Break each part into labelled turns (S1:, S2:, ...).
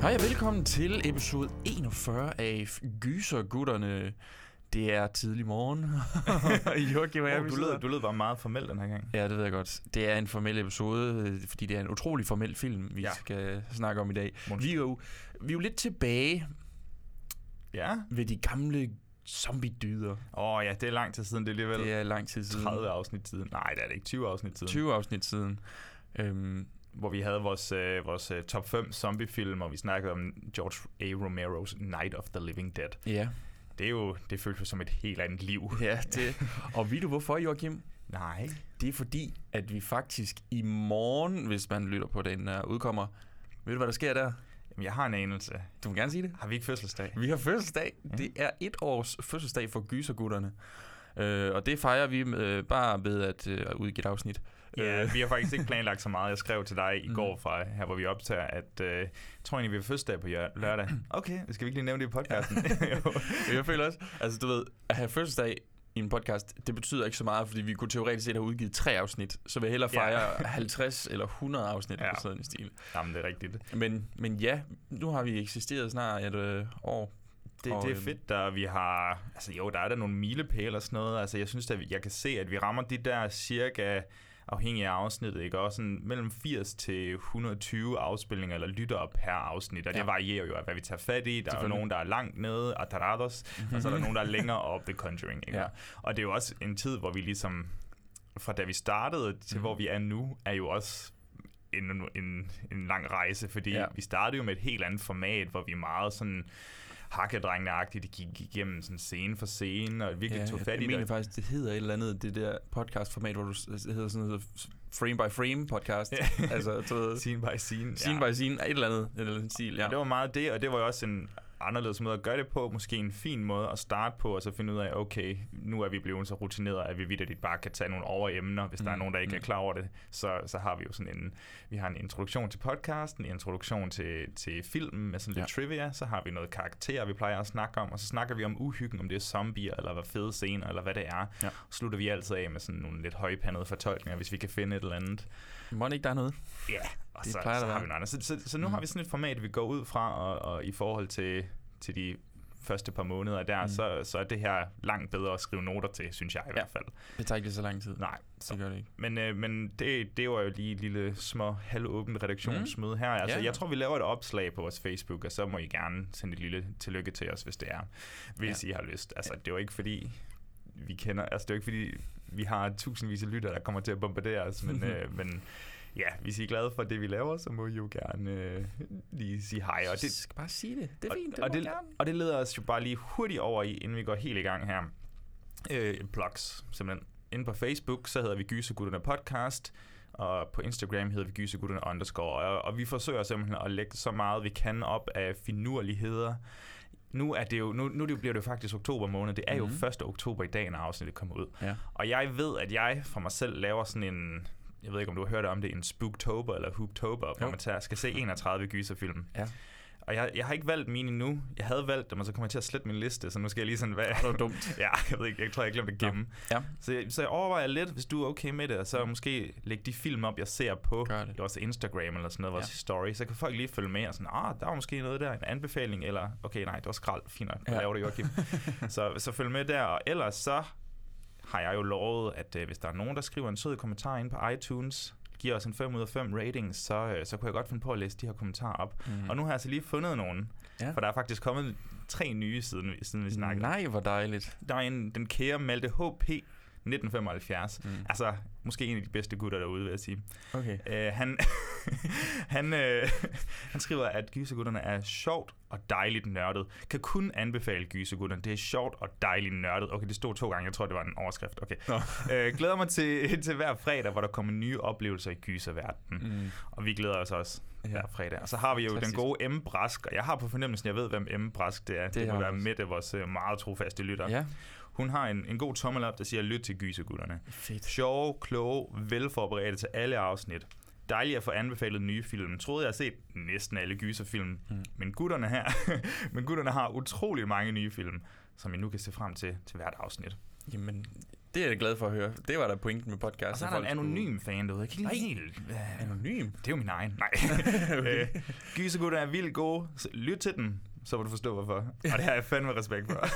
S1: Hej og velkommen til episode 41 af Gysergutterne. Det er tidlig morgen. Joachim og jeg,
S2: Oh, du, lød, du lød bare meget formel den her gang.
S1: Ja, det ved jeg godt. Det er en formel episode, fordi det er en utrolig formel film, vi
S2: Ja.
S1: ja. skal snakke om i dag.
S2: Monster.
S1: Vi er, jo, vi er jo lidt tilbage
S2: Ja.
S1: ved de gamle zombie-dyder.
S2: Åh oh, ja, det er lang tid siden. Det er alligevel
S1: Det er lang tid siden.
S2: 30 afsnit siden. Nej, det er det ikke. 20 afsnit siden.
S1: 20 afsnit siden. Øhm,
S2: Hvor vi havde vores, øh, vores øh, top 5 zombiefilm, og vi snakkede om George A. Romeros Night of the Living Dead.
S1: ja.
S2: Det er jo, det føles jo som et helt andet liv.
S1: ja det. Og ved du hvorfor, Joachim?
S2: Nej.
S1: Det er fordi, at vi faktisk i morgen, hvis man lytter på den uh, udkommer, ved du hvad der sker der?
S2: Jamen, jeg har en anelse.
S1: Du må gerne sige det.
S2: Har vi ikke fødselsdag?
S1: Vi har fødselsdag. Ja. Det er et års fødselsdag for gysergutterne. Øh, og det fejrer vi øh, bare ved at øh, udgive et afsnit.
S2: Ja,
S1: Øh,
S2: vi har faktisk ikke planlagt så meget. Jeg skrev til dig i
S1: Mm.
S2: går fra her, hvor vi optager, at øh, jeg tror egentlig, vi har fødselsdag på lørdag. Okay, skal vi ikke lige nævne det i podcasten?
S1: Jeg føler også, altså du ved, at have fødselsdag i en podcast, det betyder ikke så meget, fordi vi kunne teoretisk set have udgivet tre afsnit. Så vil jeg hellere
S2: Ja.
S1: fejre 50 eller 100 afsnit
S2: Ja.
S1: ja. eller sådan en stil.
S2: Jamen, det er rigtigt.
S1: Men, men ja, nu har vi eksisteret snart et øh, år.
S2: Det,
S1: Og,
S2: det er
S1: øhm,
S2: fedt, der vi har... Altså jo, der er der nogle milepæle og sådan noget. Altså jeg synes, at jeg kan se, at vi rammer de der cirka afhængig af afsnittet, ikke? Også sådan mellem 80 til 120 afspilninger eller lyttere per afsnit, og det
S1: Ja.
S2: varierer jo af, hvad vi tager fat i. Der er jo nogen, der er langt nede, Atarados, og så er der nogen, der er længere op ved Conjuring, ikke?
S1: Ja.
S2: Og det er jo også en tid, hvor vi ligesom, fra da vi startede til
S1: Mhm.
S2: hvor vi er nu, er jo også en, en, en lang rejse, fordi
S1: ja.
S2: vi startede jo med et helt andet format, hvor vi meget sådan hakkedrengene-agtigt gik igennem sådan scene for scene, og virkelig tog
S1: jeg,
S2: fat
S1: jeg
S2: i
S1: mener
S2: det.
S1: faktisk, det hedder et eller andet, det der podcastformat, hvor du det hedder sådan noget frame by frame podcast.
S2: Ja.
S1: altså, du ved,
S2: Scene by scene.
S1: scene by scene, et eller andet, et eller andet stil, ja.
S2: Ja. Det var meget det, og det var jo også en anderledes måde at gøre det på. Måske en fin måde at starte på, og så finde ud af, okay, nu er vi blevet så rutineret, at vi vidderligt bare kan tage nogle overemner, hvis mm. der er
S1: Mm,
S2: nogen, der ikke er
S1: mm.
S2: klar over det. Så, så har vi jo sådan en, vi har en introduktion til podcasten, en introduktion til, til filmen med sådan lidt
S1: Ja.
S2: trivia, så har vi noget karakter, vi plejer at snakke om, og så snakker vi om uhyggen, om det er zombier, eller hvad fede scener, eller hvad det er.
S1: Ja.
S2: Slutter vi altid af med sådan nogle lidt højpandede fortolkninger, hvis vi kan finde et eller andet.
S1: Må ikke, der er noget?
S2: Ja, og
S1: Det
S2: så,
S1: plejer
S2: så
S1: der
S2: har vi noget andet. Så, så, så nu
S1: Mm.
S2: har vi sådan et format, vi går ud fra, og, og i forhold til, til de første par måneder der,
S1: Mm.
S2: mm. så, så er det her langt bedre at skrive noter til, synes jeg i
S1: Ja.
S2: hvert fald.
S1: Det tager ikke så lang tid.
S2: Nej,
S1: det
S2: så.
S1: gør det ikke.
S2: Men, øh, men det, det var jo lige et lille små halvåbent redaktionsmøde her. Altså,
S1: Ja.
S2: Jeg tror, vi laver et opslag på vores Facebook, og så må I gerne sende et lille tillykke til os, hvis det er, hvis ja. I har lyst. Altså, det er jo ikke fordi, vi kender, altså det er jo ikke fordi, vi har tusindvis af lyttere, der kommer til at bombardere os, men, øh, men ja, hvis I er glade for det, vi laver, så må I jo gerne øh, lige sige hej. Og
S1: det, skal bare sige det. Det er
S2: og,
S1: fint, det
S2: og,
S1: må
S2: det,
S1: gerne.
S2: og det leder os jo bare lige hurtigt over i, inden vi går helt i gang her. Øh, plugs, simpelthen. Inde på Facebook, så hedder vi Gysegutterne Podcast, og på Instagram hedder vi Gysegutterne underscore, og, og vi forsøger simpelthen at lægge så meget, vi kan op af finurligheder. Nu, er det jo, nu, nu bliver det jo faktisk oktober måned. Det er jo
S1: Mhm.
S2: 1. oktober i dag, når afsnittet kommer ud.
S1: Ja.
S2: Og jeg ved, at jeg for mig selv laver sådan en, jeg ved ikke, om du har hørt om det, en Spooktober eller Hooptober, hvor
S1: Jo.
S2: man tager, skal se 31 gyserfilm.
S1: Ja.
S2: Og jeg, jeg har ikke valgt mine endnu. Jeg havde valgt dem, og så kommer jeg til at slette min liste, så nu skal jeg lige sådan... Hvad,
S1: Det var dumt.
S2: ja, jeg ved ikke, jeg tror, jeg glemte at gemme.
S1: Ja.
S2: Så, jeg- så jeg overvejer lidt, hvis du er okay med det, og så måske lægge de film op, jeg ser på
S1: det.
S2: vores Instagram eller sådan noget, vores
S1: Ja.
S2: story, så kan folk lige følge med og sådan, ah, der var måske noget der, en anbefaling, eller okay, nej, det var skrald, fint nok,
S1: Ja.
S2: laver du, Joachim? så, så følg med der, og ellers så har jeg jo lovet, at øh, hvis der er nogen, der skriver en sød kommentar ind på iTunes, giver os en 5 ud af 5 rating, så, øh, så kunne jeg godt finde på at læse de her kommentarer op.
S1: Mm.
S2: Og nu har jeg altså lige fundet nogen,
S1: Ja.
S2: for der er faktisk kommet tre nye, siden, siden vi snakkede.
S1: Nej, hvor dejligt.
S2: Der er en, den kære Malte HP, 1975. Mm. Altså, måske en af de bedste gutter derude, vil jeg sige.
S1: Okay.
S2: Øh, han, han, øh, han skriver, at gysergutterne er sjovt og dejligt nørdet. Kan kun anbefale gysergutterne. Det er sjovt og dejligt nørdet. Okay, det stod to gange. Jeg tror, det var en overskrift. Okay. Øh, glæder mig til, til hver fredag, hvor der kommer nye oplevelser i gyserverdenen. Mm. Og vi glæder os også ja. hver fredag. Og så har vi jo
S1: Fantastisk.
S2: den gode M. Brask, og jeg har på fornemmelsen, jeg ved, hvem M. Brask det er. Det, det må være
S1: også.
S2: Mette, vores øh, meget trofaste lytter.
S1: Ja.
S2: Hun har en, en god tommel op, der siger, lyt til gysergutterne.
S1: Fedt.
S2: Sjove, kloge, velforberedte til alle afsnit. Dejligt at få anbefalet nye film. Troede jeg har set næsten alle gyserfilm. Mm. Men, gutterne her, men gutterne har utrolig mange nye film, som I nu kan se frem til til hvert afsnit.
S1: Jamen, det er jeg glad for at høre. Det var da pointen med podcast.
S2: Og så er der en anonym fan derude. Jeg kan ikke helt... øh,
S1: Anonym?
S2: Det er jo min egen. Nej. okay. Gysergutter er vildt gode. Så lyt til den, så vil du forstå hvorfor. Og det har jeg fandme respekt for.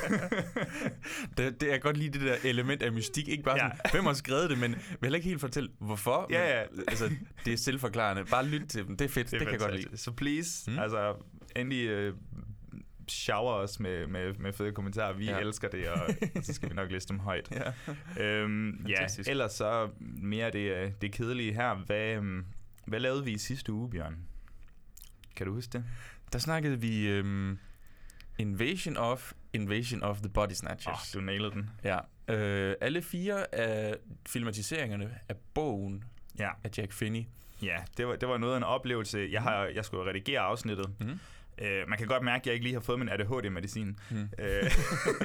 S1: Det, det er godt lige det der element af mystik. Ikke bare
S2: Ja.
S1: sådan, hvem har skrevet det, men vil heller ikke helt fortælle, hvorfor.
S2: Ja,
S1: men,
S2: ja.
S1: Altså, det er selvforklarende. Bare lyt til dem. Det er fedt. Det, det kan jeg godt lide.
S2: Så please,
S1: Mm.
S2: altså endelig øh, shower os med, med, med fede kommentarer. Vi
S1: Ja.
S2: ja. elsker det, og, og så skal vi nok læse dem højt.
S1: Ja.
S2: Øhm, ja, ellers så mere det, øh, det kedelige her. Hvad, øhm, hvad lavede vi i sidste uge, Bjørn? Kan du huske det?
S1: Der snakkede vi øhm, Invasion of Invasion of the Body Snatchers.
S2: Oh, du nailede den.
S1: Ja. Øh, alle fire af filmatiseringerne af bogen
S2: Ja,
S1: af Jack Finney.
S2: ja det, var, det var noget af en oplevelse. Jeg, har, jeg skulle redigere afsnittet.
S1: Mm.
S2: Øh, man kan godt mærke, at jeg ikke lige har fået min ADHD-medicin.
S1: Mm.
S2: Øh,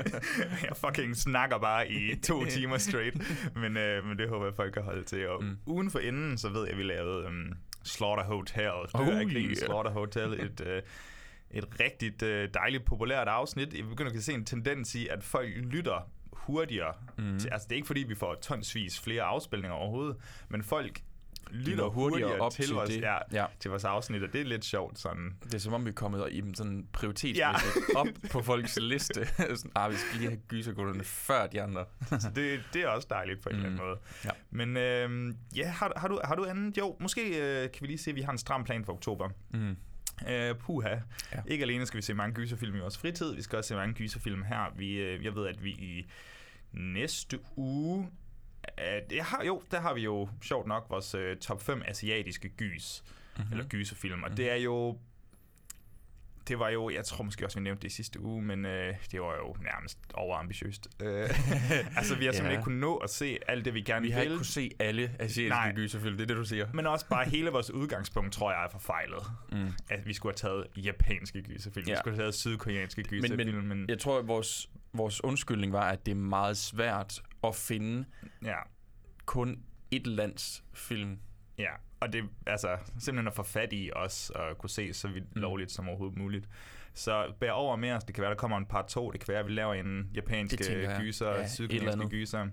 S2: jeg fucking snakker bare i to timer straight, men, øh, men det håber jeg, folk kan holde til. Og
S1: Mm.
S2: ugen for inden, så ved jeg, at vi lavede um, Slaughter Hotel. Det
S1: Oh,
S2: er ikke
S1: yeah.
S2: Slaughter Hotel, et, øh, et rigtigt øh, dejligt populært afsnit. Jeg begynder at se en tendens i, at folk lytter hurtigere.
S1: Mm.
S2: Til, altså, det er ikke fordi, vi får tonsvis flere afspilninger overhovedet, men folk lytter
S1: hurtigere
S2: hurtigere
S1: op
S2: til,
S1: til
S2: vores,
S1: det.
S2: Ja,
S1: Ja.
S2: til vores afsnit, og det er lidt sjovt sådan.
S1: Det er som om, vi er kommet i en sådan prioritetsmæssigt op på folks liste. sådan, ah, vi skal lige have gysergutterne før de andre.
S2: Så det, det er også dejligt på en mm. eller anden måde.
S1: Ja.
S2: Men øh, ja, har, har, du, har du andet? Jo, måske øh, kan vi lige se, at vi har en stram plan for oktober.
S1: Mm.
S2: Øh, puha.
S1: Ja.
S2: Ja. Ikke alene skal vi se mange gyserfilm i vores fritid, vi skal også se mange gyserfilm her. Vi, øh, jeg ved, at vi i næste uge... Jeg har, jo, der har vi jo sjovt nok vores øh, top 5 asiatiske gys, mm-hmm. eller gyserfilm. Og det er jo det var jo, jeg tror måske også, vi nævnte det i sidste uge, men øh, det var jo nærmest overambitiøst. Øh, altså, vi har simpelthen
S1: Ja.
S2: ikke kunnet nå at se alt det, vi gerne
S1: Vi har
S2: vil.
S1: ikke kunne se alle asiatiske gyserfilm, det er det, du siger.
S2: Men også bare hele vores udgangspunkt, tror jeg, er forfejlet.
S1: Mm.
S2: At vi skulle have taget japanske gyserfilm. Ja. Vi skulle have taget sydkoreanske
S1: Men,
S2: gyserfilm.
S1: men,
S2: Men,
S1: jeg tror, at vores, vores undskyldning var, at det er meget svært at finde
S2: ja,
S1: kun et lands film.
S2: ja. Og det altså simpelthen at få fat i os og kunne se så vidt
S1: Mm.
S2: lovligt som overhovedet muligt. Så bær over med os. Det kan være, der kommer en part 2. Det kan være, at vi laver en japansk gyser,
S1: Ja,
S2: sydkoreanske gyser.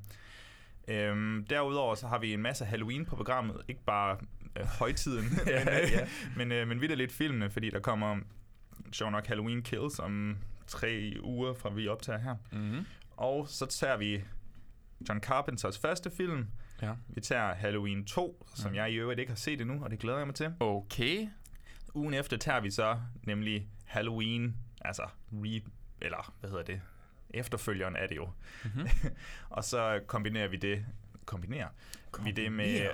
S2: Øhm, derudover så har vi en masse Halloween på programmet. Ikke bare øh, højtiden,
S1: Ja,
S2: men, øh,
S1: ja.
S2: men, øh, men vidt lidt filmene, fordi der kommer sjov nok Halloween Kills om tre uger fra vi optager her.
S1: Mm-hmm.
S2: Og så tager vi John Carpenters første film.
S1: Ja.
S2: Vi tager Halloween 2, som jeg i øvrigt ikke har set endnu, og det glæder jeg mig til.
S1: Okay.
S2: Ugen efter tager vi så nemlig Halloween, altså re, eller hvad hedder det? Efterfølgeren er det jo.
S1: Mhm.
S2: og så kombinerer vi det kombinerer vi det med,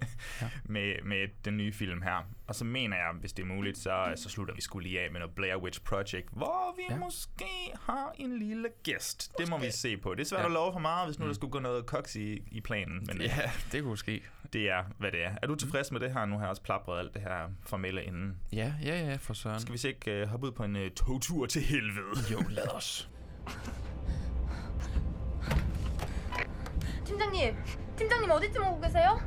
S2: med, med den nye film her. Og så mener jeg, hvis det er muligt, så, så slutter vi skulle lige af med noget Blair Witch Project, hvor vi
S1: Ja.
S2: måske har en lille gæst. Det må vi se på. Det er svært
S1: Ja.
S2: at love for meget, hvis nu
S1: Mm.
S2: der skulle gå noget koks i, i planen. Men ja.
S1: Ja, det kunne ske.
S2: det er, hvad det er. Er du tilfreds med det her? Nu har jeg også plapret alt det her formelle inden.
S1: Ja, ja, ja, for søren.
S2: Skal vi så ikke uh, hoppe ud på en uh, togtur til helvede?
S1: Jo, lad os.
S3: 팀장님, 팀장님 어디쯤 오고 계세요?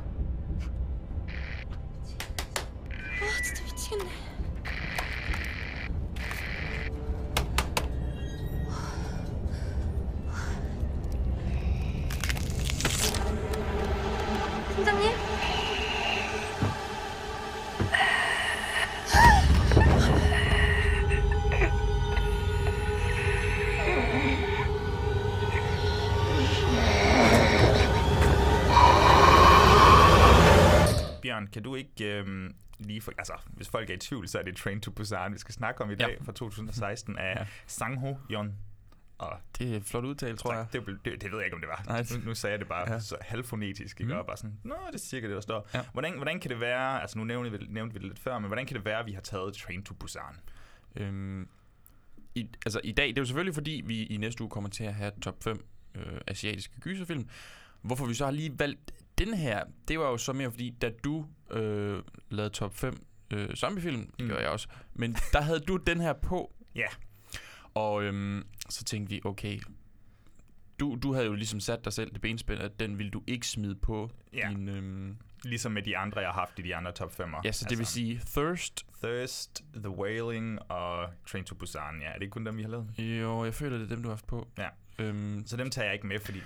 S3: 아 진짜 미치겠네.
S2: Kan du ikke øhm, lige for, altså, hvis folk er i tvivl, så er det Train to Busan, vi skal snakke om i dag
S1: Ja.
S2: fra 2016 af
S1: Ja.
S2: Sang Ho Yeon. Og
S1: Det er flot udtale, tror jeg.
S2: det, det, det ved jeg ikke, om det var.
S1: Nej.
S2: Nu, nu sagde jeg det bare
S1: ja.
S2: så halvfonetisk, ikke?
S1: Mm.
S2: Og bare sådan, nå, det er cirka det, der står.
S1: Ja.
S2: Hvordan, hvordan kan det være, altså nu nævnte vi, nævnte vi det lidt før, men hvordan kan det være, at vi har taget Train to Busan?
S1: Øhm, i, altså i dag, det er jo selvfølgelig fordi, vi i næste uge kommer til at have top 5 øh, asiatiske gyserfilm. Hvorfor vi så har lige valgt den her, det var jo så mere fordi, da du øh, lavede top 5 øh, zombiefilm, det
S2: Mm.
S1: gør jeg også, men der havde du den her på.
S2: Ja.
S1: Og øhm, så tænkte vi, okay, du, du havde jo ligesom sat dig selv det benspænd, at den ville du ikke smide på
S2: Ja.
S1: din... Øhm,
S2: Ligesom med de andre, jeg har haft i de andre top 5'er.
S1: ja, så det vil sige Thirst.
S2: Thirst, The Wailing og Train to Busan. Ja, er det kun dem, vi har lavet?
S1: Jo, jeg føler, det er dem, du har haft på.
S2: Ja.
S1: Øhm,
S2: Så dem tager jeg ikke med, fordi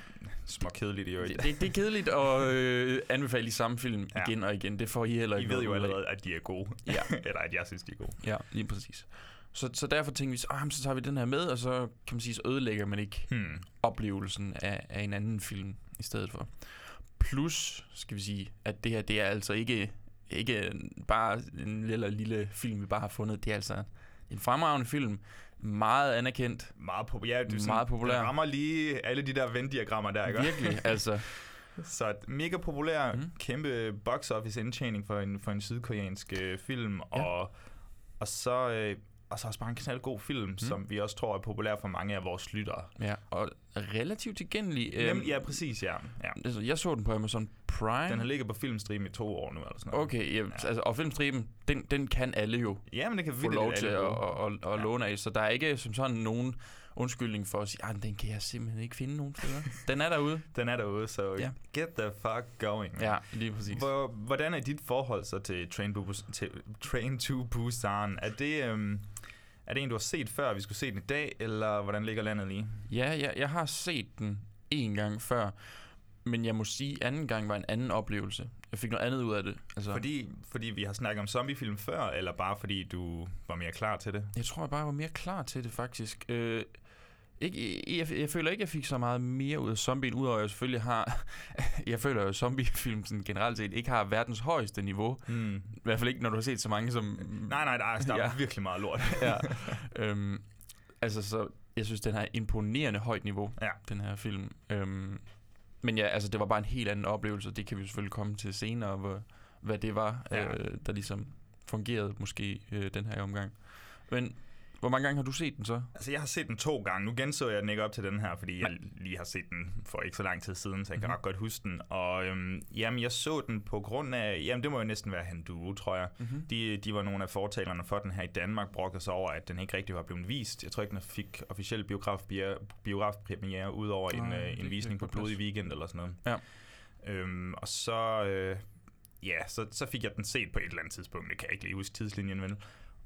S2: små kedeligt i øvrigt.
S1: Det, det, det er kedeligt at øh, anbefale de samme film
S2: Ja.
S1: igen og igen. Det får I heller
S2: I
S1: ikke
S2: ved jo allerede, at de er gode.
S1: Ja.
S2: Eller at jeg synes, de er gode.
S1: Ja, lige præcis. Så, så derfor tænkte vi, så, ah, så tager vi den her med, og så kan man sige, så ødelægger man ikke
S2: Hmm.
S1: oplevelsen af, af en anden film i stedet for. Plus, skal vi sige, at det her, det er altså ikke, ikke bare en lille, lille film, vi bare har fundet. Det er altså en fremragende film. Meget anerkendt.
S2: Meget, populær. Ja, det er sådan,
S1: Meget populær.
S2: Den rammer lige alle de der Venn-diagrammer der, ikke?
S1: Virkelig, altså.
S2: Så mega populær, mm. kæmpe box office indtjening for en, for en sydkoreansk øh, film,
S1: Ja.
S2: og, og så... Øh, og så også bare en knaldgod film, mm. som vi også tror er populær for mange af vores lyttere.
S1: Ja, og relativt tilgængelig.
S2: Øhm,
S1: Øhm,
S2: ja, præcis, ja. ja.
S1: altså, jeg så den på Amazon Prime.
S2: Den har ligget på filmstream i to år nu, eller sådan noget.
S1: Okay, ja, ja. Altså, og filmstriben, den, den kan alle jo
S2: Ja, men det kan
S1: få lov til at,
S2: alle
S1: at, at, at, at låne af, så der er ikke som sådan nogen undskyldning for at sige, at den kan jeg simpelthen ikke finde nogen steder. den er derude.
S2: Den er derude, så
S1: Ja.
S2: ja. get the fuck going.
S1: Ja, lige præcis.
S2: Hvor, hvordan er dit forhold så til Train, to til Train to Busan? Er det, øhm, er det en, du har set før, vi skulle se den i dag, eller hvordan ligger landet lige?
S1: Ja, jeg, jeg har set den en gang før, men jeg må sige, at anden gang var en anden oplevelse. Jeg fik noget andet ud af det. Altså,
S2: Fordi, fordi vi har snakket om zombiefilm før, eller bare fordi du var mere klar til det?
S1: Jeg tror, jeg bare var mere klar til det, faktisk. Øh, ikke, jeg, jeg føler ikke, jeg fik så meget mere ud af zombien, udover at jeg selvfølgelig har... jeg føler jo, at zombiefilm sådan generelt set ikke har verdens højeste niveau.
S2: Mm.
S1: I hvert fald ikke, når du har set så mange som...
S2: Nej, nej, der er, der er
S1: Ja.
S2: virkelig meget lort.
S1: ja. øhm, altså, så jeg synes, den har imponerende højt niveau,
S2: Ja.
S1: den her film. Øhm, men ja, altså, det var bare en helt anden oplevelse. Det kan vi selvfølgelig komme til senere, hvor, hvad det var,
S2: Ja.
S1: øh, der ligesom fungerede måske øh, den her omgang. Men hvor mange gange har du set den så?
S2: Altså, jeg har set den to gange. Nu genså jeg den ikke op til den her, fordi jeg lige har set den for ikke så lang tid siden, så jeg kan
S1: Mhm.
S2: ret godt huske den. Og øhm, jamen, jeg så den på grund af... Jamen, det må jo næsten være Handuo, tror jeg.
S1: Mm-hmm.
S2: De, de var nogle af fortalerne for den her i Danmark, brugte sig over, at den ikke rigtig var blevet vist. Jeg tror ikke, den fik officiel biograf, biografpremiere, udover en,
S1: Nej,
S2: øh,
S1: det
S2: en
S1: kan
S2: visning
S1: jeg
S2: på
S1: på.
S2: Blodig Weekend eller sådan noget.
S1: Ja.
S2: Øhm, og så... Øh, ja, så, så fik jeg den set på et eller andet tidspunkt. Det kan jeg ikke lige huske tidslinjen, vel?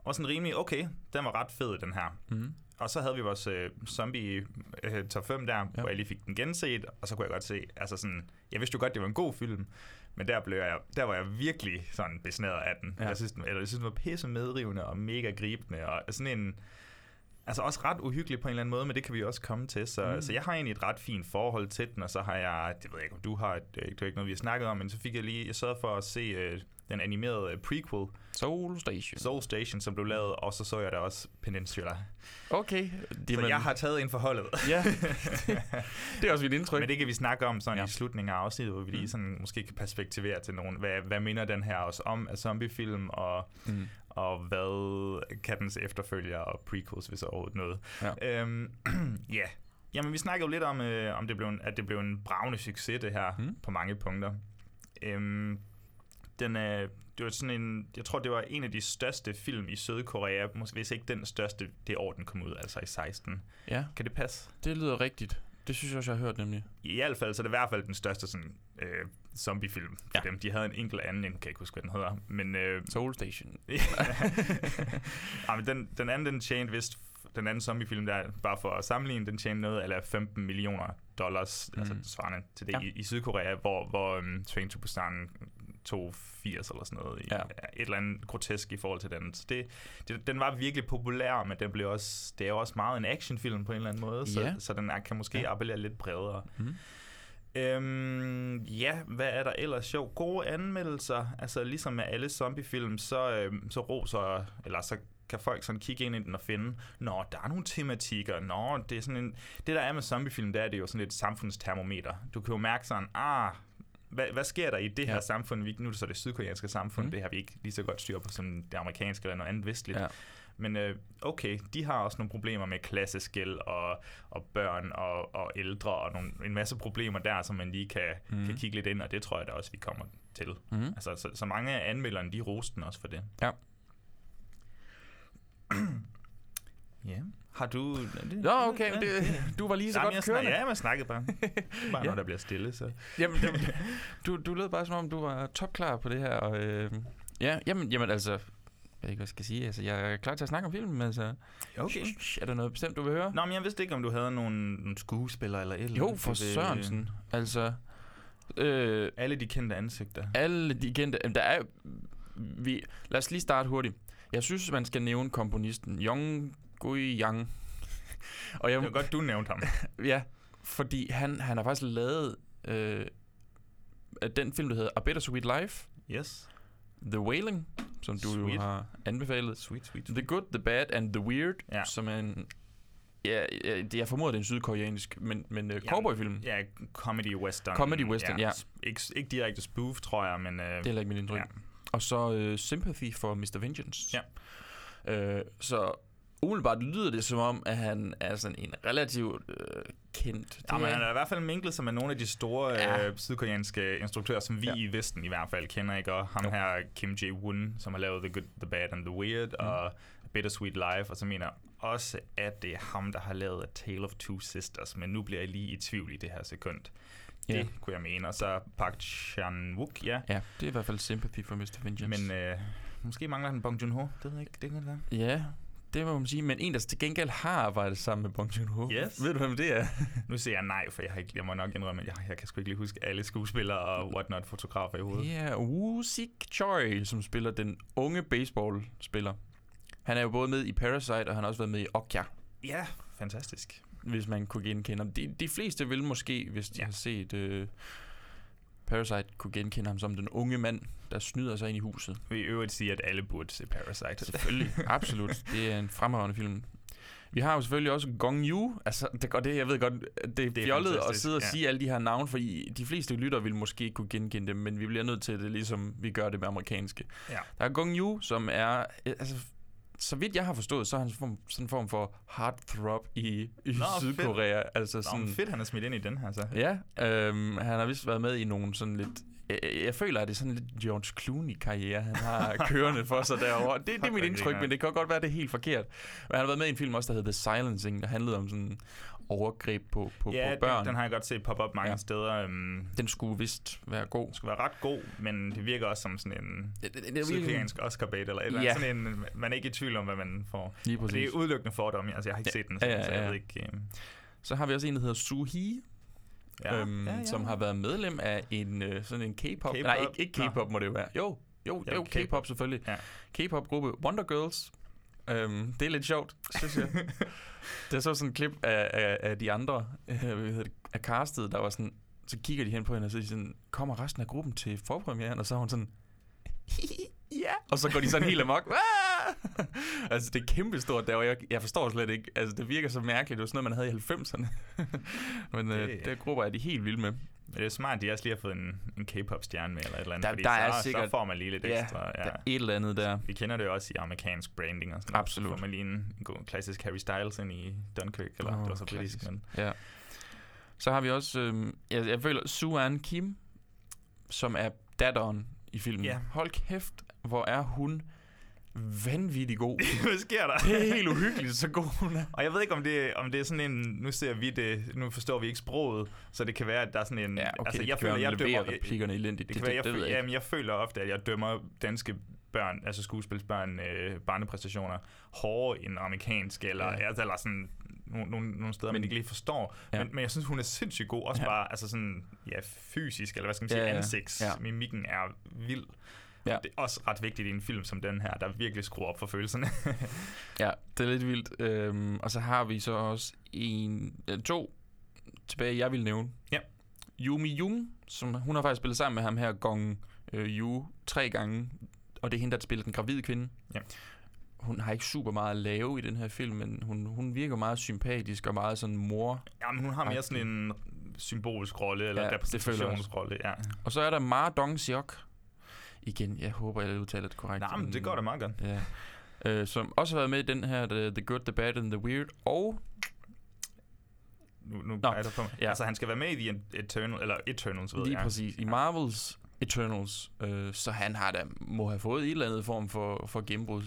S2: Og sådan rimelig, okay, den var ret fed, den her.
S1: Mm-hmm.
S2: Og så havde vi vores øh, zombie øh, top 5 der, ja. hvor jeg lige fik den genset, og så kunne jeg godt se, altså sådan, jeg vidste jo godt, det var en god film, men der, blev jeg, der var jeg virkelig sådan besnæret af den.
S1: Ja.
S2: Jeg, synes, den, eller, jeg synes, den var pisse medrivende og mega gribende, og sådan en, altså også ret uhyggelig på en eller anden måde, men det kan vi også komme til. Så,
S1: Mm.
S2: mm. så jeg har egentlig et ret fint forhold til den, og så har jeg, det ved jeg ikke, om du har, det ikke det er ikke noget, vi har snakket om, men så fik jeg lige, jeg sørgede for at se øh, den animerede øh, prequel,
S1: Soul Station.
S2: Soul Station, som blev lavet, og så så jeg da også Peninsula.
S1: Okay.
S2: Så jeg har taget ind for holdet.
S1: Ja, det er også mit indtryk.
S2: Men det kan vi snakke om sådan
S1: Ja.
S2: i slutningen af afsnittet, hvor vi lige
S1: Mm.
S2: sådan måske kan perspektivere til nogen. Hvad, hvad minder den her også om af zombiefilm, og,
S1: Mm.
S2: og hvad kan dens efterfølger og prequels, hvis overhovedet noget.
S1: Ja.
S2: Øhm, ja. Jamen, vi snakkede jo lidt om, øh, om det blev en, at det blev en bravende succes, det her,
S1: mm.
S2: på mange punkter. Øhm, den er, det var sådan en, jeg tror, det var en af de største film i Sydkorea, måske hvis ikke den største, det år, den kom ud, altså i 16.
S1: Ja,
S2: Kan det passe?
S1: det lyder rigtigt. Det synes jeg også, jeg har hørt nemlig.
S2: I hvert fald, så er det i hvert fald den største sådan, øh, zombiefilm for
S1: Ja.
S2: dem. De havde en enkelt anden, jeg kan ikke huske, hvad den hedder. Men, øh,
S1: Soul Station.
S2: ja, men den, den anden, den tjente vist, den anden zombiefilm der, bare for at sammenligne, den tjente noget, eller 15 millioner dollars, mm.
S1: Mm.
S2: altså svarende til det
S1: ja.
S2: i, i Sydkorea, hvor, hvor um, Train to Busan tog 80 eller sådan noget. I,
S1: Ja.
S2: Et eller andet grotesk i forhold til den. Så det, det, den var virkelig populær, men den blev også, det er også meget en actionfilm på en eller anden måde, så,
S1: Ja.
S2: så den kan måske
S1: Ja.
S2: appellere lidt bredere.
S1: Mm.
S2: Øhm, ja, hvad er der ellers sjov? Gode anmeldelser. Altså ligesom med alle zombiefilm, så, øhm, så roser, eller så kan folk sådan kigge ind i den og finde, nå, der er nogle tematikker, nå, det er sådan en... Det der er med zombiefilm, det er det jo sådan et samfundstermometer. Du kan jo mærke sådan, ah, hvad, hvad sker der i det her
S1: Ja.
S2: samfund? Vi, nu er det så det sydkoreanske samfund,
S1: Mm.
S2: mm. det har vi ikke lige så godt styr på som det amerikanske eller noget andet vestligt.
S1: Ja.
S2: Men øh, okay, de har også nogle problemer med klasseskæld og, og børn og, og ældre og nogle, en masse problemer der, som man lige kan, mm. kan kigge lidt ind, og det tror jeg da også, vi kommer til.
S1: Mhm.
S2: Altså, så, så mange af anmelderne, de roste den også for det.
S1: Ja.
S2: Ja. Har du... Det,
S1: Nå, okay, det, du var lige så
S2: Jamen,
S1: godt
S2: jeg snak,
S1: kørende.
S2: ja, man snakkede bare. Bare
S1: Ja.
S2: når der bliver stille, så...
S1: Jamen, det, du, du lød bare som om, du var topklar på det her. Og, øh, ja, jamen, jamen altså, jeg ved ikke, hvad jeg skal sige. Altså, jeg er klar til at snakke om filmen, altså.
S2: Okay.
S1: Er der noget bestemt, du vil høre?
S2: Nå, men jeg vidste ikke, om du havde nogle, nogle skuespillere eller et eller
S1: Jo,
S2: andet.
S1: for
S2: Det-
S1: Sørensen. Altså, øh,
S2: Alle de kendte ansigter.
S1: alle de kendte... jamen, Der er, vi, lad os lige starte hurtigt. Jeg synes, man skal nævne komponisten Yong Gui Yang. Og jeg,
S2: Det var godt, du nævnte ham.
S1: Ja, fordi han, han har faktisk lavet øh, den film, der hedder A Bittersweet Life,
S2: Yes.
S1: The Wailing, som du
S2: Sweet.
S1: jo har anbefalet.
S2: Sweet, sweet,
S1: The Good, The Bad and The Weird,
S2: Ja.
S1: som er en... Ja, ja, det- jeg formoder, det er en sydkoreansk, men, men uh, cowboyfilm.
S2: Ja, comedy western.
S1: Comedy western, ja.
S2: s- Ikke, ikke direkte spoof, tror jeg, men... Øh,
S1: Det er heller ikke mit indtryk.
S2: Ja.
S1: Ja. Og så uh, Sympathy for Mr. Vengeance.
S2: Ja.
S1: Uh, så umiddelbart lyder det som om, at han er sådan en relativt uh, kendt...
S2: Ja, men han er i hvert fald minglet sig med nogle af de store
S1: Ja.
S2: ja. øh, sydkoreanske instruktører, som vi
S1: Ja.
S2: i Vesten i hvert fald kender, ikke? Og ham
S1: Jo.
S2: her, Kim Jae-woon, som har lavet The Good, The Bad and The Weird, mm. og Bittersweet Life, og så mener jeg også, at det er ham, der har lavet A Tale of Two Sisters, men nu bliver jeg lige i tvivl i det her sekund. Det
S1: Ja.
S2: kunne jeg mene. Og så Park Chan-wook, ja.
S1: Ja, det er i hvert fald Sympathy for Mr. Vengeance.
S2: Men øh, måske mangler han Bong Joon-ho, det ved jeg ikke, det kan det være.
S1: Ja, det må man sige. Men en, der til gengæld har arbejdet sammen med Bong Joon-ho.
S2: Yes.
S1: Ved du, hvem det er?
S2: Nu siger jeg nej, for jeg, har ikke, jeg må nok indrømme, at jeg, jeg kan sgu ikke lige huske alle skuespillere og whatnot fotografer i hovedet.
S1: Det er Woo Sik Choi, som spiller den unge baseballspiller. Han er jo både med i Parasite, og han har også været med i Okja,
S2: Ja, fantastisk.
S1: hvis man kunne genkende ham. De, de fleste vil måske, hvis de ja.
S2: Ja.
S1: har set uh, Parasite, kunne genkende ham som den unge mand, der snyder sig ind i huset.
S2: Vi i øvrigt sige, at alle burde se Parasite.
S1: Selvfølgelig, absolut. Det er en fremragende film. Vi har jo selvfølgelig også Gong Yu. Altså, det, og det, jeg ved godt, det er,
S2: Det er
S1: fjollet at sidde og
S2: ja.
S1: sige alle de her navne, fordi de fleste lytter vil måske ikke kunne genkende dem, men vi bliver nødt til det, ligesom vi gør det med amerikanske.
S2: Ja.
S1: Der er Gong Yu, som er... Altså, så vidt jeg har forstået, så er han sådan en form for heartthrob i, i
S2: Nå,
S1: Sydkorea. Altså
S2: Nå,
S1: sådan,
S2: men fedt, han er smidt ind i den her, så.
S1: Ja, øhm, han har vist været med i nogle sådan lidt... Jeg, jeg føler, at det er sådan lidt George Clooney-karriere, han har kørende for sig derovre. Det, det er mit indtryk, men det kan godt være, det er helt forkert. Men han har været med i en film også, der hedder The Silencing, der handlede om sådan overgreb på, på,
S2: Ja,
S1: på børn.
S2: den, den har jeg godt set pop op mange
S1: Ja.
S2: ja. steder. Um,
S1: den skulle vist være god.
S2: skulle være ret god, men det virker også som sådan en sydkoreansk oscar bait eller et eller
S1: Ja.
S2: Sådan en, man er ikke i tvivl om, hvad man får.
S1: Lige
S2: Og det
S1: præcis.
S2: er udelukkende fordomme. Altså, jeg har ikke
S1: Ja.
S2: set den,
S1: Ja,
S2: så,
S1: ja,
S2: så jeg
S1: ja.
S2: ved ikke... Um,
S1: Så har vi også en, der hedder Suhi,
S2: ja.
S1: øhm,
S2: ja, ja.
S1: som har været medlem af en øh, sådan en K-pop. Nej, ikke, ikke. K-pop må det jo være. Jo, jo,
S2: Ja,
S1: jo
S2: K-pop.
S1: K-pop selvfølgelig.
S2: Ja.
S1: K-pop-gruppe Wonder Girls. Øhm, det er lidt sjovt, synes jeg. Der så sådan en klip af, af, af de andre, øh, det, af castet, der var sådan, så kigger de hen på hende og så er de sådan, kommer resten af gruppen til forpremieren? Og så er hun sådan, ja. Og så går de sådan helt amok. "Ah!" altså, det er kæmpestort der, og jeg, jeg forstår slet ikke. Altså, det virker så mærkeligt. Det var sådan noget, man havde i 90'erne. Men øh,
S2: Det-
S1: der grupper er de helt vilde med.
S2: Men det er smart, at de også lige har fået en, en K-pop-stjerne med, eller et eller andet.
S1: Der-
S2: fordi
S1: der er
S2: så,
S1: sikkert-
S2: så får man lige lidt
S1: Ja,
S2: ekstra. Ja,
S1: Der er et eller andet der.
S2: Vi kender det jo også i amerikansk branding og sådan noget.
S1: Absolut.
S2: Så får man lige en, en god klassisk Harry Styles ind i Dunkirk, eller
S1: Åh,
S2: det var så britisk, men...
S1: Ja. Så har vi også, øh, jeg, jeg føler, Suan Kim, som er datteren i filmen.
S2: Ja.
S1: Hold kæft, hvor er hun vanvittig god.
S2: Hvad sker der?
S1: det er helt uhyggeligt, så god hun er.
S2: Og jeg ved ikke, om det, om det er sådan en... Nu ser vi det... Nu forstår vi ikke sproget, så det kan være, at der er sådan en...
S1: Ja, okay,
S2: altså,
S1: det
S2: jeg føler, jeg dømmer...
S1: Replikkerne elendigt.
S2: det
S1: Det,
S2: kan være, jeg,
S1: det, det, jeg
S2: jamen, jeg føler ofte, at jeg dømmer danske børn, altså skuespilsbørn, øh, barnepræstationer, hårdere end amerikanske, eller,
S1: Ja.
S2: ja. eller sådan nogle, nogle, nogle steder,
S1: Men-
S2: man ikke lige forstår.
S1: Ja.
S2: Men, men jeg synes, hun er sindssygt god. Også
S1: Ja.
S2: bare altså sådan, ja, fysisk, eller hvad skal man sige,
S1: Ja,
S2: ja,
S1: ja.
S2: ansigts.
S1: Ja.
S2: Er vild.
S1: Ja.
S2: Det er også ret vigtigt i en film som den her, der virkelig skruer op for følelserne.
S1: Ja, det er lidt vildt. Øhm, og så har vi så også en, to tilbage, jeg vil nævne.
S2: Ja.
S1: Yumi Jung, som hun har faktisk spillet sammen med ham her, Gong øh, Yu, tre gange. Og det er hende, der spiller den gravide kvinde.
S2: Ja.
S1: hun har ikke super meget at lave i den her film, men hun, hun virker meget sympatisk og meget sådan mor.
S2: Ja, men hun har mere sådan en symbolsk rolle, eller
S1: Ja,
S2: repræsentationsrolle. Ja.
S1: Og så er der Ma Dong-seok. Igen, jeg håber, jeg udtaler det korrekt.
S2: Nej, men det går da meget godt.
S1: Ja. Øh, som også har været med i den her The, the Good, The Bad and The Weird. Og
S2: Nu, nu
S1: Nå,
S2: er der på mig.
S1: ja.
S2: Altså, han skal være med i The Eternal, eller Eternals, ved
S1: lige
S2: jeg.
S1: præcis i Marvels Eternals. Øh, så han har da, må have fået et eller andet form for, for gennembrud.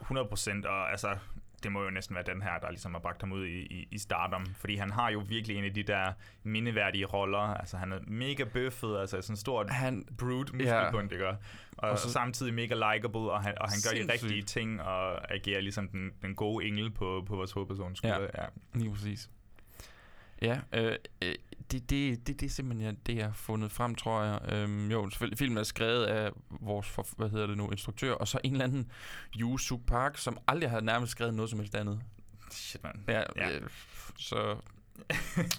S2: 100 procent, og altså, det må jo næsten være den her, der ligesom har bragt ham ud i, i, i stardom. Fordi han har jo virkelig en af de der mindeværdige roller. Altså, han er mega bøffet, altså sådan en stort
S1: Han,
S2: brute
S1: Ja.
S2: muskelbund, ikke? Og, og, så, samtidig mega likable, og han, og han gør de
S1: Sindssygt.
S2: rigtige ting, og agerer ligesom den, den gode engel på, på vores hovedpersons skulder. Ja. ja.
S1: lige præcis. Ja, øh, øh, det, det, det, det er simpelthen det, jeg har fundet frem, tror jeg. Øhm, jo, selvfølgelig, filmen er skrevet af vores, for, hvad hedder det nu, instruktør, og så en eller anden Yu Suk Park, som aldrig har nærmest skrevet noget som helst andet.
S2: Shit, man.
S1: Ja,
S2: Ja.
S1: ja. Øh, så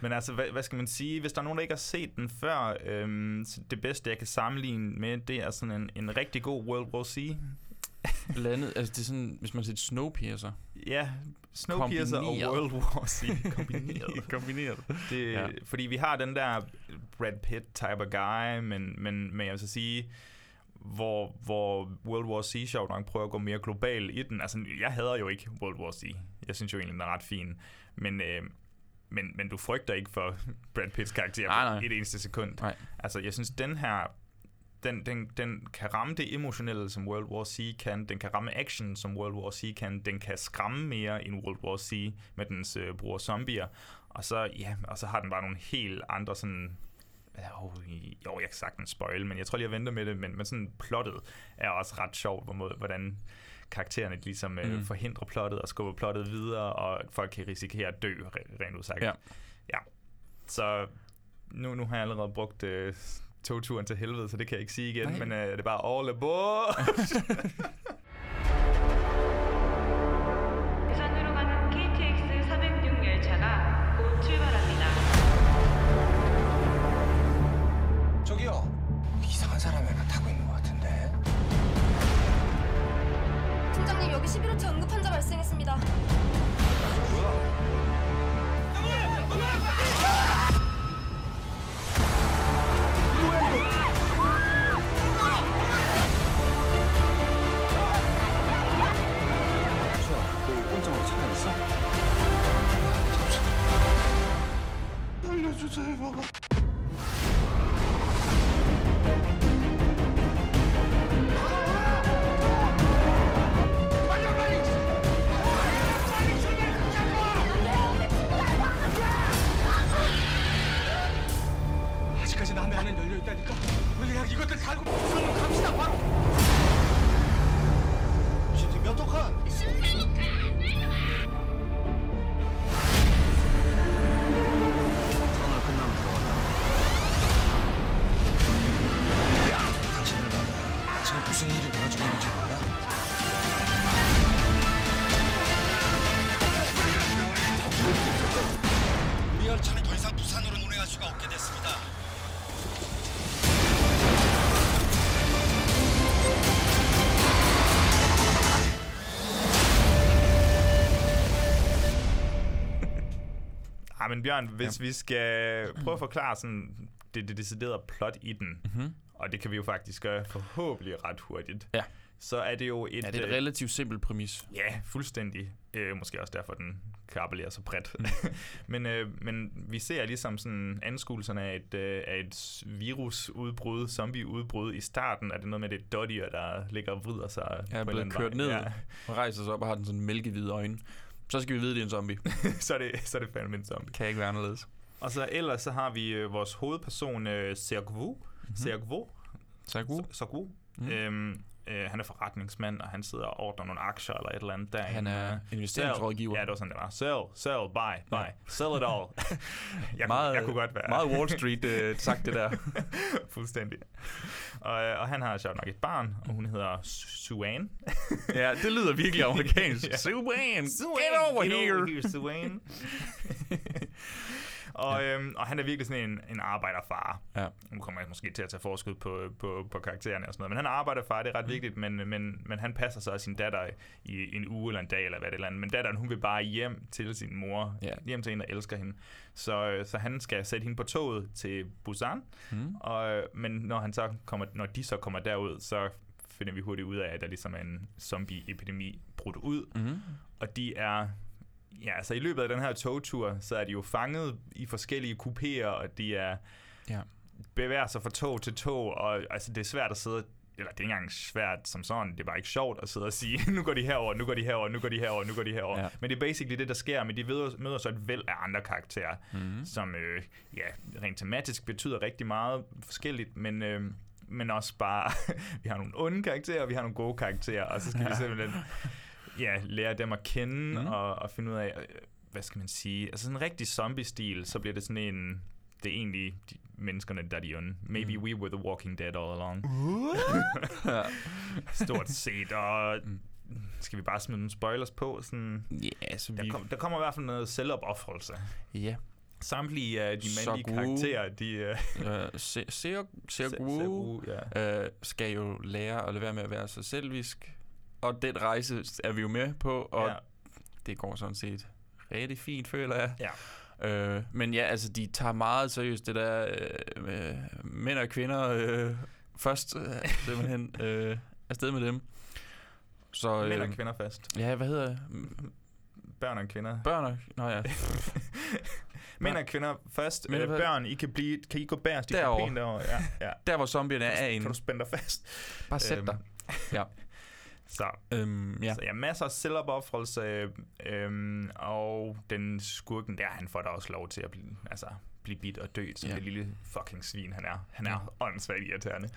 S2: Men altså, hvad, hvad skal man sige? Hvis der er nogen, der ikke har set den før, øhm, så det bedste, jeg kan sammenligne med, det er sådan en, en rigtig god World War C.
S1: blandet, altså det er sådan, hvis man ser Snowpiercer.
S2: Ja, Snowpiercer og
S1: Kombineret.
S2: World War C kombineret.
S1: Kombineret.
S2: Det,
S1: Ja.
S2: Fordi vi har den der Brad Pitt type of guy, men, men, men jeg vil så sige, hvor, hvor World War C sjovt nok prøver at gå mere global i den. Altså, jeg hader jo ikke World War C. Jeg synes jo egentlig, den er ret fin. Men, øh, men, men du frygter ikke for Brad Pitts karakter
S1: Nej, nej.
S2: et eneste sekund.
S1: Nej.
S2: Altså, jeg synes, den her, den, den, den kan ramme det emotionelle, som World War C kan. Den kan ramme action, som World War C kan. Den kan skræmme mere end World War C med dens øh, bror zombier. Og så, ja, og så har den bare nogle helt andre sådan... Jo, jo, jeg kan sagtens spoil, men jeg tror lige, jeg venter med det. Men, men sådan plottet er også ret sjovt, hvor, hvordan karaktererne ligesom mm.
S1: Mm.
S2: øh, forhindrer plottet og skubber plottet videre, og folk kan risikere at dø, re- rent udsagt.
S1: Ja.
S2: ja. Så nu, nu har jeg allerede brugt øh, togturen til helvede, så det kan jeg ikke sige igen,
S1: Nej.
S2: men øh, det er bare all aboard!
S4: observe
S2: all. Men Bjørn, hvis ja. vi skal prøve at forklare sådan det, det deciderede plot i den,
S1: Mm-hmm.
S2: og det kan vi jo faktisk gøre forhåbentlig ret hurtigt,
S1: Ja.
S2: så er det jo et...
S1: Ja, det er
S2: øh,
S1: et relativt simpelt præmis.
S2: Ja, fuldstændig. Øh, måske også derfor, den kan appellere så bredt. men, øh, men vi ser ligesom sådan anskuelserne af et, øh, af et virusudbrud, zombieudbrud i starten. Er det noget med det dårdyr, der ligger og vrider sig
S1: Jeg er blevet kørt
S2: vej?
S1: ned
S2: Ja.
S1: og rejser sig op og har den sådan mælkehvide øjne. Så skal vi vide, det er en zombie.
S2: så, er det, så er det fandme en zombie.
S1: Kan ikke være anderledes.
S2: Og så ellers så har vi øh, vores hovedperson, øh, Sergvo. Mm-hmm.
S1: Er god.
S2: Sergvo.
S1: Mhm.
S2: Mm. Øhm, øh, han er forretningsmand, og han sidder og ordner nogle aktier eller et eller andet der.
S1: Han er investeringsrådgiver.
S2: Ja, det var sådan, det var. Sell, sell, buy, buy. Sell it all. jeg,
S1: meget,
S2: kunne, jeg kunne godt være...
S1: Meget Wall Street øh, sagt det der.
S2: Fuldstændig. Og, øh, og han har sjovt nok et barn, og hun hedder Su- Suan.
S1: ja, det lyder virkelig amerikansk.
S2: Ja.
S1: Suan, get over
S2: get
S1: here.
S2: Over here Suan. Og, øhm, og han er virkelig sådan en, en arbejderfar.
S1: Ja.
S2: Nu kommer jeg måske til at tage forskud på, på, på karaktererne og sådan noget. Men han er arbejderfar, det er ret mm. vigtigt, men, men, men han passer så sin datter i en uge eller en dag, eller hvad det er. Men datteren, hun vil bare hjem til sin mor.
S1: Ja.
S2: Hjem til en, der elsker hende. Så, øh, så han skal sætte hende på toget til Busan.
S1: Mm.
S2: Og, øh, men når, han så kommer, når de så kommer derud, så finder vi hurtigt ud af, at der ligesom er en zombie-epidemi brudt ud.
S1: Mm.
S2: Og de er... Ja, altså i løbet af den her togtur, så er de jo fanget i forskellige kupéer, og de er
S1: Ja.
S2: bevæger sig fra tog til tog, og altså, det er svært at sidde eller det er ikke engang svært som sådan, det er bare ikke sjovt at sidde og sige, nu går de herover, nu går de herover, nu går de herover, nu går de herover.
S1: Ja.
S2: Men det er basically det, der sker, men de møder, så et væld af andre karakterer,
S1: Mhm.
S2: som øh, ja, rent tematisk betyder rigtig meget forskelligt, men, øh, men også bare, vi har nogle onde karakterer, og vi har nogle gode karakterer, og så skal ja. vi simpelthen ja, lære dem at kende, mm. og, og finde ud af, øh, hvad skal man sige, altså sådan en rigtig zombie-stil, så bliver det sådan en, det er egentlig de menneskerne, der er de onde. Maybe
S1: Mm.
S2: we were the walking dead all along. Stort set, og skal vi bare smide nogle spoilers på? Sådan,
S1: Ja, altså vi...
S2: der, kom, der kommer i hvert fald noget selvopoffrelse.
S1: Ja.
S2: Samtlige af de
S1: Så
S2: mandlige
S1: gode.
S2: karakterer, de... Uh,
S1: Øh, Se- Seo- Seogwoo
S2: ja.
S1: øh, skal jo lære at lade være med at være så selvisk. Og den rejse er vi jo med på, og
S2: ja.
S1: det går sådan set rigtig fint, føler jeg.
S2: Ja.
S1: Øh, men ja, altså, de tager meget seriøst det der øh, med mænd og kvinder øh, først, øh, simpelthen, øh, afsted med dem. Så, øh,
S2: Mænd og kvinder fast.
S1: Ja, hvad hedder?
S2: Børn og kvinder.
S1: Børn og... Nå ja.
S2: Mænd og kvinder først.
S1: Men
S2: Øh, børn, I kan, blive, kan I gå bærest i
S1: Derovre.
S2: derovre? Ja, ja.
S1: Der, hvor zombierne er
S2: Kan
S1: en.
S2: du spænde dig fast?
S1: Bare sæt
S2: Øhm,
S1: dig. Ja.
S2: Så,
S1: Øhm, ja.
S2: så ja, masser af selvopoffrelse, øhm, og den skurken der, han får da også lov til at blive, altså, blive bit og dø, som
S1: Ja.
S2: ja. det lille fucking svin, han er. Han er åndssvagt irriterende.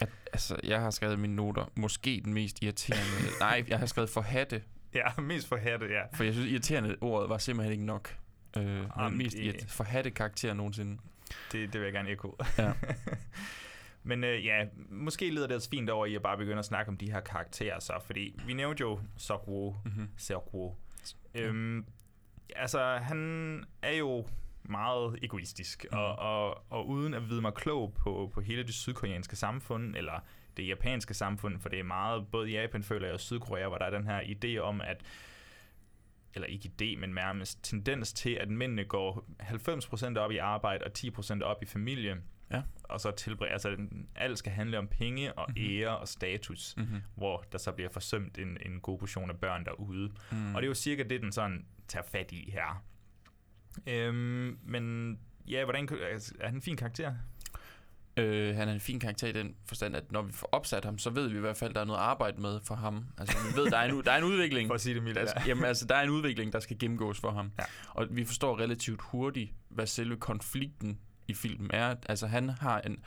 S1: At, altså, jeg har skrevet mine noter. Måske den mest irriterende... Nej, jeg har skrevet forhatte.
S2: Ja, mest for hatte, ja.
S1: For jeg synes, irriterende ordet var simpelthen ikke nok. Øh,
S2: Jamen,
S1: mest
S2: det-
S1: irrit- forhatte karakter nogensinde.
S2: Det, det vil jeg gerne ekko.
S1: Ja.
S2: Men øh, ja, måske leder det os fint over i at bare begynde at snakke om de her karakterer så, fordi vi nævnte jo Sokwo,
S1: Mhm.
S2: Seokwo. Øhm, altså, han er jo meget egoistisk,
S1: Mhm.
S2: og, og, og uden at vide mig klog på, på hele det sydkoreanske samfund, eller det japanske samfund, for det er meget, både i Japan føler jeg og Sydkorea, hvor der er den her idé om, at eller ikke idé, men nærmest tendens til, at mændene går 90% op i arbejde og 10% op i familie.
S1: Ja.
S2: Og så tilbringer, altså alt skal handle om penge og
S1: Mhm.
S2: ære og status,
S1: Mhm.
S2: hvor der så bliver forsømt en, en god portion af børn derude.
S1: Mm.
S2: Og det er jo cirka det, den sådan tager fat i her. Øhm, men ja, hvordan altså, er han en fin karakter?
S1: Øh, han er en fin karakter i den forstand, at når vi får opsat ham, så ved vi i hvert fald, at der er noget arbejde med for ham. Altså, vi ved, der er en, der er en udvikling.
S2: For at sige det mildt.
S1: Skal- jamen, altså, der er en udvikling, der skal gennemgås for ham.
S2: Ja.
S1: Og vi forstår relativt hurtigt, hvad selve konflikten i filmen er. Altså, han har en,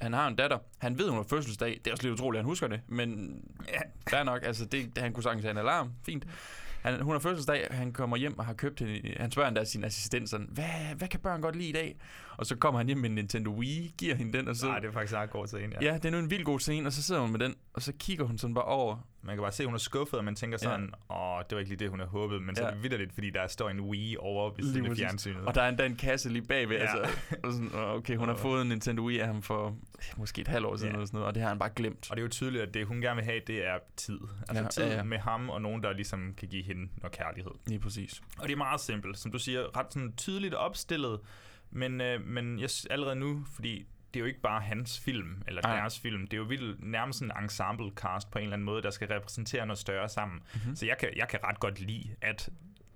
S1: han har en datter. Han ved, hun har fødselsdag. Det er også lidt utroligt, at han husker det. Men
S2: Ja.
S1: fair nok. Altså, det, han kunne sagtens have en alarm. Fint. Han, hun har fødselsdag, han kommer hjem og har købt hende. Han spørger endda sin assistent sådan, hvad, hvad kan børn godt lide i dag? Og så kommer han hjem med en Nintendo Wii, giver hende den, og så...
S2: Nej, det er faktisk ret god en, ja.
S1: Ja, det er nu en vild god scene, og så sidder hun med den, og så kigger hun sådan bare over.
S2: Man kan bare se, at hun er skuffet, og man tænker sådan, åh, det var ikke lige det, hun havde håbet, men så
S1: Ja.
S2: er det vidderligt, fordi der står en Wii over ved siden af fjernsynet.
S1: Og der er endda en kasse lige bagved,
S2: Ja.
S1: ja. altså. Og sådan, okay, hun har fået en Nintendo Wii af ham for måske et halvt år siden,
S2: Ja.
S1: eller sådan noget, og det har han bare glemt.
S2: Og det er jo tydeligt, at det, hun gerne vil have, det er tid. Altså
S1: Ja,
S2: tid
S1: ja, ja.
S2: med ham, og nogen, der ligesom kan give hende noget kærlighed.
S1: Lige præcis.
S2: Og det er meget simpelt, som du siger, ret sådan tydeligt opstillet, men, øh, men jeg, allerede nu, fordi det er jo ikke bare hans film, eller
S1: Nej.
S2: deres film, det er jo vildt, nærmest en ensemble cast på en eller anden måde, der skal repræsentere noget større sammen.
S1: Mhm.
S2: Mm-hmm. Så jeg kan, jeg kan ret godt lide, at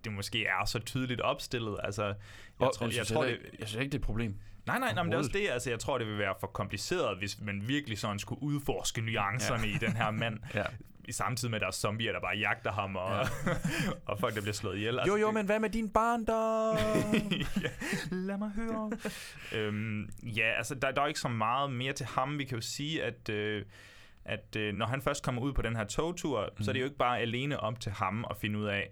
S2: det måske er så tydeligt opstillet. Altså, jeg
S1: Og,
S2: tror,
S1: jeg,
S2: jeg tror, det,
S1: ikke, jeg synes ikke, det er et problem.
S2: Nej, nej, nej, men det er også det. Altså, jeg tror, det vil være for kompliceret, hvis man virkelig sådan skulle udforske nuancerne ja. i den her mand.
S1: Ja.
S2: I samtidig med, at der er zombier, der bare jagter ham, og, ja. og folk, der bliver slået ihjel.
S1: Jo, jo,
S2: det,
S1: men hvad med din barndom?
S2: ja, lad mig høre. øhm, ja, altså, der, der er jo ikke så meget mere til ham. Vi kan jo sige, at... Øh, at øh, når han først kommer ud på den her togtur, mm. så er det jo ikke bare alene op til ham at finde ud af,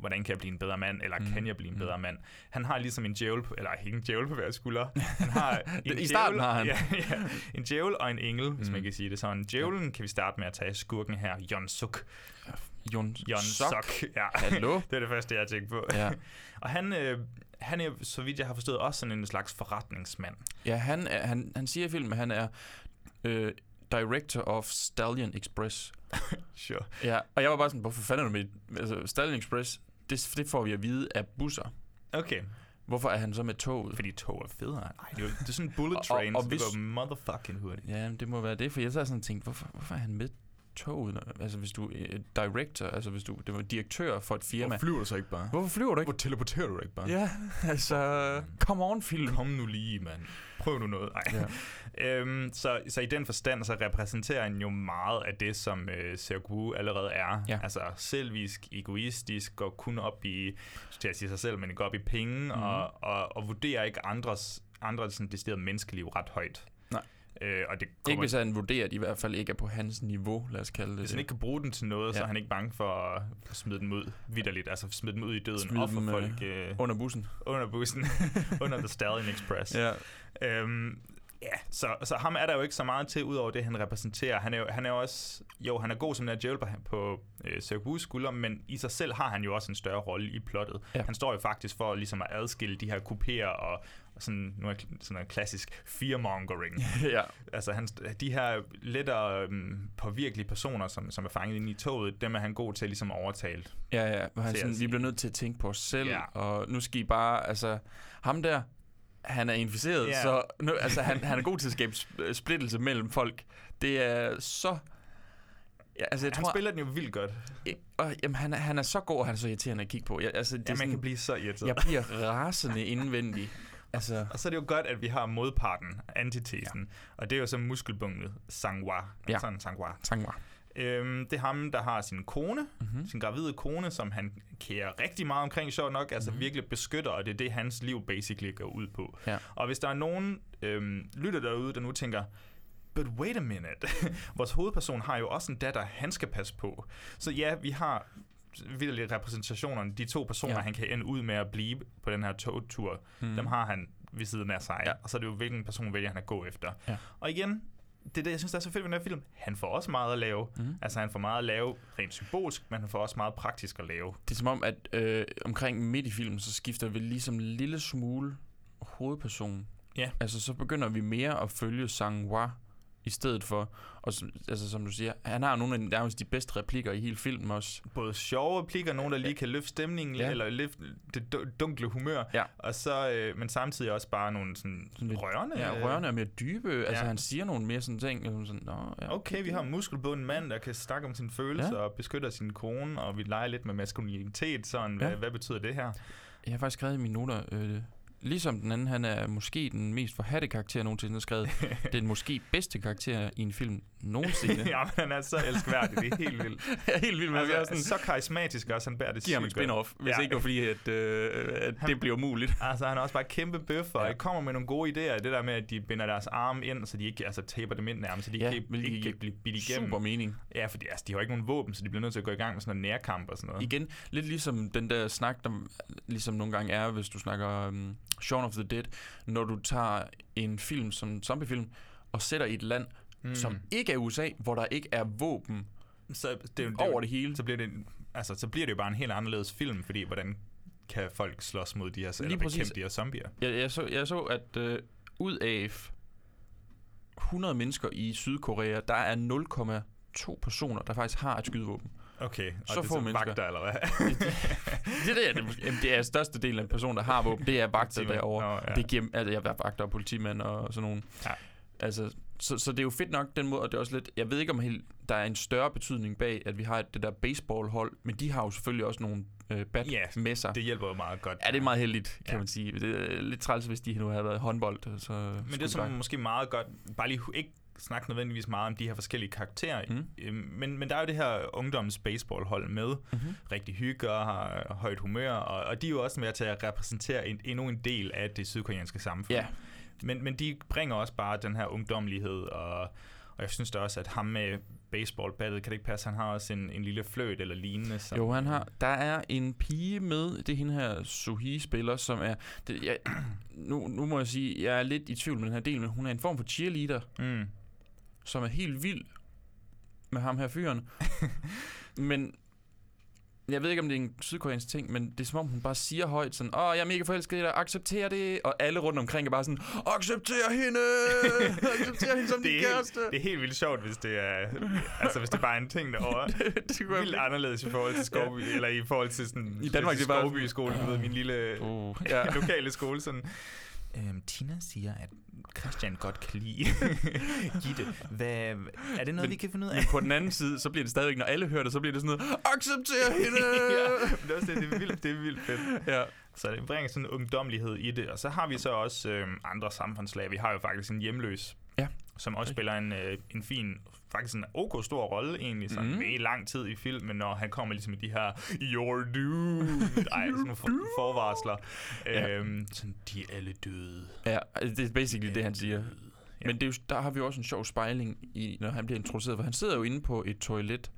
S2: hvordan kan jeg blive en bedre mand, eller mm. kan jeg blive en bedre mand. Han har ligesom en djævel, eller ikke en djævel på hver skulder. Han har en
S1: I starten
S2: djævel-
S1: har han.
S2: Ja, ja, en djævel og en engel, hvis
S1: Mm.
S2: man kan sige det sådan. Djævlen kan vi starte med at tage skurken her, Jon Suk.
S1: Jon,
S2: Jon
S1: Sok.
S2: Sok, ja.
S1: Hallo?
S2: det er det første, jeg har tænkt på.
S1: Ja.
S2: og han, øh, han er, så vidt jeg har forstået, også sådan en slags forretningsmand.
S1: Ja, han, er, han, han siger i filmen, at han er øh, director of Stallion Express.
S2: Sure.
S1: Ja, og jeg var bare sådan, hvorfor fanden er du med? Altså, Stallion Express, det, det får vi at vide af busser.
S2: Okay.
S1: Hvorfor er han så med toget?
S2: Fordi tog er federe. Nej, det, er, jo- det er sådan en bullet
S1: Og-
S2: train,
S1: og
S2: så det
S1: hvis-
S2: går motherfucking hurtigt.
S1: Ja, det må være det, for jeg så sådan tænkt, hvorfor, hvorfor er han med toget? Altså, hvis du er director, altså hvis du det var direktør for et firma.
S2: Hvorfor flyver du så ikke bare?
S1: Hvorfor flyver du ikke?
S2: Hvor teleporterer du ikke bare?
S1: Ja, altså, come on film.
S2: Kom nu lige, mand. Prøv nu noget. Ej.
S1: Ja.
S2: Øhm, så, så i den forstand, så repræsenterer han jo meget af det, som øh, Sergu allerede er.
S1: Ja.
S2: Altså selvisk, egoistisk, går kun op i, til at sige sig selv, men går op i penge, mm. og, og, og vurderer ikke andres, andres sådan decideret menneskeliv ret højt.
S1: Nej.
S2: Øh, og det
S1: Ikke
S2: kommer,
S1: hvis han vurderer, at i hvert fald ikke er på hans niveau, lad os kalde det.
S2: hvis han ikke kan bruge den til noget, ja. så er han ikke bange for at smide dem ud vidderligt. Altså smide dem ud i døden,
S1: Smide dem, øh,
S2: folk øh,
S1: Under bussen.
S2: under bussen, under The Stallion Express.
S1: Ja.
S2: Øhm, ja, så, så ham er der jo ikke så meget til, udover det, han repræsenterer. Han er jo, han er jo også, jo, han er god som den djævel på, på øh, Sergus skulder, men i sig selv har han jo også en større rolle i plottet.
S1: Ja.
S2: Han står jo faktisk for ligesom at adskille de her kupéer og sådan, nu er sådan noget klassisk fearmongering.
S1: ja.
S2: altså han, de her lettere øhm, påvirkelige personer, som, som er fanget inde i toget, dem er han god til ligesom at overtale.
S1: Ja, ja. Hvor han sådan, vi bliver nødt til at tænke på os selv,
S2: Ja.
S1: og nu skal I bare, altså, ham der, han er inficeret,
S2: Ja.
S1: så nu, altså, han, han er god til at skabe sp- splittelse mellem folk. Det er så... Ja, altså, jeg
S2: Han
S1: tror,
S2: spiller den jo vildt godt.
S1: og, jamen, han, er, han er så god, og han er så irriterende at kigge på. Jeg, altså, det
S2: Ja,
S1: er
S2: man
S1: sådan,
S2: kan blive så irriteret.
S1: Jeg bliver rasende indvendig. Altså,
S2: Og så er det jo godt, at vi har modparten, antitesen, ja. og det er jo så muskelbunket Sangwa.
S1: Ja.
S2: Sådan Sangwa.
S1: Sangwa.
S2: Øhm, det er ham, der har sin kone,
S1: Mhm.
S2: mm-hmm. sin gravide kone, som han kærer rigtig meget omkring, sjovt nok, altså mm-hmm. virkelig beskytter, og det er det, hans liv basically går ud på.
S1: Ja.
S2: Og hvis der er nogen øhm, lytter derude, der nu tænker, but wait a minute, vores hovedperson har jo også en datter, han skal passe på. Så ja, vi har vildt repræsentationerne, de to personer,
S1: Ja.
S2: han kan ende ud med at blive på den her togtur, mm. dem har han ved siden af sig,
S1: Ja.
S2: og så er det jo, hvilken person vælger han at gå efter.
S1: Ja.
S2: Og igen, det er det, jeg synes, der er så fedt ved den her film. Han får også meget at lave. Mm. Altså, han får meget at lave rent symbolsk, men han får også meget praktisk at lave.
S1: Det er som om, at øh, omkring midt i filmen, så skifter vi ligesom en lille smule hovedperson.
S2: Ja.
S1: Altså, så begynder vi mere at følge Sang-Hwa i stedet for. Og som, altså, som du siger, han har nogle af nærmest de bedste replikker i hele filmen også.
S2: Både sjove replikker, nogen, der lige kan løfte stemningen,
S1: Ja.
S2: eller løfte det du- dunkle humør,
S1: Ja.
S2: og så, øh, men samtidig også bare nogle sådan,
S1: Sådan lidt-
S2: rørende.
S1: Ja,
S2: øh,
S1: rørende og mere dybe. Ja. Altså,
S2: Ja.
S1: han siger nogle mere sådan ting. og Sådan, Nå, ja,
S2: Okay, vi har en muskelbunden mand, der kan snakke om sine følelser
S1: Ja.
S2: og beskytter sin kone, og vi leger lidt med maskulinitet, sådan,
S1: ja.
S2: hvad, hvad betyder det her?
S1: Jeg har faktisk skrevet i mine noter, øh, ligesom den anden, han er måske den mest forhatte karakter nogensinde har skrevet. den måske bedste karakter i en film nogensinde.
S2: ja, men han er så elskværdig, det er helt vildt.
S1: er helt vild med, at
S2: Altså,
S1: sådan,
S2: så karismatisk også, han bærer det
S1: giver ham en spin-off, hvis
S2: Ja.
S1: ikke var fordi, at, øh, at det bliver umuligt.
S2: Altså, han er også bare kæmpe bøf, og
S1: Ja.
S2: ja. kommer med nogle gode idéer. Det der med, at de binder deres arme ind, så de ikke altså, taper dem ind nærmest, så de
S1: Ja,
S2: ja, ikke, ikke
S1: giver
S2: kan blive bidt igennem.
S1: Super mening.
S2: Ja, fordi altså, de har ikke nogen våben, så de bliver nødt til at gå i gang med sådan en nærkamp og sådan noget.
S1: Igen, lidt ligesom den der snak, der ligesom nogle gange er, hvis du snakker um, Shaun of the Dead, når du tager en film som zombiefilm, og sætter i et land, mm. som ikke er USA, hvor der ikke er våben
S2: så det, er jo- det, er
S1: over det hele.
S2: Så bliver det, altså, så bliver det jo bare en helt anderledes film, fordi hvordan kan folk slås mod de her, eller
S1: Lige præcis.
S2: bekæmpe de her zombier?
S1: Jeg, jeg, så, jeg så, at øh, ud af 100 mennesker i Sydkorea, der er 0,2 personer, der faktisk har et skydevåben.
S2: Okay, og
S1: Så
S2: det er
S1: få
S2: så
S1: mennesker.
S2: vagter, eller hvad?
S1: det, det, er, det, jamen, det er største del af en person, der har våben. Det er vagter derovre.
S2: Nå, ja.
S1: Det giver, altså, jeg er vagter og politimænd og sådan nogle.
S2: Ja.
S1: Altså, så, så det er jo fedt nok den måde, og det er også lidt, jeg ved ikke om helt, der er en større betydning bag, at vi har et, det der baseballhold, men de har jo selvfølgelig også nogle øh, bat
S2: Ja,
S1: med sig.
S2: det hjælper jo meget godt.
S1: Ja, det er meget heldigt, kan
S2: Ja.
S1: man sige. Det er lidt træls, hvis de nu havde været håndbold. Så
S2: Men det er som måske meget godt, bare lige ikke snakke nødvendigvis meget om de her forskellige karakterer,
S1: Mm.
S2: mm. men, men der er jo det her ungdoms baseballhold med,
S1: Mhm.
S2: rigtig hygge og har højt humør, og, og de er jo også med til at repræsentere en, endnu en del af det sydkoreanske samfund.
S1: Ja.
S2: Men, men de bringer også bare den her ungdomlighed, og, og jeg synes da også, at ham med baseballbattet, kan det ikke passe, han har også en, en lille fløjt eller lignende. Som,
S1: Jo, han har. Der er en pige med, det er hende her Suhi-spiller, som er... Det, jeg, nu, nu må jeg sige, jeg er lidt i tvivl med den her del, men hun er en form for cheerleader,
S2: Mm.
S1: Som er helt vild med ham her fyren. men jeg ved ikke, om det er en sydkoreansk ting, men det er som om, hun bare siger højt sådan, åh, jeg er mega forelsket i dig, accepter det. Og alle rundt omkring er bare sådan, accepter hende! accepter hende som
S2: det,
S1: din
S2: er
S1: kæreste!
S2: helt, det er helt vildt sjovt, hvis det er, altså hvis det bare er en ting derovre.
S1: det kunne være
S2: vildt anderledes i forhold til Skovby, ja. eller i forhold til sådan...
S1: I Danmark, det er bare-
S2: Skovby skole, du ved, min lille
S1: Uh,
S2: ja. lokale skole, sådan... Øhm, Tina siger, at Christian godt kan lide Gitte. Hvad, er det noget,
S1: Men-
S2: vi kan finde ud af?
S1: Men på den anden side, så bliver det stadigvæk, når alle hører det, så bliver det sådan noget, accepter hende!
S2: ja, det er, også det, det, er vildt, det er vildt fedt.
S1: ja.
S2: Så det bringer sådan en ungdomlighed i det. Og så har vi så også øh, andre samfundslag. Vi har jo faktisk en hjemløs,
S1: Ja.
S2: som også spiller en, øh, en fin, faktisk en ok stor rolle egentlig, sådan mm. med lang tid i filmen, når han kommer ligesom med de her You're doomed, ej, sådan for, forvarsler.
S1: Ja.
S2: Øhm, sådan, de er alle døde.
S1: Ja, det er basically det, han siger.
S2: Ja.
S1: Men det er jo, der har vi også en sjov spejling, i, når han bliver introduceret, for han sidder jo inde på et toilet,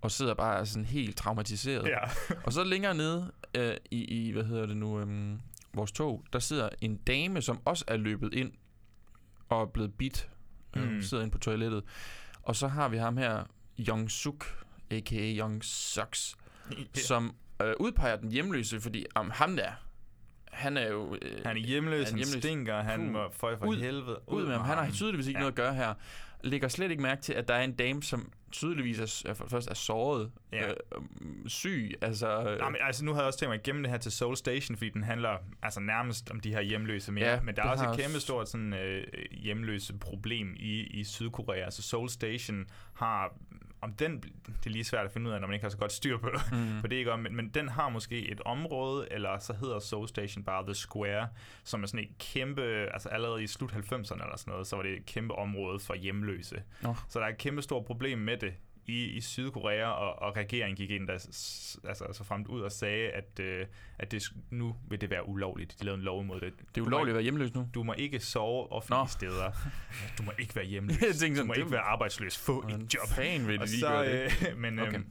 S1: og sidder bare sådan helt traumatiseret.
S2: Ja.
S1: Og så længere nede øh, i, i, hvad hedder det nu, øhm, vores tog, der sidder en dame, som også er løbet ind og er blevet bit. Mm. øh, sidder inde på toilettet. Og så har vi ham her, Young Suk, a.k.a. Young Sucks,
S2: Ja.
S1: som øh, udpeger den hjemløse, fordi om ham der, han er jo... Øh,
S2: Han er hjemløs,
S1: han er hjemløs.
S2: stinker, han må føje for
S1: Ud-
S2: helvede.
S1: ud med ham. Han har tydeligvis ikke
S2: ja.
S1: noget at gøre her. Lægger slet ikke mærke til, at der er en dame, som tydeligvis er, er for det første er såret,
S2: Ja.
S1: øh, syg, altså... Øh,
S2: Nej, men altså, nu havde jeg også tænkt mig at gemme det her til Soul Station, fordi den handler altså nærmest om de her hjemløse mere.
S1: Ja,
S2: men der er også et kæmpe stort sådan, øh, hjemløse problem i, i Sydkorea. Altså Soul Station har, om den, det er lige svært at finde ud af, når man ikke har så godt styr på, mm. på det, ikke? men, men den har måske et område, eller så hedder Soul Station bare The Square, som er sådan et kæmpe, altså allerede i slut 90'erne eller sådan noget, så var det et kæmpe område for hjemløse.
S1: Nå.
S2: Så der er et kæmpe stort problem med det i, i Sydkorea, og, og regeringen gik ind der, altså, så fremt ud og sagde, at, øh, at det, nu vil det være ulovligt. De lavede en lov imod det.
S1: det er ulovligt at være hjemløs nu.
S2: Du må ikke sove offentlige
S1: Nå.
S2: steder. Du må ikke være hjemløs.
S1: Jeg tænkte
S2: du må
S1: det-
S2: ikke være arbejdsløs. Få et job.
S1: fanden vil
S2: Og
S1: lige
S2: så,
S1: gøre det?
S2: øh, men,
S1: Okay.
S2: øhm,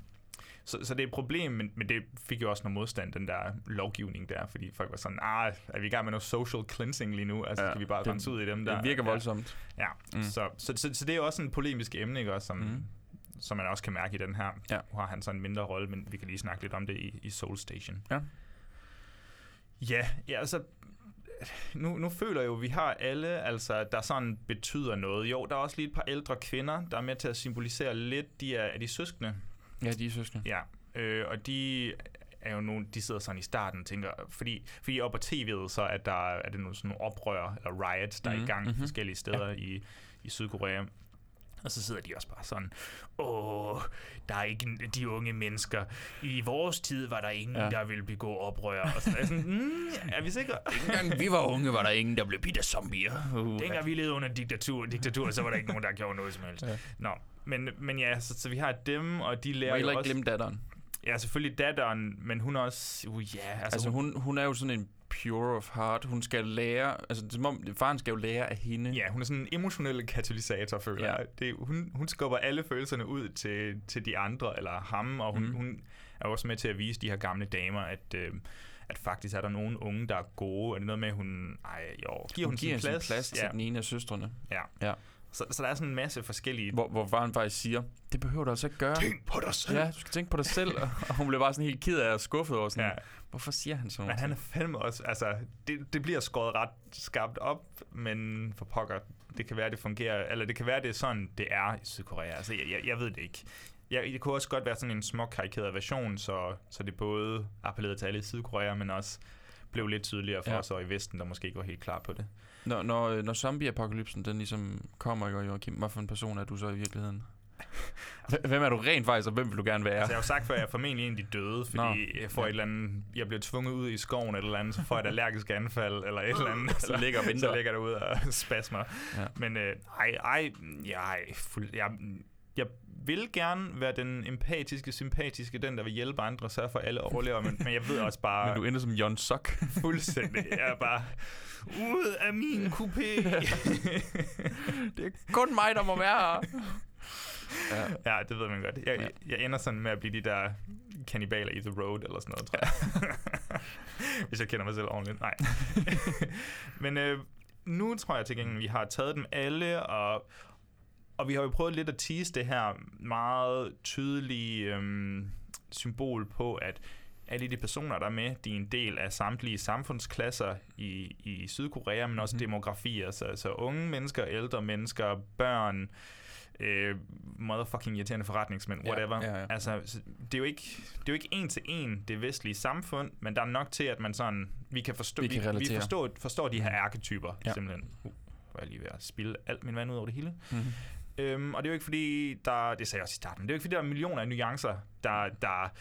S2: så, så det er et problem, men, men det fik jo også noget modstand, den der lovgivning der, fordi folk var sådan, ah, er vi i gang med noget social cleansing lige nu? Altså,
S1: Ja,
S2: skal vi bare
S1: det-
S2: rense ud i dem der?
S1: Det virker
S2: Ja.
S1: voldsomt.
S2: Ja,
S1: Mm.
S2: mm. så, så, så, så det er jo også en polemisk emne, ikke, også, som,
S1: Mm.
S2: Som man også kan mærke i den her.
S1: Ja.
S2: Nu har han så en mindre rolle, men vi kan lige snakke lidt om det i, i Soul Station.
S1: Ja.
S2: Ja, ja altså, nu, nu føler jeg jo, at vi har alle, altså, der sådan betyder noget. Jo, der er også lige et par ældre kvinder, der er med til at symbolisere lidt. De er, er de søskende?
S1: Ja, de er søskende.
S2: Ja, øh, og de er jo nogle, de sidder sådan i starten og tænker, fordi, fordi op på tv'et, så er der er det nogle sådan nogle oprør, eller riots, der mm, er
S1: Mhm,
S2: i gang
S1: mhm.
S2: forskellige steder ja. i, i Sydkorea. Og så sidder de også bare sådan, åh, der er ikke de unge mennesker. I vores tid var der ingen,
S1: Ja.
S2: der ville begå oprør. Og så er sådan, mm, er vi sikre?
S1: Dengang vi var unge, var der ingen, der blev bidt af zombier. Uh.
S2: Dengang vi levede under diktatur, diktatur, så var der ikke nogen, der gjorde noget som helst.
S1: Ja.
S2: Nå, men, men ja, så, så vi har dem, og de
S1: Må
S2: lærer
S1: jeg
S2: jo
S1: ikke
S2: også...
S1: glemme datteren.
S2: Ja, selvfølgelig datteren, men hun er også... Uh, ja, altså,
S1: Altså, hun, hun er jo sådan en pure of heart. Hun skal lære... Altså, som om, faren skal jo lære af hende.
S2: Ja, hun er sådan en emotionel katalysator, føler
S1: Ja.
S2: Det, hun, hun skubber alle følelserne ud til, til de andre, eller ham, og hun, mm. hun er også med til at vise de her gamle damer, at, øh, at faktisk er der nogle unge, der er gode. Er det noget med, at hun... Ej, jo, giver hun,
S1: hun giver
S2: sin
S1: plads, sin plads til den ene af søstrene.
S2: ja.
S1: Ja.
S2: Så, så der er sådan en masse forskellige...
S1: Hvor, hvor faren faktisk siger, det behøver du altså ikke gøre.
S2: Tænk på dig selv!
S1: Ja, du skal tænke på dig selv. Og hun bliver bare sådan helt ked af og skuffet over sådan,
S2: Ja.
S1: ja. hvorfor siger han sådan
S2: Men han er fandme også, altså, det, det bliver skåret ret skarpt op, men for pokker, det kan være, det fungerer, eller det kan være, det er sådan, det er i Sydkorea. Altså, jeg, jeg, jeg ved det ikke. Jeg, det kunne også godt være sådan en smuk karikeret version, så, så det både appellerede til alle i Sydkorea, men også blev lidt tydeligere for
S1: Ja.
S2: ja. os og i Vesten, der måske ikke var helt klar på det.
S1: Når, når, når zombie-apokalypsen den ligesom kommer, ikke, Joachim, hvad for en person er du så i virkeligheden? Hvem er du rent faktisk, og hvem vil du gerne være?
S2: Altså, jeg har jo sagt før, at jeg er formentlig en af de døde, fordi
S1: Nå.
S2: jeg får et eller andet, jeg bliver tvunget ud i skoven eller eller andet, så får jeg et allergisk anfald, eller et eller andet.
S1: Så ligger og venter.
S2: Så ligger derude og spasmer.
S1: Ja.
S2: Men øh, ej, ej, jeg, fuld, jeg, jeg vil gerne være den empatiske, sympatiske, den, der vil hjælpe andre sørge for, at alle overlever, men, men jeg ved også bare
S1: Men du ender som Jon Sok.
S2: fuldstændig, jeg er bare ud af min kupé.
S1: det er kun mig, der må være her. Ja.
S2: Ja, det ved man godt. Jeg,
S1: Ja.
S2: ja. jeg ender sådan med at blive de der kannibaler i The Road, eller sådan noget, tror jeg. Hvis jeg kender mig selv ordentligt. Nej. Men øh, nu tror jeg til gengæld, vi har taget dem alle, og, og vi har jo prøvet lidt at tease det her meget tydelige, øhm, symbol på, at alle de personer, der er med, de er en del af samtlige samfundsklasser i, i Sydkorea, men også mm. demografier, så, så unge mennesker, ældre mennesker, børn, øh, motherfucking irriterende forretningsmænd, whatever.
S1: ja, ja.
S2: Altså, så det er jo ikke det er jo ikke en til en det vestlige samfund, men der er nok til, at man sådan, vi kan forstå,
S1: Vi kan
S2: vi, vi forstår, forstår de her arketyper,
S1: Ja.
S2: simpelthen. Uh, var jeg lige ved at spille alt min vand ud over det hele.
S1: Mhm.
S2: Øhm, og det er jo ikke fordi, der, det sagde jeg også i starten, det er jo ikke fordi, der er millioner af nuancer, der, der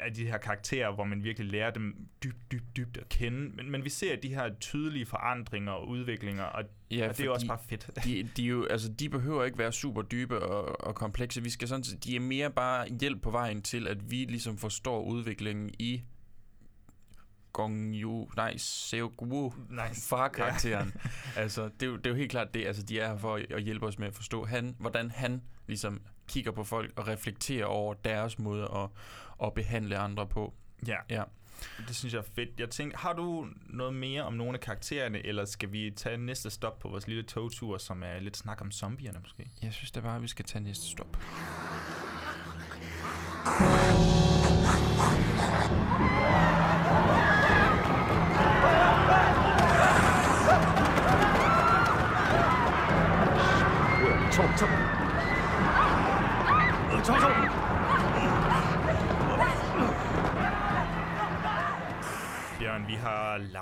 S2: er de her karakterer, hvor man virkelig lærer dem dybt, dybt, dybt at kende. Men, men vi ser de her tydelige forandringer og udviklinger, og,
S1: Ja,
S2: og det er jo også bare fedt.
S1: De, de, jo, altså, de behøver ikke være super dybe og, og komplekse. Vi skal sådan, de er mere bare hjælp på vejen til, at vi ligesom forstår udviklingen i Gong Yu, nej, Seo Guo,
S2: Nice.
S1: far-karakteren. altså, det er, jo, det er jo helt klart det, altså, de er her for at, at hjælpe os med at forstå, han, hvordan han ligesom kigger på folk og reflekterer over deres måde at, at behandle andre på.
S2: Ja.
S1: Ja.
S2: Det synes jeg er fedt. Jeg tænker, har du noget mere om nogle af karaktererne, eller skal vi tage næste stop på vores lille togtur, som er lidt snak om zombierne måske?
S1: Jeg synes da bare, at vi skal tage næste stop.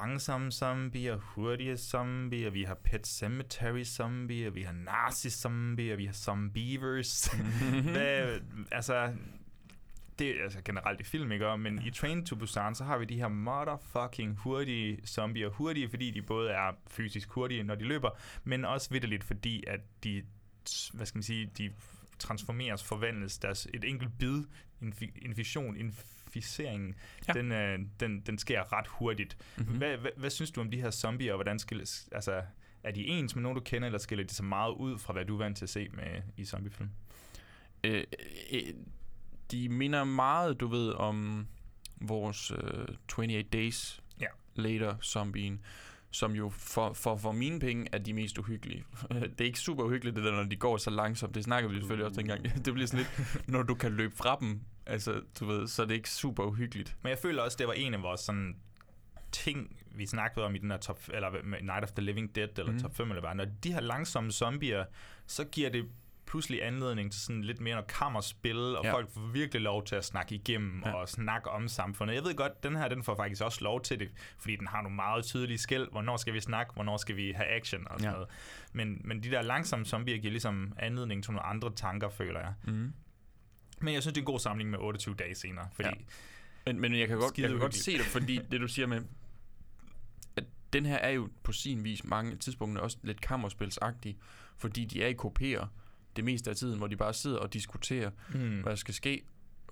S2: langsomme zombier, hurtige zombier, vi har Pet Cemetery zombier, vi har Nazi zombier, vi har zombievers. Hvad, altså, det er altså generelt i film, ikke? Men i Train to Busan, så har vi de her motherfucking hurtige zombier. Hurtige, fordi de både er fysisk hurtige, når de løber, men også vidderligt, fordi at de, hvad skal man sige, de transformeres, forvandles. Deres, et enkelt bid, infi, infiktion, inficeringen,
S1: Ja.
S2: ja. den, øh, den, den sker ret hurtigt.
S1: Mhm.
S2: Mm-hmm. Hvad, hvad, hvad synes du om de her zombier, og hvordan skilles, altså, er de ens med nogen, du kender, eller skiller de så meget ud fra, hvad du er vant til at se med i zombiefilm?
S1: øh, øh, de minder meget, du ved, om vores øh, 28 Days
S2: Ja.
S1: Later zombien, som jo for, for, for mine penge er de mest uhyggelige. det er ikke super uhyggeligt, det der, når de går så langsomt. Det snakker vi selvfølgelig også dengang. det bliver sådan lidt, når du kan løbe fra dem, altså, du ved, så er det ikke super uhyggeligt.
S2: Men jeg føler også, det var en af vores sådan ting, vi snakkede om i den her top, eller Night of the Living Dead, eller mm. top 5, eller hvad. Når de her langsomme zombier, så giver det pludselig anledning til sådan lidt mere noget kammerspil, og
S1: Ja.
S2: folk får virkelig lov til at snakke igennem
S1: Ja.
S2: og snakke om samfundet. Jeg ved godt, den her, den får faktisk også lov til det, fordi den har nogle meget tydelige skæld. Hvornår skal vi snakke? Hvornår skal vi have action? Og sådan
S1: ja.
S2: noget. Men, men de der langsomme zombier giver ligesom anledning til nogle andre tanker, føler jeg.
S1: Mm.
S2: Men jeg synes, det er en god samling med 28 dage senere, fordi
S1: Ja. Men, men jeg kan godt, jeg kan godt se det, fordi det du siger med, at den her er jo på sin vis mange tidspunkter også lidt kammerspilsagtig, fordi de er i kopier det meste af tiden, hvor de bare sidder og diskuterer,
S2: mm.
S1: hvad der skal ske.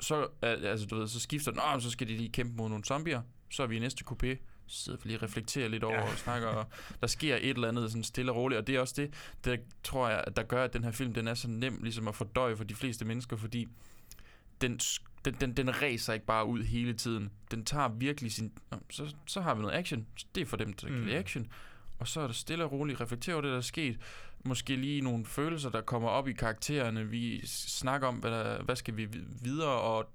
S1: Så, altså, du ved, så skifter den, "Nå, så skal de lige kæmpe mod nogle zombier, så er vi i næste kopé, så sidder vi lige og reflekterer lidt over
S2: Ja.
S1: og snakker, og der sker et eller andet sådan stille og roligt, og det er også det, der tror jeg, der gør, at den her film, den er så nem ligesom at fordøje for de fleste mennesker, fordi den, den, den, den ræser ikke bare ud hele tiden. Den tager virkelig sin... Så, så har vi noget action. Det er for dem, der kan
S2: Mm.
S1: lide action. Og så er der stille og roligt reflektere over det, der er sket. Måske lige nogle følelser, der kommer op i karaktererne. Vi snakker om, hvad, der, hvad skal vi vid- videre, og,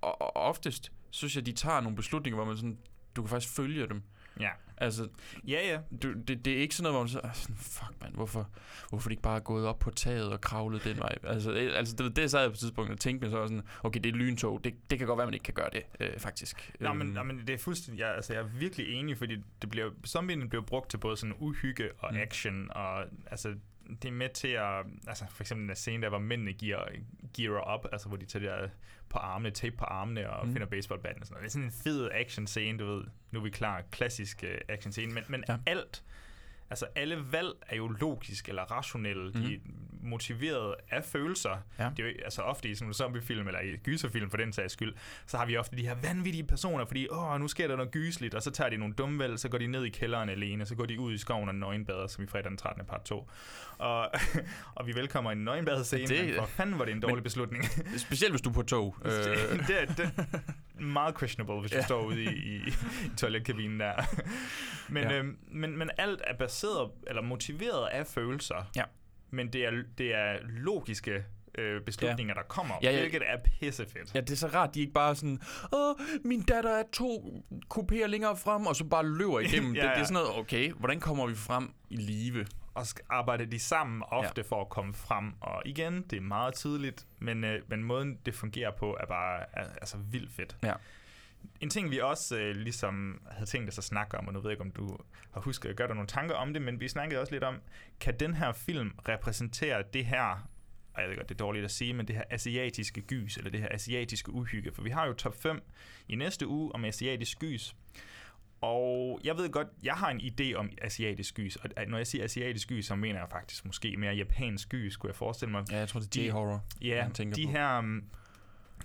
S1: og, og oftest synes jeg, de tager nogle beslutninger, hvor man sådan, du kan faktisk følge dem.
S2: Ja.
S1: Altså,
S2: Ja, ja.
S1: du, det, det er ikke sådan noget, hvor man så, "Ah, sådan, fuck mand, hvorfor, hvorfor er de ikke bare gået op på taget og kravlet den vej? Altså, øh, altså det, det sad jeg på et tidspunkt og tænkte mig så sådan, okay, det er lyntog, det, det kan godt være, man ikke kan gøre det, øh, faktisk.
S2: Nå, men,
S1: Øhm,
S2: nå, men det er fuldstændig, jeg, altså, jeg er virkelig enig, fordi det bliver, zombierne bliver brugt til både sådan uhygge og
S1: Mm.
S2: mm. action, og altså, det er med til at, altså for eksempel den scene der, hvor mændene gear, gearer op, altså hvor de tager der på armene, tape på armene og
S1: Mm.
S2: finder baseballbatten og sådan noget. Det er sådan en fed action scene, du ved. Nu er vi klar, klassisk uh, action scene, men, men
S1: ja.
S2: alt, altså alle valg er jo logisk eller rationelle. Mm. De er motiveret af følelser.
S1: Ja.
S2: Det er jo altså ofte i sådan en zombiefilm, eller i gyserfilm for den sags skyld, så har vi ofte de her vanvittige personer, fordi åh, nu sker der noget gysligt, og så tager de nogle dumme valg, så går de ned i kælderen alene, så går de ud i skoven og nøgenbader, som i fredag den 13. part 2. Og, og vi velkommer en nøgenbadescene,
S1: Det-
S2: det, men for fanden var det en dårlig
S1: Men-
S2: beslutning.
S1: Specielt hvis du er på tog.
S2: Øh. Det, er, det er meget questionable, hvis ja.
S1: Ja.
S2: du står ude i, i, i toiletkabinen der. men,
S1: ja.
S2: øhm, men, men alt er baseret, eller motiveret af følelser.
S1: Ja.
S2: Men det er, det er logiske øh, beslutninger, ja. der kommer,
S1: Ja,
S2: ja, hvilket er pissefedt.
S1: Ja, det er så rart, de ikke bare sådan, Åh, min datter er to kopéer længere frem, og så bare løber igennem.
S2: Ja,
S1: ja, det, det er sådan noget, okay, hvordan kommer vi frem i live?
S2: Og arbejder de sammen ofte ja. for at komme frem. Og igen, det er meget tydeligt, men, øh, men måden, det fungerer på, er bare er, altså vildt fedt.
S1: Ja.
S2: En ting, vi også øh, ligesom havde tænkt os at snakke om, og nu ved jeg ikke, om du har husket at gøre dig nogle tanker om det, men vi snakkede også lidt om, kan den her film repræsentere det her, og jeg ved godt, det er dårligt at sige, men det her asiatiske gys, eller det her asiatiske uhygge, for vi har jo top 5 i næste uge om asiatisk gys, og jeg ved godt, jeg har en idé om asiatisk gys, og når jeg siger asiatisk gys, så mener jeg faktisk måske mere japansk gys, kunne jeg forestille mig.
S1: Ja, jeg tror, det er
S2: De-
S1: J-horror,
S2: Ja, de
S1: på.
S2: her, um,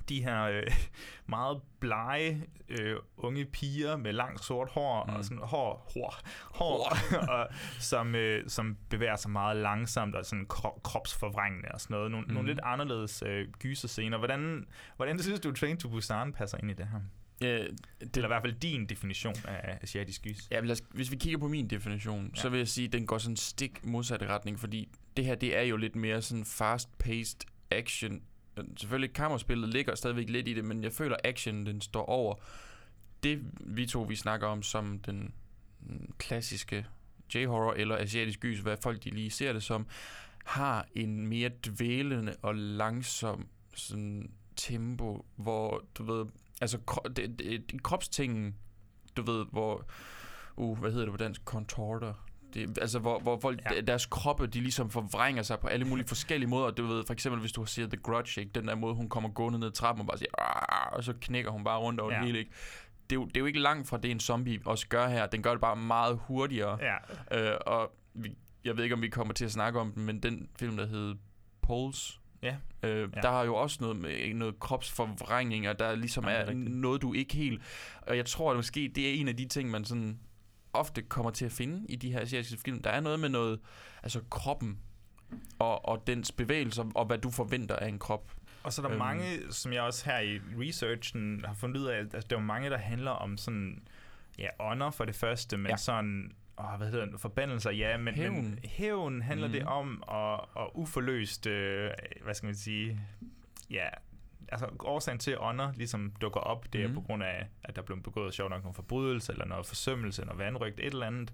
S2: de her øh, meget blege øh, unge piger med langt sort hår mm. og sådan hår, hår, hår og, som, øh, som bevæger sig meget langsomt og sådan kro- kropsforvrængende og sådan noget. Nogle, mm. nogle lidt anderledes øh, gyserscener. Hvordan, hvordan synes du, Train to Busan passer ind i det her?
S1: Ja,
S2: Det er i hvert fald din definition af asiatisk gys.
S1: Ja, os, hvis vi kigger på min definition, ja. så vil jeg sige, at den går sådan stik modsatte retning, fordi det her, det er jo lidt mere sådan fast-paced action. Selvfølgelig, kammerspillet ligger stadigvæk lidt i det, men jeg føler, action den står over. Det, vi to vi snakker om som den mm, klassiske J-horror eller asiatisk gys, hvad folk de lige ser det som, har en mere dvælende og langsom sådan tempo, hvor du ved, altså kro- det, det, det, kropstingen, du ved, hvor, uh, hvad hedder det på dansk, contorter, det, altså hvor, hvor folk,
S2: Ja.
S1: deres kroppe, de ligesom forvrænger sig på alle mulige forskellige måder. Du ved, for eksempel hvis du ser The Grudge, ikke? den der måde, hun kommer gående ned ad trappen og bare siger, "Arr", og så knækker hun bare rundt over
S2: Ja.
S1: det hele, ikke? Det er, jo, det er jo ikke langt fra det, en zombie også gør her. Den gør det bare meget hurtigere.
S2: Ja,
S1: Øh, og vi, jeg ved ikke, om vi kommer til at snakke om den, men den film, der hed Pulse,
S2: ja.
S1: øh,
S2: Ja.
S1: der har jo også noget med noget kropsforvrængning, og der ligesom
S2: Jamen,
S1: er,
S2: er
S1: noget, du ikke helt... Og jeg tror, at måske det er en af de ting, man sådan ofte kommer til at finde i de her asiatiske film. Der er noget med noget, altså kroppen og, og dens bevægelser, og hvad du forventer af en krop.
S2: Og så er der
S1: Øhm.
S2: mange, som jeg også her i researchen har fundet ud af, at altså, der er mange, der handler om sådan, ja, ånder for det første, men
S1: Ja.
S2: sådan, åh, hvad hedder det, forbandelser, ja, men
S1: Hævn.
S2: men hævn handler mm. det
S1: Mhm.
S2: om, og, og uforløst, øh, hvad skal man sige, ja, altså årsagen til, at ånder ligesom dukker op, det er
S1: Mhm.
S2: på grund af, at der blev begået sjovt nok nogle forbrydelser, eller noget forsømmelse, noget vandrygt, et eller andet,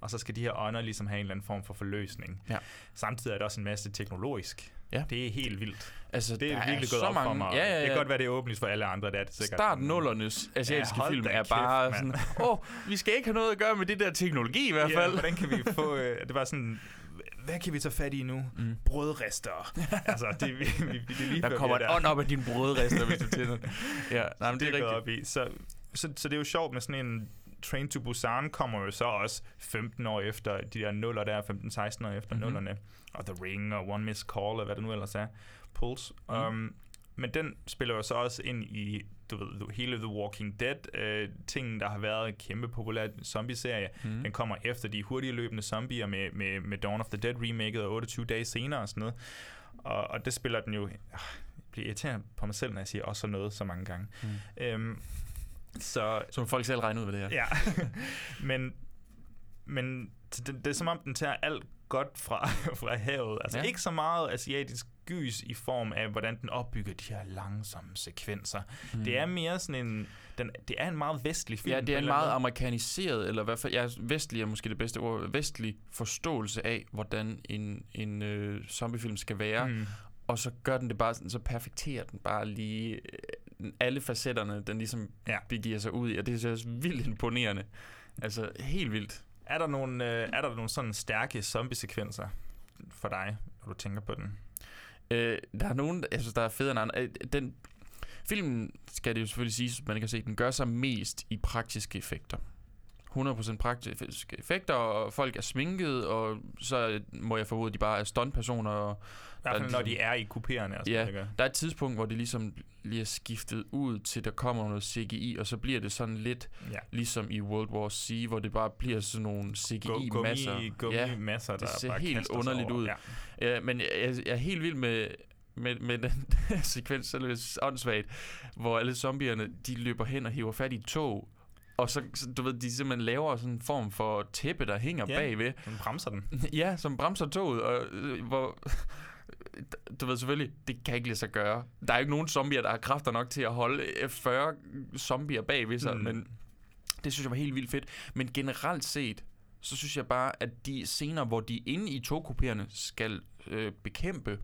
S2: og så skal de her ånder ligesom have en eller anden form for forløsning.
S1: Ja.
S2: Samtidig er der også en masse teknologisk.
S1: Ja.
S2: Det er helt vildt.
S1: Altså,
S2: Det er virkelig
S1: så
S2: gået op
S1: mange,
S2: for mig.
S1: Ja, ja, ja.
S2: Det kan godt være, det er åbent for alle andre, det er det sikkert.
S1: Start nullernes asiatiske
S2: Ja,
S1: film er
S2: kæft,
S1: bare
S2: mand.
S1: sådan, åh, oh, vi skal ikke have noget at gøre med det der teknologi i hvert
S2: Ja,
S1: fald.
S2: hvordan kan vi få... Øh, det var sådan, hvad kan vi tage fat i nu?
S1: Mm.
S2: Brødrester. altså, det, vi, vi, det er lige
S1: Der kommer et ånd op af din brødrester, hvis du tænder. Ja, nej, men det
S2: det er
S1: rigtigt.
S2: op i. Så, så, så det er jo sjovt med sådan en Train to Busan kommer jo så også 15 år efter de der nuller der, 15-16 år efter
S1: Mhm.
S2: mm-hmm. nullerne. Og The Ring og One Miss Call, og hvad det nu ellers er. Pulse. Mm. Um, men den spiller jo så også ind i du ved, the- hele The Walking Dead øh, ting, der har været en kæmpe populær zombie-serie. Mm. Den kommer efter de hurtige løbende zombier med, med, med Dawn of the Dead remaket og 28 dage senere og sådan noget. Og, og det spiller den jo... Jeg bliver irriterende på mig selv, når jeg siger også noget så mange gange.
S1: Mm.
S2: Øhm, så
S1: Så må folk selv regne ud, hvad det er.
S2: Ja, men, men det, det er som om, den tager alt godt fra, fra havet. Altså
S1: ja.
S2: ikke så meget asiatisk gys i form af, hvordan den opbygger de her langsomme sekvenser. Mm. Det er mere sådan en... Den, det er en meget vestlig film.
S1: Ja, det er en meget
S2: måde.
S1: amerikaniseret, eller i hvert fald, ja, vestlig er måske det bedste ord, vestlig forståelse af, hvordan en, en øh, zombiefilm skal være, mm. Og så gør den det bare sådan, så perfekterer den bare lige øh, alle facetterne, den ligesom ja. Begiver sig ud i, og det er så også vildt imponerende. Altså, helt vildt.
S2: Er der nogle, øh, er der nogle sådan stærke zombie-sekvenser for dig, når du tænker på den?
S1: Øh, der er nogen, jeg synes, der er federe end andre. Øh, Den, filmen, skal det jo selvfølgelig siges, man kan se, den gør sig mest i praktiske effekter. 100% praktiske effekter, og folk er sminket, og så må jeg formode, at de bare er stuntpersoner. Og
S2: I hvert
S1: er
S2: fald, når
S1: ligesom-
S2: de er i kupéerne. Og sådan
S1: Ja.
S2: ikke?
S1: der er et tidspunkt, hvor det ligesom lige er skiftet ud til, der kommer noget CGI, og så bliver det sådan lidt
S2: ja.
S1: ligesom i World War C, hvor det bare bliver sådan nogle CGI-masser.
S2: Gummi, gummi
S1: Ja,
S2: masser, der
S1: det ser
S2: bare
S1: helt underligt
S2: over.
S1: ud.
S2: Ja.
S1: Ja, men jeg, jeg, er helt vild med, med, med den sekvens, så er det åndssvagt, hvor alle zombierne, de løber hen og hiver fat i tog, og så, så, du ved, de simpelthen laver sådan en form for tæppe, der hænger
S2: Ja.
S1: bagved.
S2: Den bremser den.
S1: Ja, som bremser toget, og øh, hvor du ved selvfølgelig, det kan ikke lade sig gøre. Der er ikke nogen zombier, der har kræfter nok til at holde øh, 40 zombier bag ved sig,
S2: mm.
S1: men det synes jeg var helt vildt fedt. Men generelt set, så synes jeg bare, at de scener, hvor de inde i togkupéerne skal øh, bekæmpe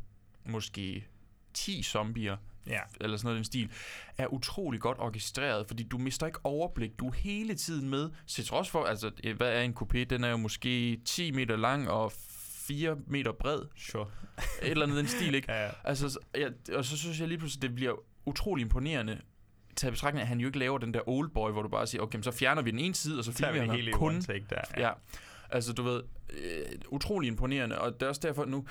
S1: måske 10 zombier,
S2: Ja.
S1: eller sådan noget den stil, er utrolig godt orkestreret, fordi du mister ikke overblik. Du er hele tiden med, til trods for, altså, øh, hvad er en coupé? Den er jo måske 10 meter lang og 4 meter bred.
S2: Sure.
S1: Et eller andet den stil, ikke?
S2: Ja, ja.
S1: Altså, så- ja, og så synes jeg lige pludselig, det bliver utrolig imponerende, taget betragtning, at han jo ikke laver den der old boy, hvor du bare siger, okay, så fjerner vi den ene side, og så filmer
S2: vi hele
S1: kun
S2: take der.
S1: Ja. Altså, du ved, øh, utrolig imponerende, og det er også derfor nu,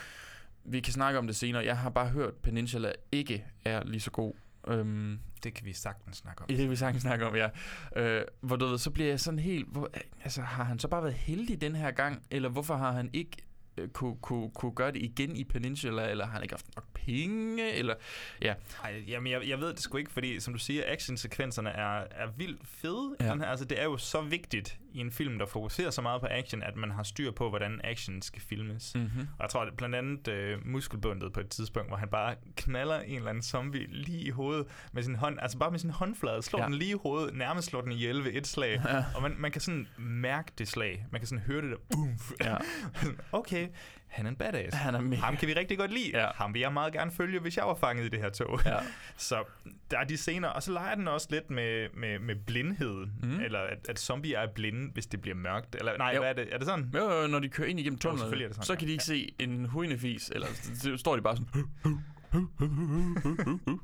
S1: vi kan snakke om det senere. Jeg har bare hørt, Peninsula ikke er lige så god. Øhm,
S2: Det kan vi sagtens snakke om.
S1: det kan vi sagtens snakke om, ja. Øh, hvor du ved, så bliver jeg sådan helt, hvor, altså har han så bare været heldig den her gang, eller hvorfor har han ikke øh, kunne, kunne, kunne gøre det igen i Peninsula, eller har han ikke haft nok penge, eller ja.
S2: Ej, jamen jeg, jeg ved det sgu ikke, fordi som du siger, actionsekvenserne er, er vildt fede.
S1: Ja.
S2: Den her, altså, det er jo så vigtigt i en film, der fokuserer så meget på action, at man har styr på, hvordan action skal filmes. Mm.
S1: Mm-hmm.
S2: Og jeg tror at blandt andet øh, muskelbundet på et tidspunkt, hvor han bare knaller en eller anden zombie lige i hovedet med sin hånd, altså bare med sin håndflade, slår
S1: ja.
S2: den lige i hovedet, nærmest slår den ihjel ved et slag.
S1: Ja.
S2: Og man, man kan sådan mærke det slag. Man kan sådan høre det der, boom.
S1: Ja.
S2: okay, han er en badass.
S1: Han er mega.
S2: Ham kan vi rigtig godt lide.
S1: Ja.
S2: Ham vil jeg meget gerne følge, hvis jeg var fanget i det her tog.
S1: Ja.
S2: Så der er de scener, og så leger den også lidt med, med, med blindhed.
S1: Mm.
S2: Eller at, at zombier er blinde, hvis det bliver mørkt. Eller nej,
S1: Jo.
S2: hvad er det? Er det sådan?
S1: Jo, jo, når de kører ind igennem tunnelen,
S2: sådan,
S1: så kan de ikke se en huindefis, eller så står de bare sådan...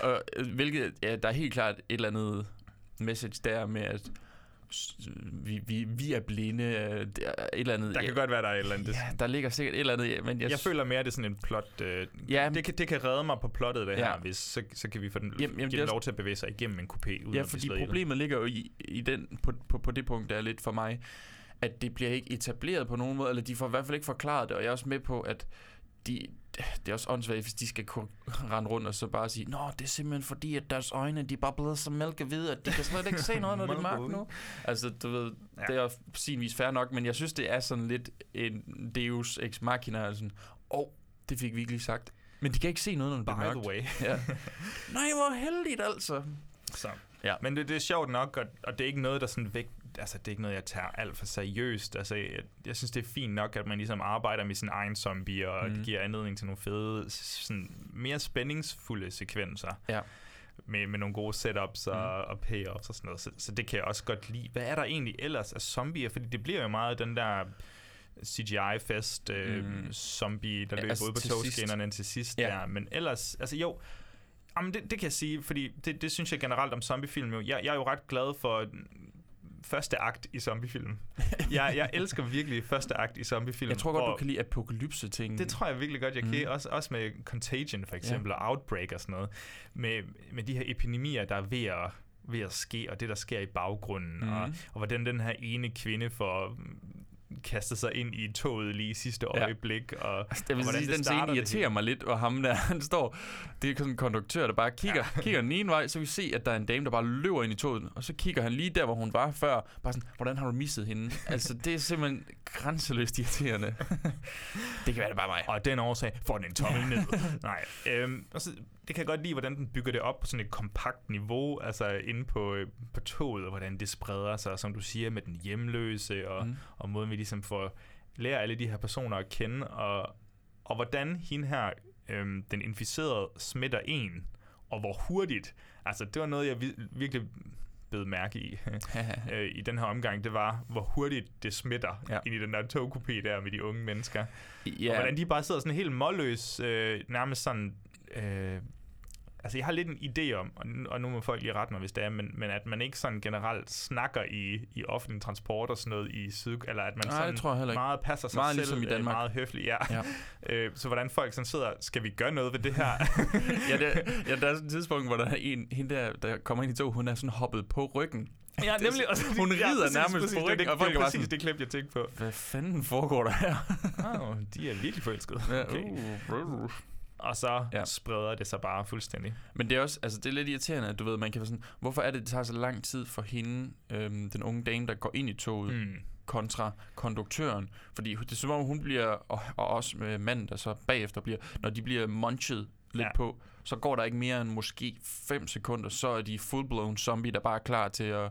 S1: og, øh, hvilket, ja, der er helt klart et eller andet message der med, at vi, vi, vi er blinde, øh, et eller andet...
S2: Der kan
S1: ja,
S2: godt være, der er et eller andet.
S1: Ja, der ligger sikkert et eller andet, ja, men jeg,
S2: Jeg, føler mere, at det er sådan en plot... Øh,
S1: Ja,
S2: det, kan, det kan redde mig på plottet, det
S1: Ja.
S2: her, hvis så, så kan vi få den,
S1: Jamen, jamen,
S2: give den lov til at bevæge sig igennem en coupé, uden
S1: Ja, fordi problemet ligger jo i, i den, på, på, på det punkt, der er lidt for mig, at det bliver ikke etableret på nogen måde, eller de får i hvert fald ikke forklaret det, og jeg er også med på, at de, det er også åndssvagt, hvis de skal kunne rende rundt og så bare sige, Nå, det er simpelthen fordi, at deres øjne, de er bare blevet så mælkehvide, at de kan slet ikke se noget, når det er mørkt nu. Altså, du ved,
S2: Ja.
S1: det er på sin vis fair nok, men jeg synes, det er sådan lidt en deus ex machina, altså, åh, oh, det fik vi ikke lige sagt. Men de kan ikke se noget, når det
S2: By
S1: bliver
S2: the
S1: mørkt.
S2: way.
S1: Ja. Nej, hvor heldigt altså.
S2: Så.
S1: Ja.
S2: Men det, det er sjovt nok, og, og det er ikke noget, der sådan væk, altså det er ikke noget, jeg tager alt for seriøst. Altså, jeg, jeg synes, det er fint nok, at man ligesom arbejder med sin egen zombie, og mm. Det giver anledning til nogle fede, sådan mere spændingsfulde sekvenser.
S1: Ja.
S2: Med, med nogle gode setups og, mm. og payoffs og sådan noget. Så, så det kan jeg også godt lide. Hvad er der egentlig ellers af zombier? Fordi det bliver jo meget den der CGI-fest øh,
S1: Mm.
S2: zombie, der løber
S1: altså
S2: ud på togskinnerne til sidst.
S1: Ja.
S2: Der. Men ellers, altså jo, Jamen, det, det kan jeg sige, fordi det, det synes jeg generelt om zombiefilm. Jo. Jeg, jeg er jo ret glad for første akt i zombiefilm. jeg, jeg elsker virkelig første akt i zombiefilm.
S1: Jeg tror godt, du kan lide apokalypse-ting.
S2: det tror jeg virkelig godt, jeg
S1: Mm.
S2: kan. Også, også med Contagion for eksempel, og Outbreak og sådan noget. Med, med de her epidemier, der er ved at, ved at ske, og det, der sker i baggrunden.
S1: Mhm.
S2: Og, og hvordan den her ene kvinde får kastet sig ind i toget lige i sidste
S1: Ja.
S2: øjeblik. Og,
S1: Jeg
S2: og
S1: vil
S2: hvordan
S1: sige,
S2: det
S1: den scene
S2: det
S1: irriterer mig lidt, og ham der, han står, det er sådan en konduktør, der bare kigger, ja. kigger den ene vej, så vi se, at der er en dame, der bare løber ind i toget, og så kigger han lige der, hvor hun var før, bare sådan, hvordan har du misset hende? altså, det er simpelthen grænseløst irriterende. det kan være, det bare mig.
S2: Og den årsag får den en tommel ned. Nej, øhm, altså, det kan jeg godt lide, hvordan den bygger det op på sådan et kompakt niveau, altså inde på, øh, på toget, og hvordan det spreder sig, som du siger, med den hjemløse, og,
S1: Mm.
S2: og måden vi ligesom får lærer alle de her personer at kende, og, og hvordan hende her, øhm, den inficerede, smitter en, og hvor hurtigt. Altså, det var noget, jeg vi- virkelig bed mærke i øh, i den her omgang, det var, hvor hurtigt det smitter
S1: Ja.
S2: ind i den der togkupé der med de unge mennesker.
S1: ja,
S2: Og hvordan de bare sidder sådan helt målløs, øh, nærmest sådan... Øh, altså, jeg har lidt en idé om, og nu, og nu må folk lige rette mig, hvis det er, men, men at man ikke sådan generelt snakker i, i offentlig transport og sådan noget i syd... Eller at man
S1: Nej,
S2: sådan
S1: tror jeg
S2: meget passer sig
S1: Meget
S2: selv,
S1: ligesom i
S2: øh,
S1: Danmark.
S2: meget høflig, ja.
S1: Ja.
S2: øh, så hvordan folk sådan sidder, skal vi gøre noget ved det her?
S1: ja, det, ja, der er sådan et tidspunkt, hvor der er en, hende der, der kommer ind i tog, hun er sådan hoppet på ryggen.
S2: ja, nemlig. Og så,
S1: Hun rider nærmest på ryggen,
S2: det,
S1: og folk
S2: det,
S1: bare
S2: præcis
S1: sådan-
S2: det klip, jeg tænkte på.
S1: Hvad fanden foregår der her?
S2: Oh, de er virkelig forelskede.
S1: Ja,
S2: Okay.
S1: uh,
S2: Og så
S1: Ja.
S2: spreder det sig bare fuldstændig.
S1: Men det er også, altså det er lidt irriterende, at du ved, man kan være sådan, hvorfor er det, det tager så lang tid for hende, øhm, den unge dame, der går ind i toget, mm. Kontra konduktøren. Fordi det er som om, hun bliver, og, og også med manden, der så bagefter bliver, når de bliver munchet lidt
S2: ja.
S1: på, så går der ikke mere end måske 5 sekunder, så er de full-blown zombie, der bare er klar til at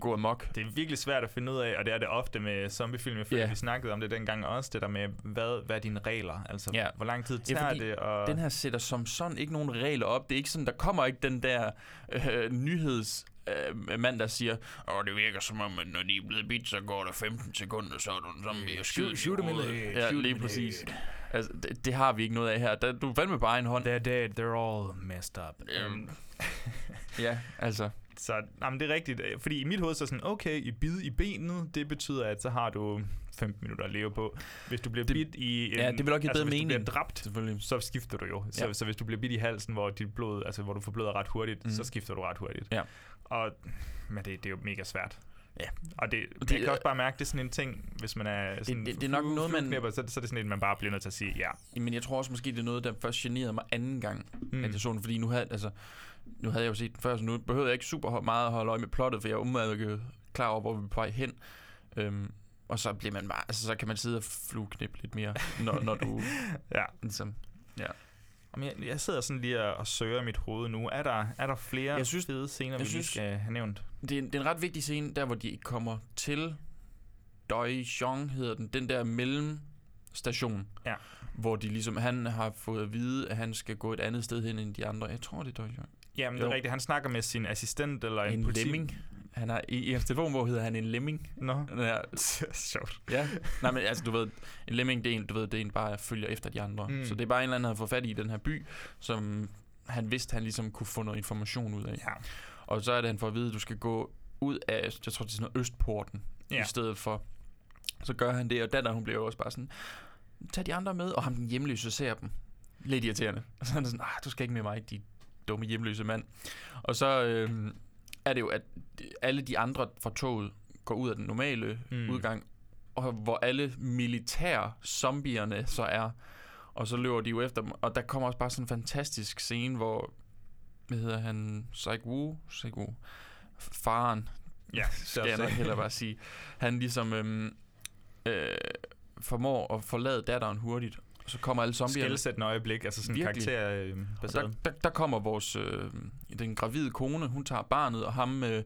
S1: gå amok.
S2: Det er virkelig svært at finde ud af, og det er det ofte med zombiefilm. Føler,
S1: Ja.
S2: vi snakkede om det dengang også, det der med, hvad, hvad er dine regler? Altså,
S1: Ja.
S2: hvor lang tid
S1: Ja,
S2: tager
S1: fordi
S2: det? Og...
S1: Den her sætter som sådan ikke nogen regler op. Det er ikke sådan, der kommer ikke den der øh, nyheds øh, mand, der siger, åh, det virker som om, at når de er blevet bit, så går der 15 sekunder, så er du en zombie og skyder
S2: shoot
S1: dem i
S2: them in the
S1: hovedet."
S2: head,
S1: Ja, lige præcis. Altså, det, det, har vi ikke noget af her. Der, du er fandme bare en hånd.
S2: They're dead, they're all messed up.
S1: Øhm, ja, altså.
S2: Så jamen, det er rigtigt. Fordi i mit hoved så er sådan, okay, i bid i benet, det betyder, at så har du 15 minutter at leve på. Hvis du bliver
S1: Det-
S2: bidt i... En,
S1: ja, det vil nok give
S2: altså,
S1: bedre
S2: hvis du
S1: mening.
S2: bliver dræbt,
S1: Selvfølgelig.
S2: så skifter du jo. Så,
S1: Ja.
S2: så hvis du bliver bidt i halsen, hvor dit blod, altså hvor du forbløder ret hurtigt,
S1: Mhm.
S2: så skifter du ret hurtigt.
S1: Ja.
S2: Og men det, det er jo mega svært.
S1: Ja.
S2: Og det,
S1: Det
S2: det, jeg kan også bare mærke, det er sådan en ting, hvis man er sådan
S1: det- det er nok noget, man-
S2: så, så er det sådan en, man bare bliver nødt til at sige, ja.
S1: Men jeg tror også måske, det er noget, der først generede mig anden gang,
S2: Mm.
S1: at jeg så den. Fordi nu havde, altså, nu havde jeg jo set den før, så nu behøvede jeg ikke super meget at holde øje med plottet, for jeg umiddelbart klar over, hvor vi er på vej hen. Øhm, og så bliver man bare, altså, så kan man sidde og flueknippe lidt mere, når, når du
S2: Ja.
S1: ligesom... Ja.
S2: Jamen, jeg, jeg sidder sådan lige og, og søger i mit hoved nu. Er der, er der flere
S1: Jeg synes-
S2: fede scener, vi
S1: synes-
S2: skal have nævnt?
S1: Det, er en, det er en ret vigtig scene, der hvor de kommer til Doi Xiong, hedder den, den der mellemstation.
S2: Ja.
S1: Hvor de ligesom, han har fået at vide, at han skal gå et andet sted hen end de andre. Jeg tror, det er Doi Xiong.
S2: Jamen, det er
S1: Jo.
S2: rigtigt. Han snakker med sin assistent eller en,
S1: En
S2: politi...
S1: lemming. Han har, i, I hans telefonbog hedder han en lemming.
S2: Nå.
S1: Ja,
S2: Sjovt.
S1: ja. Nej, men altså, du ved, en lemming, det er en, du ved, det er en bare følger efter de andre.
S2: Mm.
S1: Så det er bare en eller anden, der har fået fat i den her by, som han vidste, han ligesom kunne få noget information ud af.
S2: Ja.
S1: Og så er det, han får at vide, at du skal gå ud af, jeg tror, det er sådan noget Østporten,
S2: Ja.
S1: i stedet for. Så gør han det, og datteren, hun bliver også bare sådan, tag de andre med, og ham den hjemløse ser dem. Lidt irriterende. Og så er han sådan, ah, du skal ikke med mig, de dumme hjemløse mand. Og så øh, er det jo, at alle de andre fra toget går ud af den normale
S2: Mm.
S1: udgang, og hvor alle militære zombierne så er. Og så løber de jo efter dem, og der kommer også bare sådan en fantastisk scene, hvor, hvad hedder han, Saik Wu, Saik Wu, faren,
S2: Ja,
S1: skal jeg nok hellere bare sige. Han ligesom øhm, øh, formår at forlade datteren hurtigt, så kommer alle zombierne.
S2: Skældsættende øjeblik, altså sådan
S1: Virkelig.
S2: karakter øh,
S1: Og der, der, der kommer vores øh, den gravide kone, hun tager barnet, og ham øh,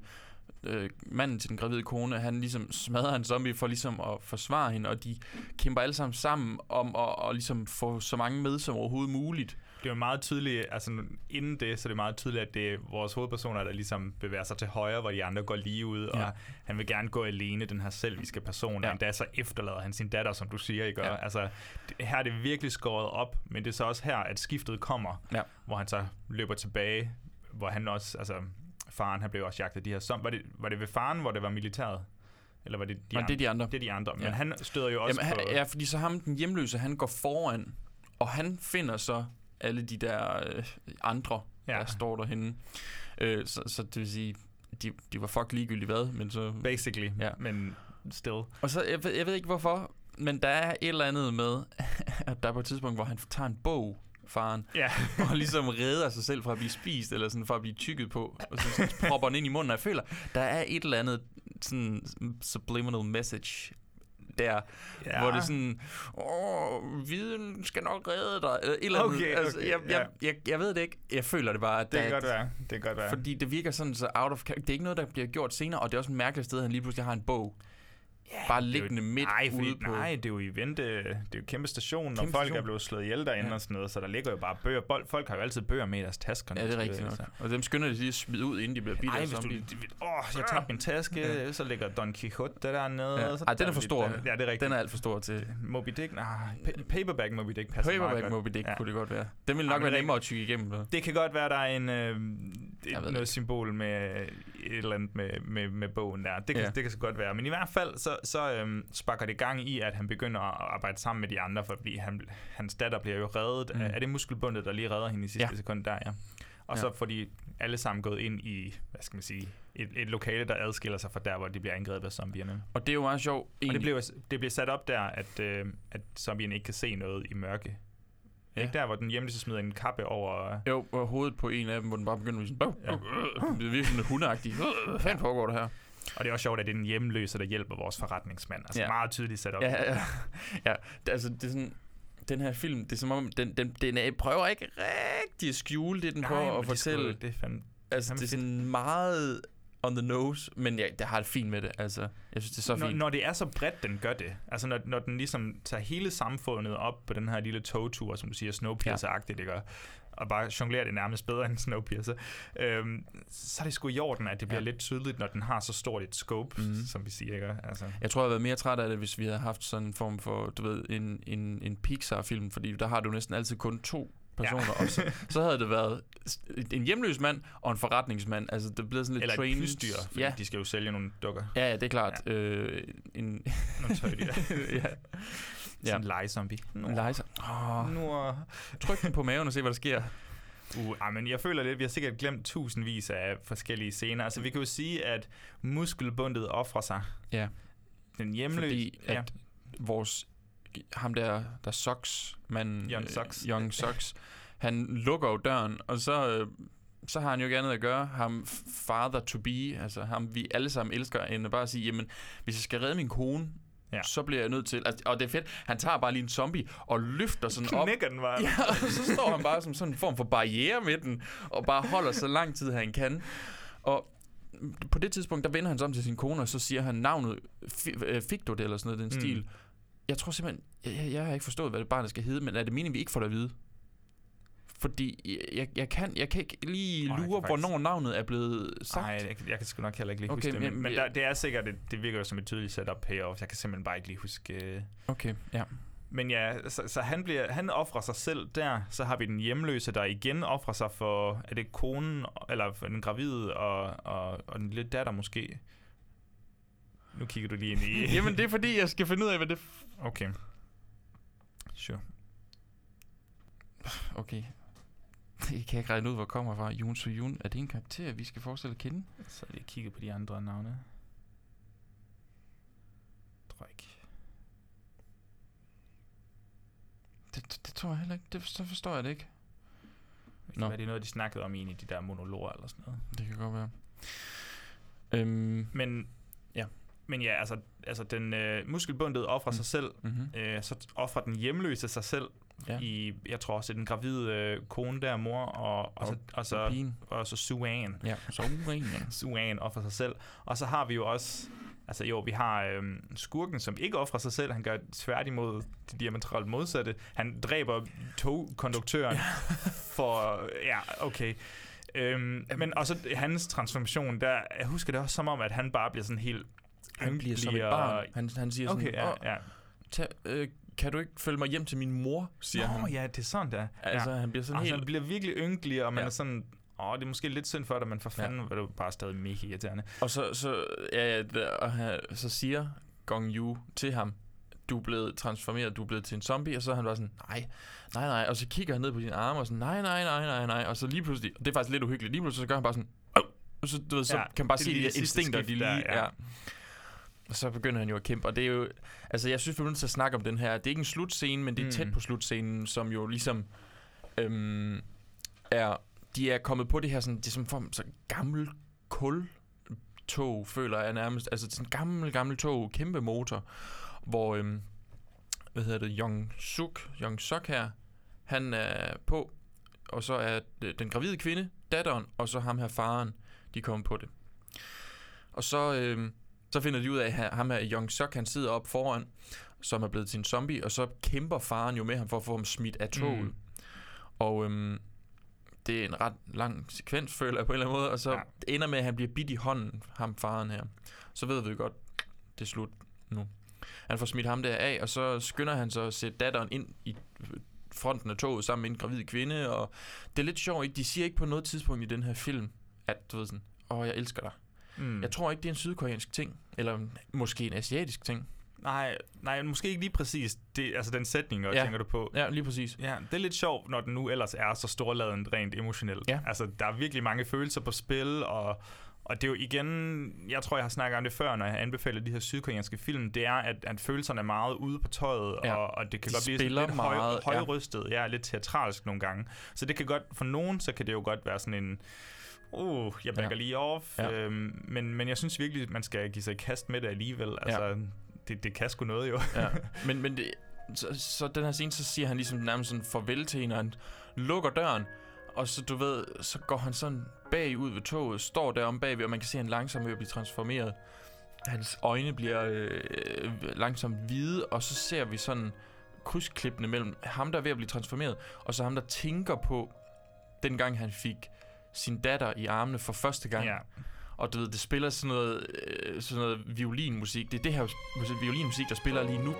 S1: øh, manden til den gravide kone, han ligesom smadrer en zombie for ligesom at forsvare hende, og de kæmper alle sammen sammen om at, at ligesom få så mange med som overhovedet muligt.
S2: Det er jo meget tydeligt, altså inden det, så er det meget tydeligt, at det er vores hovedpersoner, der ligesom bevæger sig til højre, hvor de andre går lige ud, ja. Og han vil gerne gå alene, den her selviske person, ja. Og endda så efterlader han sin datter, som du siger, ikke? Ja.
S1: Ja.
S2: Altså, her er det virkelig skåret op, men det er så også her, at skiftet kommer,
S1: Ja.
S2: hvor han så løber tilbage, hvor han også, altså faren, han blev også jagtet af de her som, var det, var det ved faren, hvor det var militæret? Eller var det de
S1: Nej, det er de andre.
S2: Det er de andre, men
S1: Ja.
S2: han støder jo også
S1: Jamen,
S2: på...
S1: han, ja, fordi så ham, den hjemløse, han går foran, og han finder så alle de der øh, andre,
S2: Ja.
S1: der står derhenne. Øh, så, så det vil sige, de, de var fuck ligegyldigt hvad, men så...
S2: Basically. Ja. men still.
S1: Og så, jeg ved, jeg ved ikke hvorfor, men der er et eller andet med, at der er på et tidspunkt, hvor han tager en bog, faren,
S2: Ja.
S1: og ligesom redder sig selv fra at blive spist, eller sådan fra at blive tykket på, og så propper den ind i munden, og jeg føler, der er et eller andet sådan subliminal message der,
S2: Ja.
S1: hvor det er sådan, åh, viden skal nok redde dig, eller et eller andet.
S2: Okay,
S1: altså,
S2: okay,
S1: jeg,
S2: ja.
S1: jeg, jeg, jeg ved det ikke. Jeg føler det bare, at
S2: Det kan godt være. Det kan godt være.
S1: fordi det virker sådan så out of. Det er ikke noget, der bliver gjort senere, og det er også et mærkeligt sted, at han lige pludselig har en bog. Yeah, bare
S2: er jo-
S1: liggende midt
S2: nej, fordi,
S1: ude på...
S2: Nej, det er jo event, øh, det er jo en kæmpe station, og
S1: Kæmpe
S2: folk
S1: station.
S2: er blevet slået ihjel derinde
S1: Ja.
S2: og sådan noget, så der ligger jo bare bøger. Folk, folk har jo altid bøger med i deres tasker.
S1: Ja, det er rigtigt nok. Og dem skynder de lige at smide ud, inden de bliver bidt af
S2: hvis du...
S1: zombie.
S2: Åh, jeg tabte min taske,
S1: Ja.
S2: så ligger Don Quixote dernede.
S1: Ja.
S2: så
S1: Ej, den
S2: tager
S1: er for stor.
S2: Ja, det er rigtigt.
S1: Den er alt for stor til...
S2: Moby Dick? Nej, pa- Paperback Moby Dick passer
S1: Paperback. Moby Dick
S2: Ja.
S1: kunne det godt være. Den ville nok være
S2: er
S1: nemmere at tykke igennem.
S2: Det kan godt være, der er en, øh, et, noget symbol med et eller andet med, med, med bogen der. Det kan,
S1: Ja.
S2: det kan så godt være. Men i hvert fald, så, så øhm, sparker det gang i, at han begynder at arbejde sammen med de andre, fordi han, hans datter bliver jo reddet. Mm. Er det muskelbundet, der lige redder hende i sidste
S1: Ja.
S2: sekund der, ja. Og
S1: Ja.
S2: så får de alle sammen gået ind i, hvad skal man sige, et, et lokale, der adskiller sig fra der, hvor de bliver angrebet af zombierne.
S1: Og det er jo meget sjovt.
S2: Og det bliver, det bliver sat op der, at, øh, at zombierne ikke kan se noget i mørke. Ja.
S1: Ja.
S2: Ikke der, hvor den hjemløse smider en kappe over...
S1: Jo, og hovedet på en af dem, hvor den bare begynder at sådan...
S2: Ja.
S1: Ja. Det er virkelig sådan hundeagtigt. Hvad fanden foregår der her?
S2: Og det er også sjovt, at det er den hjemløse, der hjælper vores forretningsmand. Altså
S1: Ja.
S2: ja. meget tydeligt sat op.
S1: Ja, ja, ja. Det, altså, det er sådan, den her film, det er som om, den, den, den er, prøver ikke rigtig at skjule det, den
S2: Nej,
S1: prøver at
S2: det
S1: fortælle.
S2: det er fandme-
S1: altså,
S2: fandme
S1: det er
S2: fedt.
S1: sådan meget on the nose, men jeg, det har det fint med det. Altså, jeg synes, det er så
S2: når,
S1: fint.
S2: når det er så bredt, den gør det. Altså når, når den ligesom tager hele samfundet op på den her lille togtur, som du siger, Snowpiercer-agtigt, gør, og bare jonglerer det nærmest bedre end Snowpiercer, øhm, så er det sgu i orden, at det bliver
S1: Ja.
S2: ja. lidt tydeligt, når den har så stort et scope, mm. som vi siger, ikke? Altså,
S1: Jeg tror, jeg havde været mere træt af det, hvis vi havde haft sådan en form for, du ved, en, en, en Pixar-film, fordi der har du næsten altid kun to personer, ja. og så, så havde det været en hjemløs mand og en forretningsmand. Altså, det blev sådan lidt
S2: eller et
S1: train...
S2: plysdyr, fordi
S1: Ja.
S2: ja. de skal jo sælge nogle dukker.
S1: Ja, ja, det er klart. Ja. Øh, en...
S2: Nogle tøjdyr.
S1: ja.
S2: Sådan en legezombie.
S1: En legezombie.
S2: Nu er...
S1: Tryk den på maven og se, hvad der sker.
S2: Uh, ah, men jeg føler lidt, vi har sikkert glemt tusindvis af forskellige scener. Altså, vi kan jo sige, at muskelbundet offrer sig.
S1: Ja.
S2: Den hjemløse...
S1: Fordi at vores... Ham der, der Sox, manden...
S2: Young
S1: øh,
S2: Sox.
S1: Young Sox. Han lukker jo døren, og så... Øh, så har han jo ikke andet at gøre. Ham father to be, altså ham vi alle sammen elsker, end at bare sige, jamen, hvis jeg skal redde min kone,
S2: Ja.
S1: så bliver jeg nødt til... Altså, og det er fedt, han tager bare lige en zombie og løfter sådan op.
S2: Knækker den bare.
S1: Ja, og så står han bare som sådan en form for barriere med den, og bare holder så lang tid, han kan. Og på det tidspunkt, der vender han sig om til sin kone, og så siger han navnet, Fi- øh, fik du det, eller sådan noget, den
S2: Mm.
S1: stil. Jeg tror simpelthen, jeg, jeg har ikke forstået, hvad det barnet skal hedde, men er det meningen, vi ikke får det at vide? Fordi jeg, jeg, jeg, kan, jeg kan ikke lige
S2: Nej, jeg
S1: lure,
S2: faktisk-
S1: hvornår navnet er blevet sagt.
S2: Nej, jeg, jeg kan sgu nok heller ikke lige
S1: Okay,
S2: huske det. Men,
S1: men-
S2: men
S1: ja.
S2: der, det er sikkert, det, det virker jo som et tydeligt setup payoff. Jeg kan simpelthen bare ikke lige huske... øh.
S1: Okay, ja.
S2: Men ja, så, så han, bliver, han offrer sig selv der. Så har vi den hjemløse, der igen offrer sig for... Er det konen, eller for den gravide og, og, og den lille datter måske? Nu kigger du lige ind i...
S1: Jamen, det er fordi, jeg skal finde ud af, hvad det...
S2: Okay. Sure.
S1: Okay. Det kan jeg ikke regne ud, hvor kommer fra. Jun Soo Yun. Er det en karakter, vi skal forestille at kende?
S2: Så lige kigge på de andre navne. Tror jeg ikke.
S1: Det, det, det tror jeg heller ikke. Det, så forstår jeg det ikke.
S2: Det kan
S1: Nå.
S2: være, det er noget, de snakkede om i en af de der monologer eller sådan noget.
S1: Det kan godt være. Øhm,
S2: Men
S1: Ja.
S2: Men ja, altså, altså den øh, muskelbundet offrer
S1: Mm.
S2: sig selv,
S1: mm-hmm.
S2: øh, så offrer den hjemløse sig selv
S1: Ja.
S2: ja. i, jeg tror også, den gravide øh, kone der, mor, og, og,
S1: Og-
S2: så, og, så,
S1: pigen.
S2: og så Suan.
S1: Ja, ja.
S2: Suan offrer sig selv. Og så har vi jo også, altså jo, vi har øhm, skurken, som ikke offrer sig selv. Han gør tværtimod det diametralt modsatte. Han dræber togkonduktøren for, ja, okay. Øhm, men også hans transformation, der, jeg husker det også som om, at han bare bliver sådan helt
S1: Han bliver som et barn. Han, han siger
S2: Okay,
S1: sådan,
S2: ja,
S1: "Åh,
S2: ja.
S1: tag, øh, kan du ikke følge mig hjem til min mor, siger
S2: Nå,
S1: han.
S2: ja, det er sådan der.
S1: Altså, han bliver sådan
S2: altså,
S1: helt...
S2: han bliver virkelig ynkelig, og man
S1: Ja.
S2: ja. er sådan, åh, det er måske lidt synd for dig, men for
S1: Ja.
S2: fanden ja. var det bare stadig mega irriterende.
S1: Og så, så, ja, ja, der- og så siger Gong Yu til ham, du er blevet transformeret, du er blevet til en zombie, og så er han bare sådan, nej, nej, nej, og så kigger han ned på dine arme, og sådan, nej, nej, nej, nej, nej, og så lige pludselig, og det er faktisk lidt uhyggeligt, lige pludselig så gør han bare sådan, og så, du ved, så
S2: Ja,
S1: kan man bare se de instinkter, de lige, ja.
S2: ja.
S1: Og så begynder han jo at kæmpe, og det er jo, altså jeg synes, vi er nødt til at snakke om den her, det er ikke en slutscene, men det er
S2: Mm.
S1: tæt på slutscenen, som jo ligesom øhm, er, de er kommet på det her sådan, det er som form så gammel kul tog, føler jeg nærmest. Altså sådan en gammel, gammel tog, kæmpe motor, hvor, øhm, hvad hedder det, Young Suk, Young Suk her, han er på, og så er den gravide kvinde, datteren, og så ham her faren, de kommer på det. Og så, øhm, så finder de ud af, at ham her Young Suk, han sidder op foran, som er blevet til en zombie, og så kæmper faren jo med ham for at få ham smidt af toget. Mm. Og øhm, det er en ret lang sekvens, føler jeg på en eller anden måde, og så ja. Ender med, at han bliver bidt i hånden, ham faren her. Så ved vi godt, det er slut nu. Han får smidt ham der af, og så skynder han sig at sætte datteren ind i fronten af toget sammen med en gravid kvinde, og det er lidt sjovt, ikke? De siger ikke på noget tidspunkt i den her film, at du ved sådan, åh, oh, jeg elsker dig.
S2: Mm.
S1: Jeg tror ikke, det er en sydkoreansk ting, eller måske en asiatisk ting.
S2: Nej, nej, måske ikke lige præcis det, altså den sætning, og
S1: Ja.
S2: tænker du på.
S1: Ja, lige præcis.
S2: Ja, det er lidt sjovt, når den nu ellers er så storladen rent emotionelt.
S1: Ja.
S2: Altså, der er virkelig mange følelser på spil, og, og det er jo igen, jeg tror, jeg har snakket om det før, når jeg anbefaler de her sydkoreanske film, det er, at, at følelserne er meget ude på tøjet,
S1: Ja.
S2: og, og det kan
S1: De
S2: godt blive sådan lidt
S1: meget, ja.
S2: høj, højrystet, ja. ja, lidt teatralsk nogle gange. Så det kan godt, for nogen, så kan det jo godt være sådan en, uh, jeg backer
S1: Ja.
S2: ja. lige off.
S1: Ja.
S2: Ja. Øhm, men, men jeg synes virkelig, man skal give sig i kast med det alligevel. Altså, det, det kan sgu noget jo.
S1: Ja. Men, men det, så, så den her scene, så siger han ligesom nærmest sådan farvel til hende, og han lukker døren, og så du ved, så går han sådan bagud ved toget, står derom bagved, og man kan se, at han langsomt er ved at blive transformeret. Hans øjne bliver øh, langsomt hvide, og så ser vi sådan krydsklippene mellem ham, der er ved at blive transformeret, og så ham, der tænker på, dengang han fik sin datter i armene for første gang.
S2: ja.
S1: Og du ved, det spiller sådan noget, øh, sådan noget violinmusik. Det er det her mus- violinmusik, der spiller lige nu.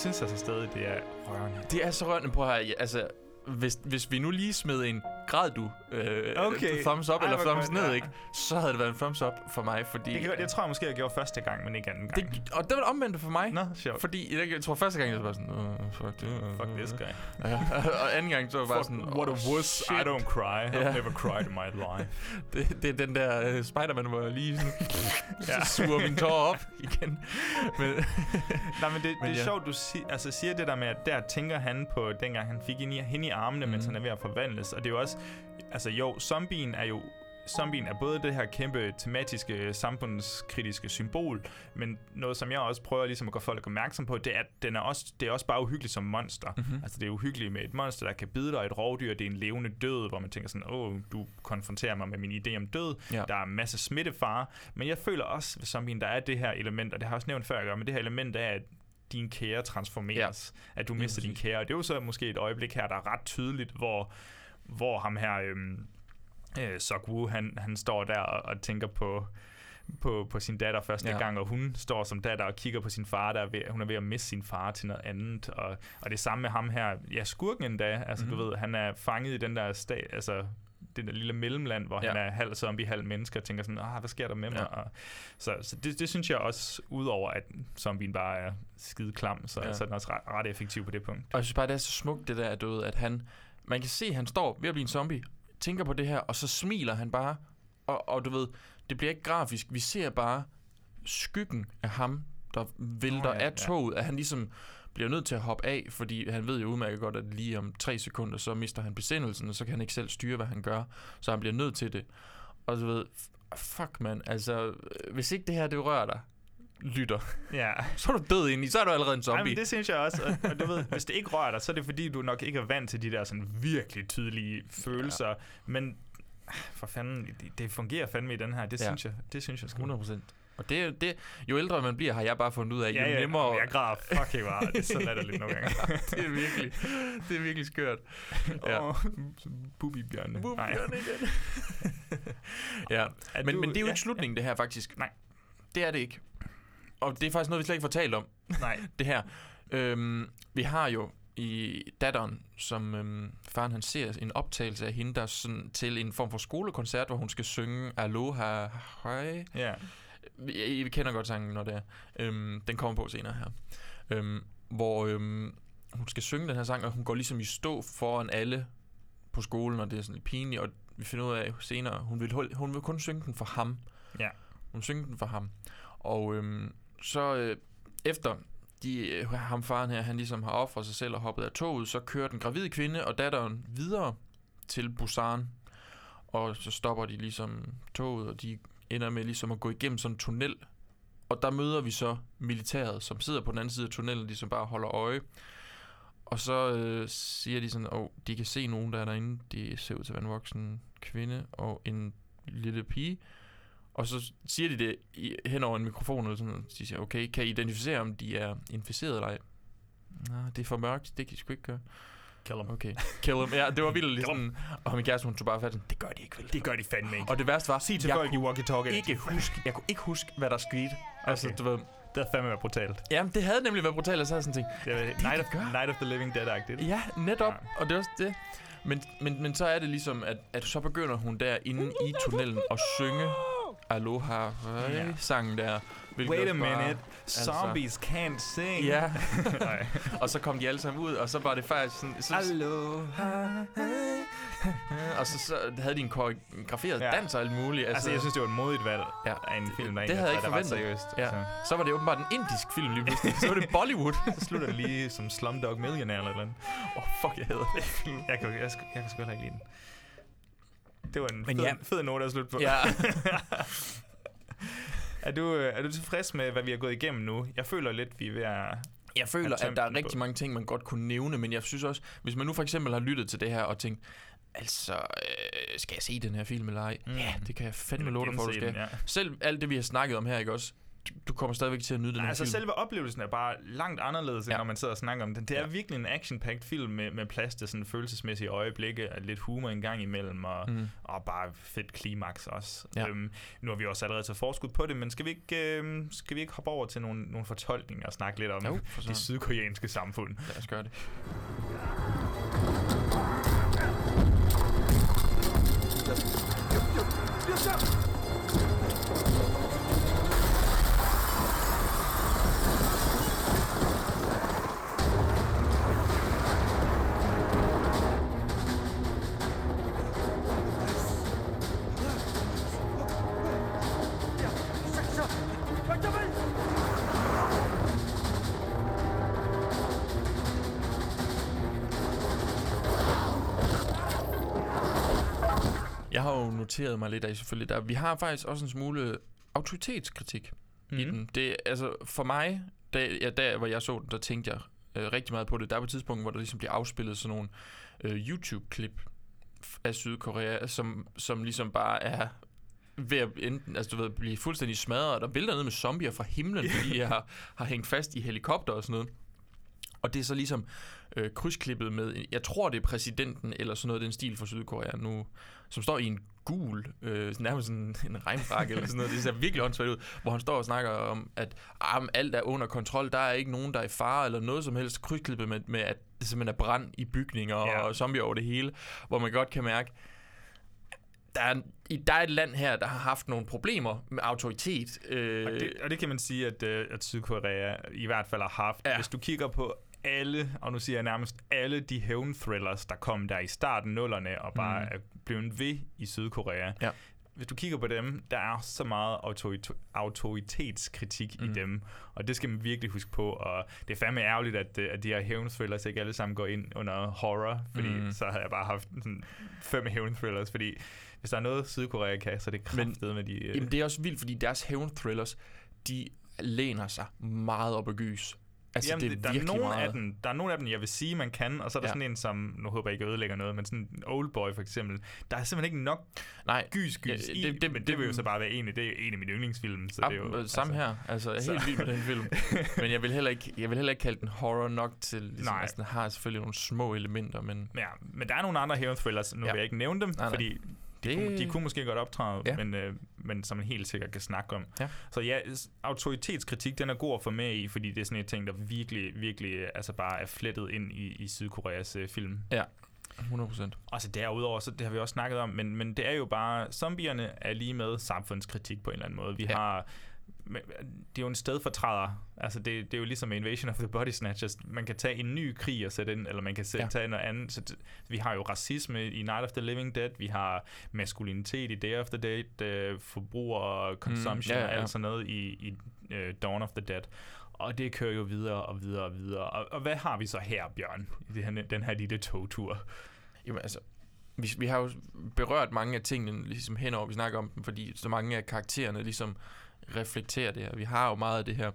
S2: Synes altså stadig, det er rørende.
S1: Det er så rørende på her. Altså, hvis, hvis vi nu lige smed en grad du øh,
S2: Okay.
S1: thumbs up
S2: Ej,
S1: eller thumbs
S2: godt,
S1: ned,
S2: ja.
S1: ikke? Så havde det været en thumbs up for mig, fordi...
S2: Det, kan, jeg tror jeg måske, jeg gjorde første gang, men ikke anden gang.
S1: det, og det var det omvendte for mig.
S2: Nå, sjovt.
S1: Fordi jeg, jeg tror første gang, jeg var sådan, uh, fuck det. Uh,
S2: Fuck this guy.
S1: Ja, og anden gang, så var jeg bare sådan,
S2: what a
S1: "Oh,
S2: wuss.
S1: shit."
S2: I don't cry. I've
S1: Ja.
S2: never cried in my life.
S1: Det, det er den der uh, Spider-Man, hvor jeg lige sådan,
S2: Ja.
S1: så suger min tår op igen. Men,
S2: Nej, men det,
S1: Men
S2: det er
S1: ja.
S2: sjovt, du si, altså, siger det der med, at der tænker han på, dengang han fik hende i, hende i armene, mm. mens
S1: Mhm.
S2: han er ved at forvandles. Og det er jo også, altså jo, zombien er jo Zombien er både det her kæmpe tematiske, samfundskritiske symbol, men noget, som jeg også prøver ligesom at gøre folk opmærksom på, det er, at den er også, det er også bare uhyggeligt som monster.
S1: Mhm.
S2: Altså det er uhyggeligt med et monster, der kan bide dig, et rovdyr, det er en levende død, hvor man tænker sådan, åh, du konfronterer mig med min idé om død,
S1: Ja.
S2: der er en masse smittefare, men jeg føler også ved zombien, der er det her element, og det har jeg også nævnt før, jeg gør, men det her element af, at din kære transformeres, ja. at du mister din
S1: præcis.
S2: kære, og det er jo så måske et øjeblik her, der er ret tydeligt, hvor, hvor ham her, øhm, øh, Sok Woo, han, han står der og, og tænker på, på, på sin datter første
S1: Ja.
S2: gang, og hun står som datter og kigger på sin far, der er ved, hun er ved at miste sin far til noget andet, og, og det samme med ham her, ja, skurken endda, altså
S1: Mhm.
S2: mm-hmm. du ved, han er fanget i den der stat, altså det der lille mellemland, hvor
S1: Ja.
S2: han er halv zombie, halv menneske, og tænker sådan, ah, hvad sker der med mig?
S1: Ja.
S2: Og, så så det, det synes jeg også, udover at zombien bare er skide klam, så,
S1: Ja.
S2: så er den også ret, ret effektiv på det punkt.
S1: Og jeg synes bare, det er så smukt, det der, du ved, at han... Man kan se, at han står ved at blive en zombie, tænker på det her, og så smiler han bare. Og, og du ved, det bliver ikke grafisk. Vi ser bare skyggen af ham, der vælter
S2: Nå ja,
S1: af
S2: ja.
S1: toget, at han ligesom bliver nødt til at hoppe af, fordi han ved jo udmærket godt, at lige om tre sekunder, så mister han besindelsen, og så kan han ikke selv styre, hvad han gør. Så han bliver nødt til det. Og du ved, fuck man, altså, øh, hvis ikke det her, det rører dig, lytter,
S2: Ja.
S1: så er du død ind i, så er du allerede en zombie.
S2: men det synes jeg også, og, og du ved, hvis det ikke rører dig, så er det fordi, du nok ikke er vant til de der sådan virkelig tydelige følelser, ja. men for fanden, det, det fungerer fandme i den her, det
S1: Ja.
S2: ja. synes jeg, det synes jeg sgu.
S1: 100 procent. Og det, det, jo ældre man bliver, har jeg bare fundet ud af, jo
S2: Ja, ja,
S1: nemmere...
S2: jeg græder fucking meget, det er så latterligt nogle gange.
S1: det er virkelig, det er virkelig skørt. Ja.
S2: Åh, Bubi-bjørne. Nej.
S1: Bjørn igen. ja, men,
S2: du-
S1: men det er jo
S2: ja,
S1: ikke slutningen, det her faktisk.
S2: Nej.
S1: Det er det ikke. Og det er faktisk noget, vi slet ikke får talt om,
S2: Nej.
S1: det her. Øhm, vi har jo i datteren, som øhm, faren han ser en optagelse af hende, der er sådan til en form for skolekoncert, hvor hun skal synge Aloha Hej.
S2: Ja.
S1: Vi, vi kender godt sangen, når det er. Øhm, den kommer på senere her. Øhm, hvor øhm, hun skal synge den her sang, og hun går ligesom i stå foran alle på skolen, og det er sådan lidt pinligt, og vi finder ud af senere, hun vil, hun vil kun synge den for ham.
S2: Ja.
S1: Hun synge den for ham. Og øhm, så øh, efter de, øh, ham faren her, han ligesom har offret sig selv og hoppet af toget, så kører den gravide kvinde og datteren videre til Busan. Og så stopper de ligesom toget, og de ender med ligesom at gå igennem sådan en tunnel. Og der møder vi så militæret, som sidder på den anden side af tunnelen, ligesom bare holder øje. Og så øh, siger de sådan, at oh, de kan se nogen, der er derinde. De ser ud til at være en voksen kvinde og en lille pige. Og så siger de det i, hen over en mikrofon, eller sådan noget. De siger, okay, kan I identificere, om de er inficeret eller ej? Nej, det er for mørkt, det kan I sgu ikke gøre.
S2: Kill them.
S1: Okay, kill them. Ja, det var vildt sådan. Og min kæreste, hun tog bare fat sådan, det gør de ikke vel.
S2: Det gør de fandme ikke.
S1: Og det værste var,
S2: Sig til
S1: jeg
S2: folk
S1: kunne
S2: walkie-talkie.
S1: ikke huske, jeg kunne ikke huske, hvad der skete. Altså,
S2: Okay.
S1: du ved,
S2: Det havde fandme været brutalt.
S1: jamen, det havde nemlig været brutalt, og så havde sådan tænkt,
S2: Det er Night, of,
S1: gør.
S2: Night of the Living Dead-agtigt.
S1: Ja, netop.
S2: Ja.
S1: Og det er også det. Men, men, men så er det ligesom, at, at så begynder hun der inde i tunnelen at synge Aloha
S2: Ja.
S1: sangen der.
S2: Wait a
S1: bare-
S2: minute, zombies can't sing.
S1: Ja, og så kom de alle sammen ud, og så var det faktisk sådan... Så,
S2: Aloha.
S1: og så, så havde de en koreograferet
S2: Ja.
S1: dans og alt muligt.
S2: Altså, jeg synes, det var et modigt valg
S1: Ja.
S2: af en film, der
S1: det havde jeg ikke forventet.
S2: seriøst.
S1: Ja.
S2: Så.
S1: Så var det åbenbart en indisk film lige pludselig. Så var det Bollywood.
S2: Så slutter det lige som Slumdog Millionaire eller noget.
S1: Åh, oh, fuck, jeg hader det.
S2: Jeg kan, jeg, jeg, jeg kan sgu heller ikke lide den. Det var en
S1: Men
S2: fed,
S1: ja.
S2: fed note at slutte på.
S1: Ja.
S2: er, du, øh, er du tilfreds med, hvad vi har gået igennem nu? Jeg føler lidt, vi er ved at...
S1: Jeg føler, at der er rigtig mange ting, man godt kunne nævne, men jeg synes også, hvis man nu for eksempel har lyttet til det her og tænkt, altså, øh, skal jeg se den her film eller ej?
S2: Mm.
S1: Ja, det kan jeg fandme love dig for, du skal.
S2: den, ja.
S1: Selv alt det, vi har snakket om her, ikke også? Du, kommer stadigvæk til at nyde den
S2: altså
S1: film.
S2: selve oplevelsen er bare langt anderledes, end
S1: Ja.
S2: når man sidder og snakker om den. Det er
S1: Ja.
S2: virkelig en action-packed film med, med plads til sådan følelsesmæssige øjeblikke, og lidt humor en gang imellem, og,
S1: Mhm.
S2: og bare fedt klimaks også.
S1: Ja.
S2: Øhm, nu har vi også allerede taget forskud på det, men skal vi ikke, øhm, skal vi ikke hoppe over til nogle, nogle fortolkninger og snakke lidt om
S1: Jo, for
S2: det sydkoreanske samfund?
S1: Lad os gøre det. Har noteret mig lidt af selvfølgelig, der, vi har faktisk også en smule autoritetskritik mm. i
S2: Mhm.
S1: den. Det, altså for mig, da, ja, der hvor jeg så den, der tænkte jeg øh, rigtig meget på det. Der er på et tidspunkt, hvor der ligesom bliver afspillet sådan nogle øh, YouTube-klip af Sydkorea, som, som ligesom bare er ved at enten, altså, du ved, blive fuldstændig smadret, og der vælter ned med zombier fra himlen, fordi jeg har, har hængt fast i helikopter og sådan noget. Og det er så ligesom øh, krydsklippet med, jeg tror det er præsidenten, eller sådan noget, den stil for Sydkorea nu, som står i en gul, øh, nærmest sådan en regnfrakke eller sådan noget, det ser virkelig åndssvagt ud, hvor han står og snakker om, at ah, alt er under kontrol, der er ikke nogen, der er i fare, eller noget som helst krydsklippet med, med at det simpelthen er brand i bygninger
S2: Ja.
S1: og zombier over det hele, hvor man godt kan mærke, der er, i- der er et land her, der har haft nogle problemer med autoritet. Øh,
S2: Og det, og det kan man sige, at, øh, at Sydkorea i hvert fald har haft.
S1: Ja.
S2: Hvis du kigger på alle, og nu siger jeg nærmest alle de hævn-thrillers, der kom der i starten nullerne, og bare
S1: Mm.
S2: er blevet ved i Sydkorea.
S1: Ja.
S2: Hvis du kigger på dem, der er så meget autorito- autoritetskritik mm. i dem, og det skal man virkelig huske på, og det er fandme ærgerligt, at, øh, at de her hævn-thrillers ikke alle sammen går ind under horror, fordi
S1: Mm.
S2: så havde jeg bare haft sådan fem hævn-thrillers, fordi hvis der er noget Sydkorea kan, så er det kraftet med de... øh,
S1: Jamen, det er også vildt, fordi deres hævn-thrillers, de læner sig meget op ad gys. Altså,
S2: Jamen,
S1: det er
S2: det, der, er nogle
S1: meget...
S2: af dem, der er nogle af dem, jeg vil sige, man kan, og så er der
S1: Ja.
S2: sådan en, som, nu håber jeg ikke, ødelægger noget, men sådan en Oldboy for eksempel, der er simpelthen ikke nok
S1: Nej,
S2: gys, gys
S1: Ja,
S2: i,
S1: det- det-
S2: men det,
S1: det-
S2: vil jo så bare være en det er en af mine yndlingsfilm, så det er jo...
S1: Ja, samme her. Altså, jeg er
S2: så-
S1: helt vild med den film. Men jeg vil heller ikke, jeg vil heller ikke kalde den horror nok til... Ligesom,
S2: Nej.
S1: Altså, den har selvfølgelig nogle små elementer, men...
S2: Ja, men der er nogle andre hævn thrillers, nu
S1: Ja.
S2: vil jeg ikke nævne dem,
S1: Nej, nej.
S2: De,
S1: Det-
S2: kunne, de kunne måske godt optræde,
S1: Ja.
S2: men, øh, men som man helt sikkert kan snakke om.
S1: Ja.
S2: Så ja, autoritetskritik, den er god at få med i, fordi det er sådan et ting, der virkelig, virkelig øh, altså bare er flettet ind i, i Sydkoreas øh, film.
S1: 100 procent.
S2: Altså derudover, så det har vi også snakket om, men, men det er jo bare, zombierne er lige med samfundskritik på en eller anden måde. Vi
S1: Ja.
S2: ja. har, det er jo en stedfortræder. Altså det, det er jo ligesom Invasion of the Body Snatchers. Man kan tage en ny krig og sætte ind, eller man kan sætte,
S1: Ja.
S2: tage noget andet. Så det, vi har jo racisme i Night of the Living Dead, vi har maskulinitet i Day of the Dead, øh, forbruger og consumption
S1: ja,
S2: mm,
S1: ja,
S2: og alt sådan noget i, i uh, Dawn of the Dead. Og det kører jo videre og videre og videre. Og, og hvad har vi så her, Bjørn, i det her, den her lille togtur?
S1: Jamen altså, vi, vi har jo berørt mange af tingene ligesom henover, vi snakker om dem, fordi så mange af karaktererne ligesom reflekterer det her. Vi har jo meget af det her.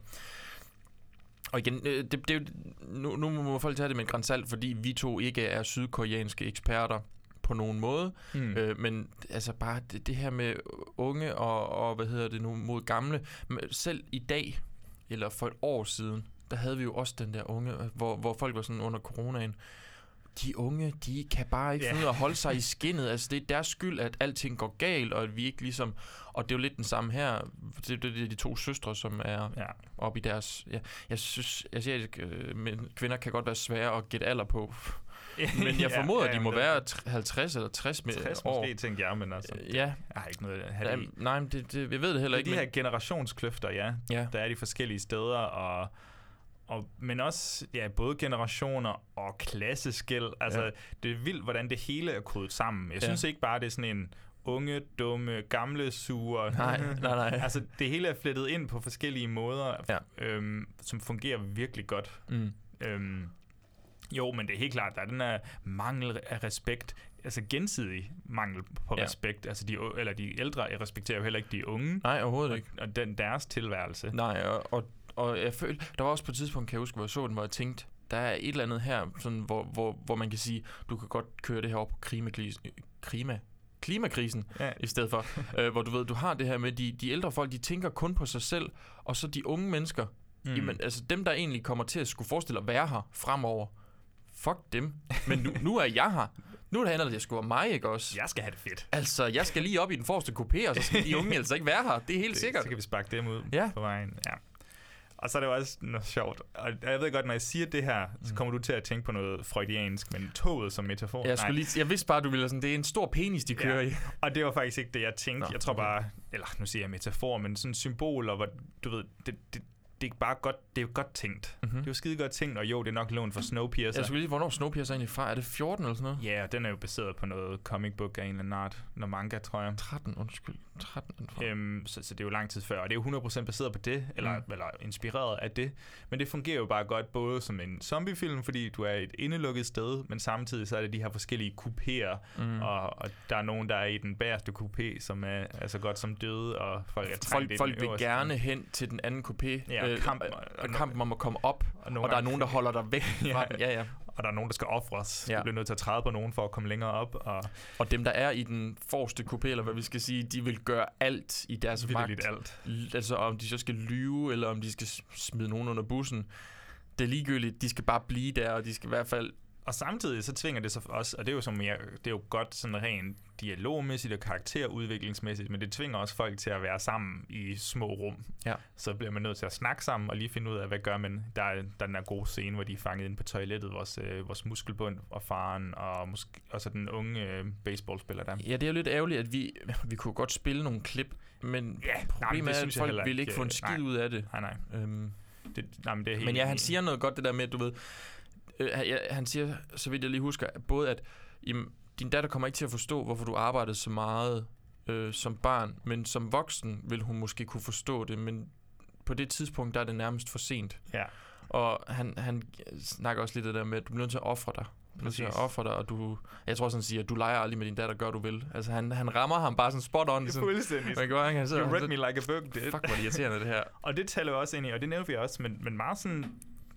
S1: Og igen, øh, det, det, jo- nu, nu må folk tage det med en grænsalt, fordi vi to ikke er sydkoreanske eksperter på nogen måde.
S2: Hmm.
S1: Øh, men altså bare det, det her med unge og, og hvad hedder det nu, mod gamle. Selv i dag, eller for et år siden, der havde vi jo også den der unge, hvor, hvor folk var sådan under coronaen. De unge, de kan bare ikke
S2: Ja.
S1: finde ud af at holde sig i skinnet. Altså, det er deres skyld, at alting går galt, og at vi ikke ligesom... Og det er jo lidt den samme her. Det, det, det er de to søstre, som er
S2: Ja.
S1: oppe i deres... Ja, jeg synes, asiatiske øh, men kvinder kan godt være svære at gætte alder på. Men jeg
S2: Ja,
S1: formoder,
S2: ja,
S1: de må
S2: det-
S1: være tr- 50 eller 60 med
S2: 60
S1: år.
S2: måske, tænker jeg, men altså,
S1: Ja,
S2: jeg har ikke noget at have
S1: ja
S2: det
S1: nej, men det, det, jeg ved det heller
S2: Det er
S1: ikke.
S2: de her
S1: men,
S2: generationskløfter, ja.
S1: ja.
S2: Der er de forskellige steder, og, og, men også ja, både generationer og klasseskæld. Altså,
S1: Ja.
S2: det er vildt, hvordan det hele er kodet sammen. Jeg
S1: Ja.
S2: synes ikke bare, det er sådan en unge, dumme, gamle, sure.
S1: Nej, nej, nej.
S2: altså, det hele er flettet ind på forskellige måder,
S1: Ja.
S2: øhm, som fungerer virkelig godt.
S1: Mm.
S2: Øhm, jo, men det er helt klart, der er den her mangel af respekt, altså gensidig mangel på ja. respekt. Altså de, eller de ældre respekterer jo heller ikke de unge,
S1: Nej, overhovedet
S2: og,
S1: ikke.
S2: og den, deres tilværelse.
S1: Nej, og, og, og jeg følte, der var også på et tidspunkt, kan jeg huske, hvor jeg så den, hvor jeg tænkte, der er et eller andet her, sådan, hvor, hvor, hvor man kan sige, du kan godt køre det her op på klimakrisen, klima, klimakrisen
S2: Ja.
S1: i stedet for. øh, hvor du ved, du har det her med, de, de ældre folk, de tænker kun på sig selv, og så de unge mennesker, mm. jamen, altså dem, der egentlig kommer til at skulle forestille at være her fremover, fuck dem. Men nu, nu er jeg her. Nu er det handler det sgu om mig, ikke også?
S2: Jeg skal have det fedt.
S1: Altså, jeg skal lige op i den forreste kupé, og så skal de unge altså ikke være her. Det er helt
S2: Det,
S1: sikkert.
S2: Så kan vi sparke dem ud
S1: Ja.
S2: på vejen. Ja. Og så er det jo også noget sjovt. Og jeg ved godt, når jeg siger det her, så kommer du til at tænke på noget freudiansk, men toget som metafor.
S1: Mm. Jeg, skulle lige, jeg vidste bare, du ville sådan, det er en stor penis, de kører
S2: Ja.
S1: i.
S2: Og det var faktisk ikke det, jeg tænkte.
S1: Nå,
S2: jeg tror
S1: okay.
S2: bare, eller nu siger jeg metafor, men sådan symboler, hvor du ved, det, det, det er bare godt, det er godt tænkt.
S1: Mhm.
S2: Mm-hmm. Det er jo skide godt tænkt, og jo, det er nok lån for Snowpiercer.
S1: Jeg skulle lige, hvornår Snowpiercer egentlig fra? Er det 14 eller sådan noget?
S2: Ja, og den er jo baseret på noget comic book af en eller anden art, noget manga, tror jeg.
S1: 13, undskyld. 13 er den fra.
S2: Øhm, så, så det er jo lang tid før, og det er jo 100% baseret på det, eller,
S1: Mm.
S2: eller inspireret af det. Men det fungerer jo bare godt både som en zombiefilm, fordi du er et indelukket sted, men samtidig så er det de her forskellige kupéer,
S1: Mm.
S2: og, og der er nogen, der er i den bagerste kupé, som er, er så godt som døde, og folk er
S1: Folk, folk vil gerne hen til den anden kupé.
S2: Ja, og kamp-
S1: og, og kampen om at komme op, og, og der er nogen, der holder dig væk fra
S2: Ja.
S1: Ja, ja.
S2: Og der er nogen, der skal ofres.
S1: Ja.
S2: Du bliver nødt til at træde på nogen for at komme længere op, og
S1: Og dem, der er i den forreste kupé, eller hvad vi skal sige, de vil gøre alt i deres magt.
S2: alt.
S1: Altså om de så skal lyve, eller om de skal smide nogen under bussen. Det er ligegyldigt. De skal bare blive der, og de skal i hvert fald...
S2: Og samtidig så tvinger det sig også, og det er jo, som mere, det er jo godt sådan rent dialogmæssigt og karakterudviklingsmæssigt, men det tvinger også folk til at være sammen i små rum.
S1: Ja.
S2: Så bliver man nødt til at snakke sammen og lige finde ud af, hvad gør man. Der er, der er den her gode scene, hvor de er fanget inde på toilettet, vores, øh, vores muskelbund og faren, og måske også den unge øh, baseballspiller der.
S1: Ja, det er jo lidt ærgerligt, at vi, vi kunne godt spille nogle klip, men
S2: Ja, nej, men
S1: problemet er, at
S2: jeg
S1: folk
S2: heller
S1: vil ikke
S2: ikke,
S1: få en skid
S2: nej.
S1: ud af det.
S2: Nej, nej.
S1: Øhm,
S2: Det, nej men, det er helt
S1: Men ja, han siger noget godt, det der med, at du ved... Øh, han- siger, så vidt jeg lige husker, både at jamen, din datter kommer ikke til at forstå, hvorfor du arbejdede så meget øh, som barn, men som voksen vil hun måske kunne forstå det, men på det tidspunkt, der er det nærmest for sent.
S2: Ja.
S1: Og han, han snakker også lidt det der med, at du bliver nødt til at ofre dig.
S2: Præcis.
S1: ofre dig, og du... Jeg tror sådan, han siger, at du leger aldrig med din datter, gør du vil. Altså, han, han rammer ham bare sådan spot on. Sådan,
S2: fuldstændig.
S1: man godt, han sidder,
S2: You read me like a book, dude.
S1: Fuck, hvor er det irriterende, det her.
S2: Og det taler også ind i, og det nævnte vi også, men, men meget sådan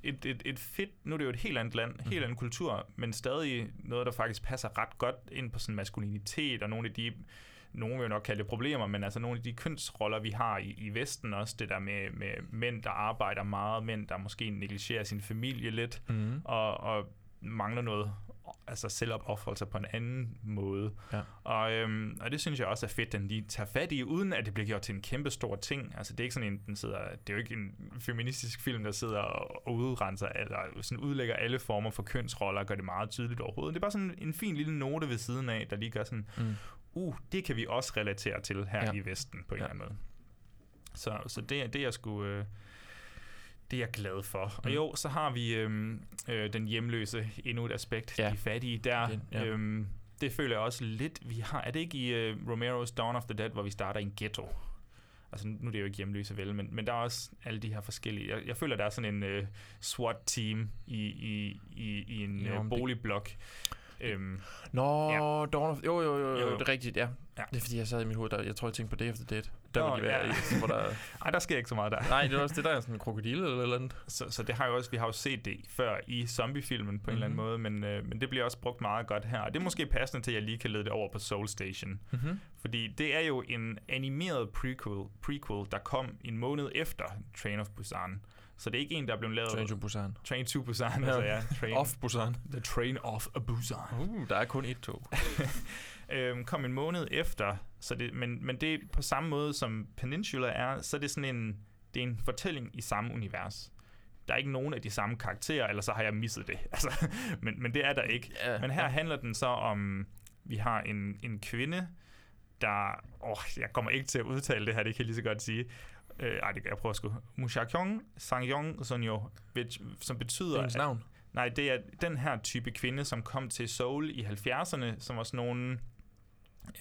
S2: et, et, et fedt, nu er det jo et helt andet land, helt anden kultur, men stadig noget, der faktisk passer ret godt ind på sådan maskulinitet, og nogle af de, nogen vil jo nok kalde det problemer, men altså nogle af de kønsroller, vi har i, i Vesten også, det der med, med mænd, der arbejder meget, mænd, der måske negligerer sin familie lidt,
S1: Mm.
S2: og, og mangler noget altså selvopoffrelse på en anden måde.
S1: Ja.
S2: Og, øhm, og det synes jeg også er fedt, den lige tager fat i, uden at det bliver gjort til en kæmpe stor ting. Altså det er ikke sådan en, den sidder, det er jo ikke en feministisk film, der sidder og, og udrenser, eller sådan udlægger alle former for kønsroller og gør det meget tydeligt overhovedet. Det er bare sådan en fin lille note ved siden af, der lige gør sådan,
S1: Mm.
S2: uh, det kan vi også relatere til her
S1: Ja.
S2: i Vesten på en
S1: Ja.
S2: eller anden måde. Så, så det, er- det jeg sgu... Det er jeg glad for. Og
S1: Mm.
S2: jo, så har vi øhm, øh, den hjemløse, endnu et aspekt,
S1: Ja.
S2: de fattige der.
S1: Den, ja.
S2: øhm, det føler jeg også lidt, vi har. Er det ikke i øh, Romero's Dawn of the Dead, hvor vi starter i en ghetto? Altså, nu er det jo ikke hjemløse vel, men, men der er også alle de her forskellige... Jeg, jeg føler, der er sådan en øh, SWAT-team i, i, i, i en
S1: Jo,
S2: øh,
S1: men det-
S2: boligblok. Øhm,
S1: Nå,
S2: Ja.
S1: Dawn of... Jo, jo, jo, Jo,
S2: jo.
S1: det er rigtigt, ja. Det er fordi, jeg sad i mit hoved, der, jeg tror, jeg tænkte på Day of the Dead. Der
S2: Nå,
S1: vil de være
S2: ja.
S1: i, hvor der...
S2: ej, der sker ikke så meget der.
S1: Nej, det er også det, der er sådan en krokodille eller eller andet.
S2: Så, så det har jo også, vi har jo set det før i zombiefilmen på en eller anden
S1: Mhm.
S2: måde, men, øh, men det bliver også brugt meget godt her. Og det er måske passende til, at jeg lige kan lede det over på Soul Station.
S1: Mm-hmm.
S2: Fordi det er jo en animeret prequel, prequel der kom en måned efter Train of Busan. Så det er ikke en, der er blevet lavet...
S1: Train to Busan.
S2: Train to Busan,
S1: Ja.
S2: altså ja. Train,
S1: Off Busan.
S2: The Train of Busan.
S1: Uh, der er kun et tog.
S2: øhm, kom en måned efter, så det, men, men det er på samme måde som Peninsula er, så er det sådan en, det er en fortælling i samme univers. der er ikke nogen af de samme karakterer, eller så har jeg misset det. Altså, men, men det er der ikke.
S1: Ja,
S2: Men her
S1: ja.
S2: handler den så om, vi har en, en kvinde, der, åh, jeg kommer ikke til at udtale det her, det kan jeg lige så godt sige. Øh, ej, det kan jeg prøve at sgu. Mushakyong Sangyong Sonyo, som betyder...
S1: Det er hendes
S2: at-
S1: navn.
S2: Nej, det er den her type kvinde, som kom til Seoul i 70'erne, som var sådan nogle...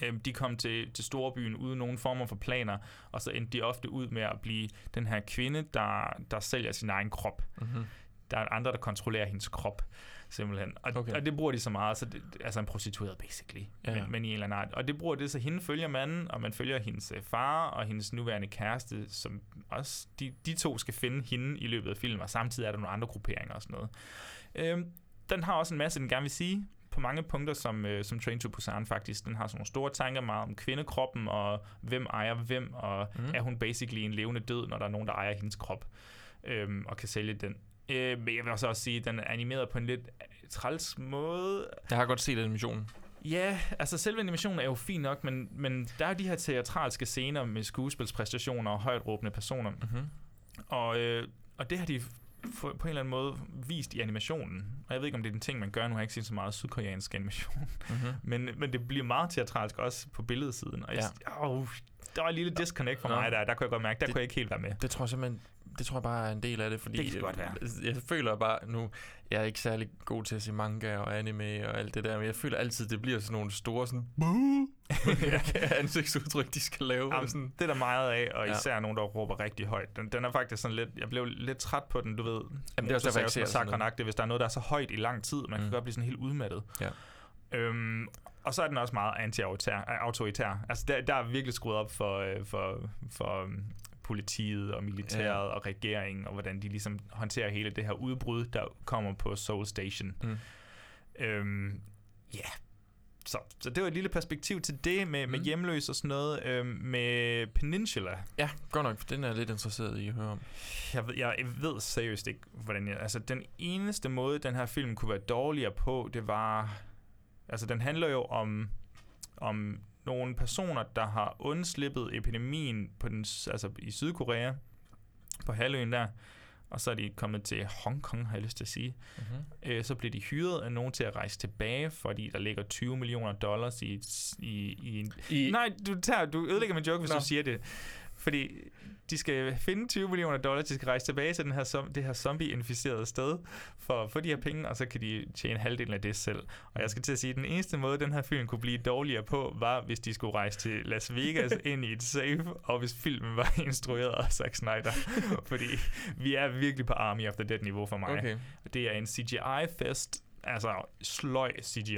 S2: Øh, de kom til, til storbyen uden nogen former for planer, og så endte de ofte ud med at blive den her kvinde, der, der sælger sin egen krop.
S1: Mm-hmm.
S2: Der er andre, der kontrollerer hendes krop, simpelthen. Og,
S1: Okay.
S2: og det bruger de så meget, så det, altså en prostitueret, basically.
S1: Ja.
S2: Men, men i en eller anden art. Og det bruger det, så hende følger manden, og man følger hendes øh, far og hendes nuværende kæreste, som også, de, de to skal finde hende i løbet af filmen, og samtidig er der nogle andre grupperinger og sådan noget. Øhm, den har også en masse, den gerne vil sige, på mange punkter, som, øh, som Train to Busan faktisk. Den har sådan nogle store tanker meget om kvindekroppen, og hvem ejer hvem, og mm. er hun basically en levende død, når der er nogen, der ejer hendes krop, øhm, og kan sælge den. Øh, men jeg vil også sige, at den er animeret på en lidt øh, træls måde.
S1: Jeg har godt set animationen.
S2: Ja, altså selve animationen er jo fin nok, men, men der er de her teatralske scener med skuespilspræstationer og højt råbende personer.
S1: Mm-hmm.
S2: Og, øh, og det har de på en eller anden måde vist i animationen. Og jeg ved ikke, om det er en ting, man gør. Nu har jeg ikke set så meget sydkoreansk animation.
S1: Mm-hmm.
S2: Men, men det bliver meget teatralsk også på billedsiden. Og jeg, ja. åh, der var en lille disconnect for
S1: Nå.
S2: mig der. Der kunne jeg godt mærke, der
S1: Det-
S2: kunne jeg ikke helt være med.
S1: Det tror jeg simpelthen, det tror jeg bare er en del af det, fordi
S2: Det kan godt være.
S1: Jeg, jeg føler bare nu, jeg er ikke særlig god til at se manga og anime og alt det der, men jeg føler altid, det bliver sådan nogle store sådan, ansigtsudtryk, de skal lave.
S2: Jamen,
S1: sådan.
S2: det er der meget af, og især ja. nogen, der råber rigtig højt. Den, den er faktisk sådan lidt... Jeg blev lidt træt på den, du ved.
S1: Jamen, det er også derfor, jeg ser sådan.
S2: Hvis der er noget, der er så højt i lang tid, man mm. Kan godt blive sådan helt udmattet.
S1: Ja.
S2: Øhm, og så er den også meget anti-autoritær. autoritær. Altså, der, der er virkelig skruet op for, øh, for, for øhm, politiet og militæret
S1: Ja.
S2: og regeringen, og hvordan de ligesom håndterer hele det her udbrud, der kommer på Seoul Station.
S1: Mm.
S2: Øhm, ja, så, så det var et lille perspektiv til det med, med
S1: Mm.
S2: hjemløs og sådan noget. Øhm, med Peninsula,
S1: Ja, godt nok, for den er jeg lidt interesseret i at høre om.
S2: jeg ved, jeg ved seriøst ikke, hvordan jeg... Altså, den eneste måde, den her film kunne være dårligere på, det var... Altså, den handler jo om, om nogle personer, der har undslippet epidemien på den, altså, i Sydkorea, på halvøen der, og så er de kommet til Hongkong, har jeg lyst til at sige.
S1: Mm-hmm.
S2: Øh, så bliver de hyret af nogen til at rejse tilbage, fordi der ligger 20 millioner dollars i, i, i en...
S1: I,
S2: Nej, du, tager, du ødelægger min joke, hvis
S1: Nå.
S2: du siger det. Fordi de skal finde 20 millioner dollars, de skal rejse tilbage til den her, det her zombie-inficerede sted for at få de her penge, og så kan de tjene halvdelen af det selv. Og jeg skal til at sige, at den eneste måde, den her film kunne blive dårligere på, var, hvis de skulle rejse til Las Vegas ind i et safe, og hvis filmen var instrueret af Zack Snyder. Fordi vi er virkelig på Army of the Dead-niveau for mig.
S1: okay.
S2: Det er en CGI-fest, altså sløj CGI.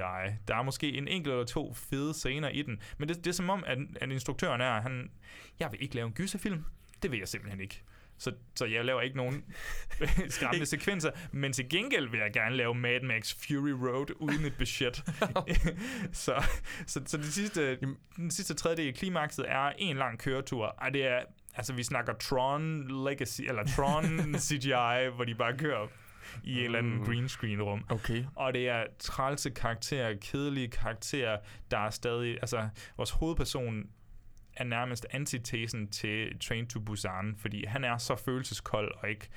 S2: Der er måske en enkelt eller to fede scener i den, men det, det er som om, at, at instruktøren er, han, jeg vil ikke lave en gyserfilm. Det vil jeg simpelthen ikke. Så, så jeg laver ikke nogen skræmmende sekvenser, men til gengæld vil jeg gerne lave Mad Max Fury Road uden et budget. så, så, så det sidste, den sidste tredjedel i klimakset er en lang køretur. Ej, det er, altså vi snakker Tron Legacy, eller Tron CGI, hvor de bare kører i en eller anden
S1: Uh.
S2: green screen rum.
S1: Okay.
S2: Og det er trælse karakterer, kedelige karakterer, der er stadig... Altså, vores hovedperson er nærmest antitesen til Train to Busan, fordi han er så følelseskold og ikke...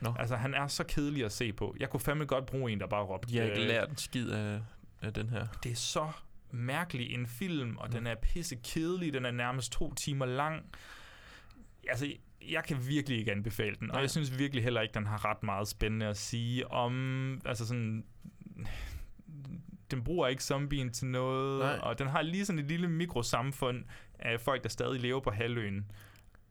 S1: Nå.
S2: Altså, han er så kedelig at se på. Jeg kunne fandme godt bruge en, der bare råbte...
S1: De har ikke
S2: øh,
S1: lært en skid af, af den her.
S2: Det er så mærkelig en film, og den er pisse kedelig. Den er nærmest to timer lang. Altså, jeg kan virkelig ikke anbefale den, og
S1: Nej.
S2: jeg synes virkelig heller ikke, den har ret meget spændende at sige om... Altså sådan... Den bruger ikke zombien til noget,
S1: Nej.
S2: og den har lige sådan et lille mikrosamfund af folk, der stadig lever på halvøen.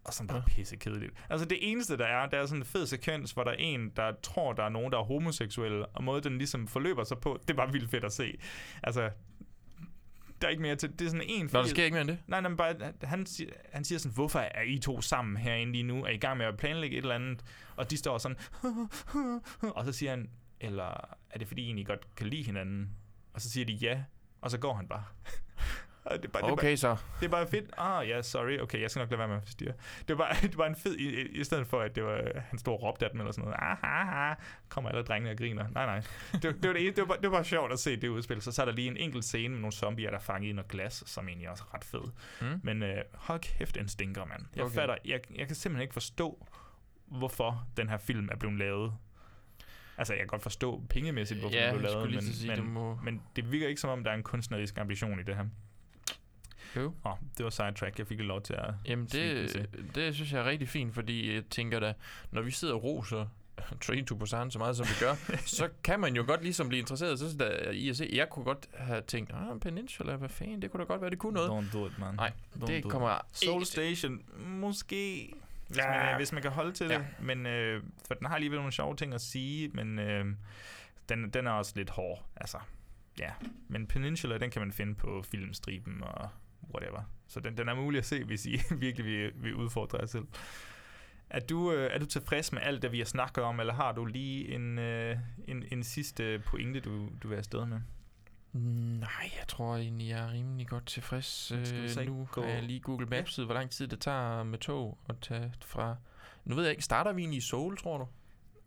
S2: Og som bare
S1: Ja.
S2: pisse kedeligt. Altså det eneste, der er, der er sådan en fed sekvens, hvor der er en, der tror, der er nogen, der er homoseksuelle, og måde, den ligesom forløber sig på, det er bare vildt fedt at se. Altså, der er ikke mere til. Det er sådan en
S1: Nå, der sker ikke mere end det.
S2: Nej, nej, men bare, han, siger, han siger sådan, hvorfor er I to sammen herinde lige nu? Er I i gang med at planlægge et eller andet? Og de står sådan, og så siger han, eller er det fordi I egentlig godt kan lide hinanden? Og så siger de ja, og så går han bare. Og det, er bare, det, er bare,
S1: Okay, så.
S2: det er bare fedt. Ah, ja, sorry. Okay, jeg skal nok lade være med at forstyrre. Det var det var en fed, i, i, i stedet for, at det var, han stod og råbte af dem eller sådan noget. Ah, ah, ah. Kommer alle drengene og griner. Nej, nej. Det, det, var det, det, var, bare- det var bare sjovt at se det udspil. Så, så er der lige en enkelt scene med nogle zombier, der er fanget i noget glas, som egentlig også er ret fed.
S1: Mm.
S2: Men øh, hold kæft, en stinker, mand. Jeg
S1: Okay.
S2: okay. fatter, jeg, jeg kan simpelthen ikke forstå, hvorfor den her film er blevet lavet. Altså, jeg kan godt forstå pengemæssigt, hvorfor
S1: Ja,
S2: den blev lavet, men, men,
S1: det må-
S2: men det virker ikke som om, der er en kunstnerisk ambition i det her.
S1: Jo.
S2: Åh, det var sidetrack. Jeg fik lov til at...
S1: Jamen, det,
S2: til.
S1: det synes jeg er rigtig fint, fordi jeg tænker da, når vi sidder og roser Train to Busan så meget, som vi gør, så kan man jo godt ligesom blive interesseret så der, i at se. Jeg kunne godt have tænkt, ah, Peninsula, hvad fanden, det kunne da godt være, det kunne noget.
S2: Don't do it, man.
S1: Nej,
S2: Don't
S1: det
S2: do
S1: kommer
S2: it. Soul
S1: ikke.
S2: Station, måske... Hvis,
S1: Ja.
S2: man, hvis man kan holde til
S1: Ja.
S2: det. Men, øh, for den har alligevel nogle sjove ting at sige, men øh, den, den er også lidt hård. Altså, ja. Men Peninsula, den kan man finde på filmstriben og whatever. Så den, den er mulig at se, hvis I virkelig vil, vil udfordre jer selv. Er du, øh, er du tilfreds med alt det, vi har snakket om, eller har du lige en, øh, en, en sidste pointe, du, du vil afsted med?
S1: Nej, jeg tror egentlig, jeg er rimelig godt tilfreds. Øh, nu
S2: gå-
S1: har jeg lige Google Maps, hvor lang tid det tager med tog at tage fra... Nu ved jeg ikke, starter vi egentlig i Seoul, tror du?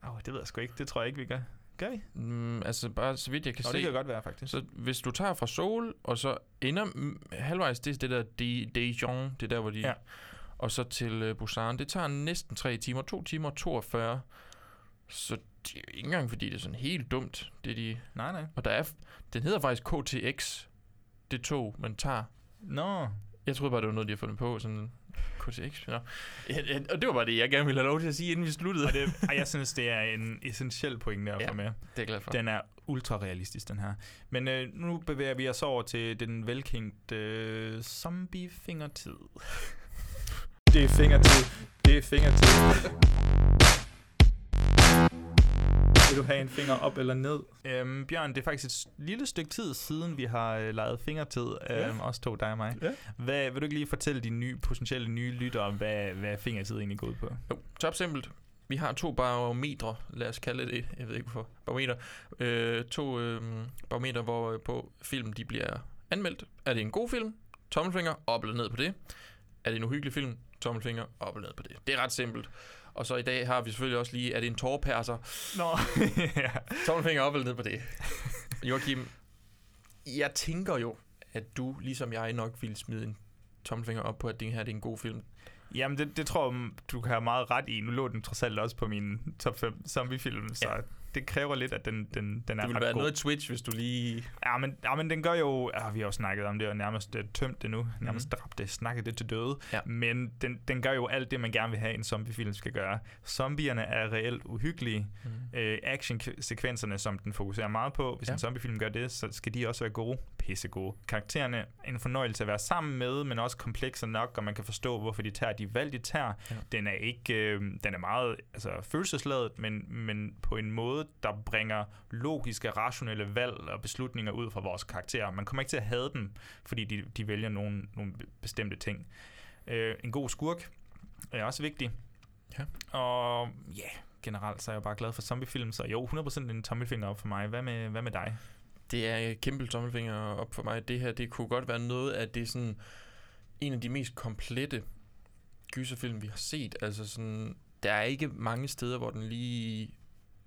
S2: Oh, det ved jeg sgu ikke. Det tror jeg ikke, vi gør. Gør vi?
S1: Mm, altså bare så vidt jeg kan
S2: Nå,
S1: se.
S2: det kan godt være, faktisk.
S1: Så hvis du tager fra Seoul, og så ender halvvejs, det er det der De- Daejeon, det er der, hvor de...
S2: Ja.
S1: Og så til uh, Busan, det tager næsten 3 timer, 2 timer og 42. Så det er jo ikke engang, fordi det er sådan helt dumt, det de...
S2: Nej, nej.
S1: Og der er... Den hedder faktisk KTX, det tog, man tager.
S2: Nå,
S1: Jeg troede bare, det var noget, de har fundet på, sådan KTX. Nå. Ja, ja, Og det var bare det, jeg gerne ville have lov til at sige, inden vi sluttede.
S2: og det, og jeg synes, det er en essentiel pointe at
S1: Ja.
S2: få med.
S1: det er jeg glad for.
S2: Den er ultra realistisk, den her. Men øh, nu bevæger vi os over til den velkendte øh, zombie-fingertid. det er fingertid. Det er fingertid. Vil du have en finger op eller ned? Øhm, Bjørn, det er faktisk et lille stykke tid siden, vi har øh, lejet fingertid.
S1: Ja.
S2: Øhm, os to, dig og mig.
S1: Ja.
S2: Hvad, vil du ikke lige fortælle de nye, potentielle nye lyttere, hvad, hvad fingertid egentlig går ud på?
S1: Jo, top simpelt. Vi har to barometre, lad os kalde det, jeg ved ikke hvorfor, barometer. Øh, to øh, barometer, hvor på film de bliver anmeldt. Er det en god film? Tommelfinger, op eller ned på det. Er det en uhyggelig film? Tommelfinger, op eller ned på det. Det er ret simpelt. Og så i dag har vi selvfølgelig også lige, er det en tårperser?
S2: Nå, ja.
S1: Tommelfinger op eller ned på det. Joachim, jeg tænker jo, at du, ligesom jeg, nok ville smide en tommelfinger op på, at det her det er en god film.
S2: Jamen, det, det tror jeg, du kan have meget ret i. Nu lå den trods alt også på min top 5 zombiefilm, så
S1: Ja.
S2: Det kræver lidt, at den, den, den er
S1: Det ville være
S2: god.
S1: noget Twitch, hvis du lige...
S2: Ja men, ja, men den gør jo... Ja, vi har jo snakket om det, og nærmest uh, tømt det nu. Nærmest
S1: Mhm.
S2: dræbt det, snakket det til døde.
S1: Ja.
S2: Men den, den gør jo alt det, man gerne vil have, en zombiefilm skal gøre. Zombierne er reelt uhyggelige.
S1: Mm.
S2: Øh, Action-sekvenserne, som den fokuserer meget på, hvis
S1: Ja.
S2: en zombiefilm gør det, så skal de også være gode. Pisse gode. Karaktererne er en fornøjelse at være sammen med, men også komplekse nok, og man kan forstå, hvorfor de tager de valg, de tager.
S1: Ja.
S2: Den er ikke... Øh, den er meget altså, følelsesladet, men, men på en måde, der bringer logiske, rationelle valg og beslutninger ud fra vores karakterer. Man kommer ikke til at have dem, fordi de, de vælger nogle, nogle bestemte ting. Øh, en god skurk er også vigtig.
S1: Ja.
S2: Og ja, yeah, generelt så er jeg bare glad for zombiefilm, så jo, 100% en tommelfinger op for mig. Hvad med, hvad med dig?
S1: Det er kæmpe tommelfinger op for mig. Det her, det kunne godt være noget af det sådan en af de mest komplette gyserfilm, vi har set. Altså sådan, der er ikke mange steder, hvor den lige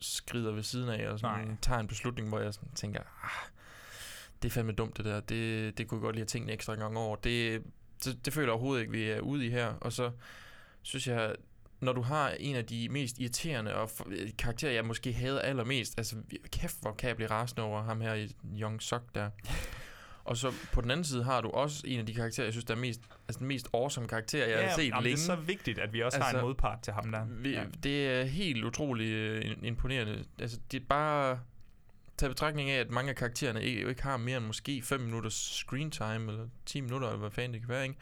S1: skrider ved siden af og sådan
S2: Nej.
S1: tager en beslutning, hvor jeg sådan tænker, ah, det er fandme dumt det der. Det, det kunne jeg godt lige have tænkt en ekstra gang over. Det, det, det føler jeg overhovedet ikke, vi er ude i her. Og så synes jeg, når du har en af de mest irriterende og karakterer, jeg måske hader allermest, altså kæft, hvor kan jeg blive rasende over ham her i Young Sok der. Og så på den anden side har du også en af de karakterer, jeg synes, der er mest, altså den mest awesome karakter, jeg har set
S2: jamen,
S1: længe.
S2: det er så vigtigt, at vi også altså, har
S1: Altså,
S2: en modpart til ham der.
S1: Vi,
S2: Ja.
S1: ja. Det er helt utroligt øh, imponerende. Altså, det er bare taget betragtning af, at mange af karaktererne ikke, ikke har mere end måske 5 minutters screen time, eller 10 minutter, eller hvad fanden det kan være, ikke?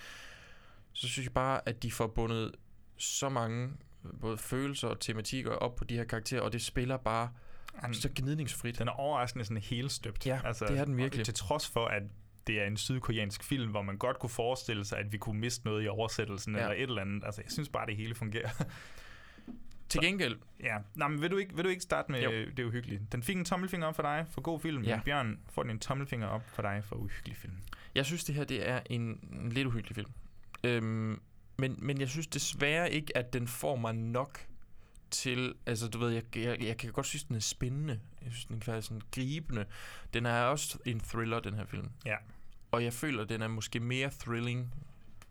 S1: Så synes jeg bare, at de får bundet så mange både følelser og tematikker op på de her karakterer, og det spiller bare
S2: Han,
S1: så gnidningsfrit.
S2: den er overraskende sådan helt støbt.
S1: Ja, det er den virkelig.
S2: Til trods for, at det er en sydkoreansk film, hvor man godt kunne forestille sig, at vi kunne miste noget i oversættelsen
S1: Ja.
S2: eller et eller andet. Altså, jeg synes bare, det hele fungerer.
S1: Til gengæld,
S2: ja. Nå, men vil du ikke, vil du ikke starte med
S1: Jo.
S2: det uhyggelige? Den fik en tommelfinger op for dig for god film.
S1: Ja.
S2: Bjørn får den en tommelfinger op for dig for uhyggelig film.
S1: Jeg synes, det her det er en, en lidt uhyggelig film. Øhm, men, men jeg synes desværre ikke, at den får mig nok til... Altså, du ved, jeg, jeg, jeg kan godt synes, den er spændende. Jeg synes, den kan være sådan gribende. Den er også en thriller, den her film.
S2: Ja.
S1: Og jeg føler, den er måske mere thrilling,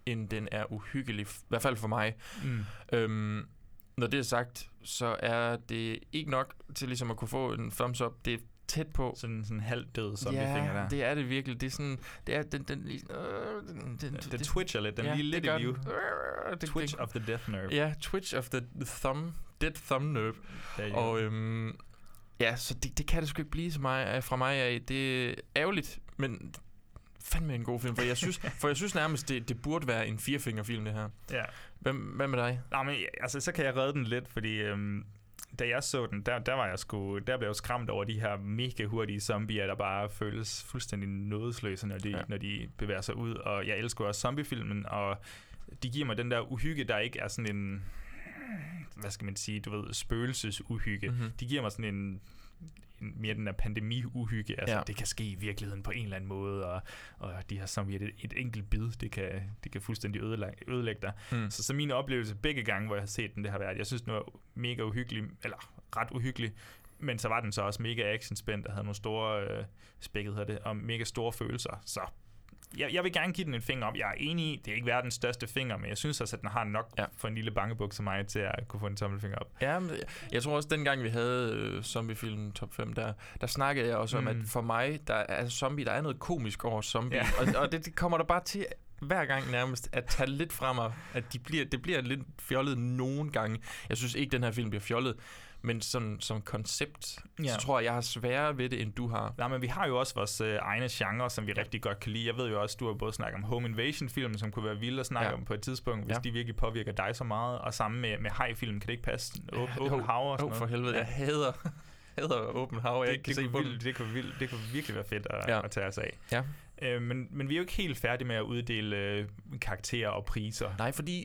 S1: end den er uhyggelig. I hvert fald for mig.
S2: Mm.
S1: Øhm, når det er sagt, så er det ikke nok til ligesom at kunne få en thumbs up. Det tæt på.
S2: Sådan en halv død som
S1: ja,
S2: finger der.
S1: det er det virkelig. Det er sådan, det er den, den, øh, den, den,
S2: Den twitcher lidt, den
S1: ja,
S2: lige lidt i live.
S1: Øh, det-
S2: Twitch
S1: det-
S2: of the death nerve.
S1: Ja, twitch of the thumb, dead thumb nerve. Og øhm, ja, så det, det kan det sgu ikke blive så mig, fra mig af. Det er ærgerligt, men fandme en god film. For jeg synes, for jeg synes nærmest, det, det burde være en firefingerfilm, det her.
S2: Ja.
S1: Hvem, hvad med dig?
S2: Nå, men altså, så kan jeg redde den lidt, fordi øhm, da jeg så den, der, der var jeg sgu, der blev jeg skræmt over de her mega hurtige zombier, der bare føles fuldstændig nådesløse, når de,
S1: Ja.
S2: når de bevæger sig ud. Og jeg elsker også zombiefilmen, og de giver mig den der uhygge, der ikke er sådan en, hvad skal man sige, du ved, spøgelsesuhygge.
S1: Mhm.
S2: Mm-hmm. De giver mig sådan en mere den der pandemi-uhygge. Altså,
S1: Ja.
S2: det kan ske i virkeligheden på en eller anden måde, og, og de har som et, et enkelt bid, det kan, det kan fuldstændig ødelægge, ødelægge dig.
S1: Mm.
S2: Så, så min oplevelse begge gange, hvor jeg har set den, det har været, jeg synes, den var mega uhyggelig, eller ret uhyggelig, men så var den så også mega actionspændt, der havde nogle store, øh, spækket hedder det, og mega store følelser. Så jeg, jeg vil gerne give den en finger op. Jeg er enig i, det er ikke verdens største finger, men jeg synes også, at den har nok
S1: Ja.
S2: for en lille bangebuk som mig til at kunne få en tommelfinger op.
S1: Ja, men jeg tror også, dengang vi havde øh, zombiefilmen top 5, der, der snakkede jeg også mm. om, at
S2: Mm.
S1: for mig, der er zombie, der er noget komisk over zombie.
S2: Ja.
S1: Og, og det, det kommer der bare til hver gang nærmest at tage lidt fra mig, at de bliver, det bliver lidt fjollet nogle gange. Jeg synes ikke, den her film bliver fjollet, men sådan, som koncept, ja. Så tror jeg, jeg har sværere ved det, end du har.
S2: Nej, men vi har jo også vores øh, egne genre, som vi
S1: Ja.
S2: rigtig godt kan lide. Jeg ved jo også, du har både snakket om Home Invasion-film, som kunne være vilde at snakke
S1: Ja.
S2: om på et tidspunkt, hvis
S1: Ja.
S2: de virkelig påvirker dig så meget. Og sammen med, med high-film, kan det ikke passe? Å-
S1: Ja,
S2: Open Hav og sådan
S1: Jo, for helvede, jeg hader, hader åben hav, jeg
S2: det,
S1: ikke kan
S2: det,
S1: se
S2: kunne
S1: på
S2: vildt, det, kunne vildt, det kunne virkelig være fedt at,
S1: ja.
S2: at tage os af.
S1: Ja.
S2: Øh, men, men vi er jo ikke helt færdige med at uddele øh, karakterer og priser.
S1: Nej, fordi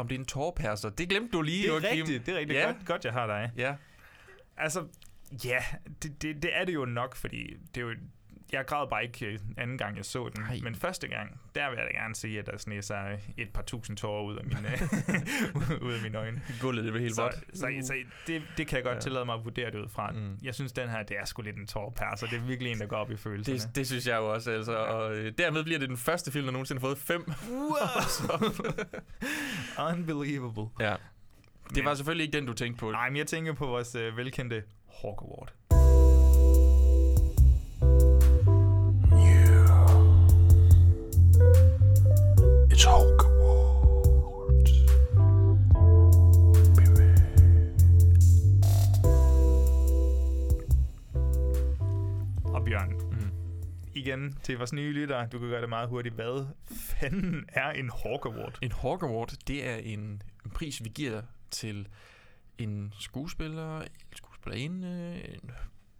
S1: om det er en tårperser, det glemte du lige,
S2: det er
S1: Joachim.
S2: rigtigt, det er rigtigt.
S1: Ja.
S2: Godt, godt, jeg har dig.
S1: Ja,
S2: Altså, ja, det, det, det er det jo nok, fordi det er jo, jeg græd bare ikke øh, anden gang, jeg så den.
S1: Nej.
S2: Men første gang, der vil jeg da gerne sige, at der sneg sig et par tusind tårer ud af mine, ud af mine øjne.
S1: gulvet det var helt
S2: Så,
S1: vådt.
S2: så, så det, det kan jeg godt
S1: Ja.
S2: ja. tillade mig at vurdere det ud fra.
S1: Mm.
S2: Mm. Jeg synes, den her, det er sgu lidt en tårperser. Det er virkelig en, der går op i følelserne.
S1: Det, det synes jeg jo også, altså. Og øh, dermed bliver det den første film, der nogensinde har fået fem.
S2: Unbelievable.
S1: ja. Det var selvfølgelig ikke den, du tænkte på.
S2: Nej, men jeg tænker på vores øh, velkendte Hawk Award. Igen til vores nye lyttere, du kan gøre det meget hurtigt. Hvad fanden er en Hawk Award?
S1: En Hawk Award, det er en, en pris, vi giver til en skuespiller, en skuespillerinde, en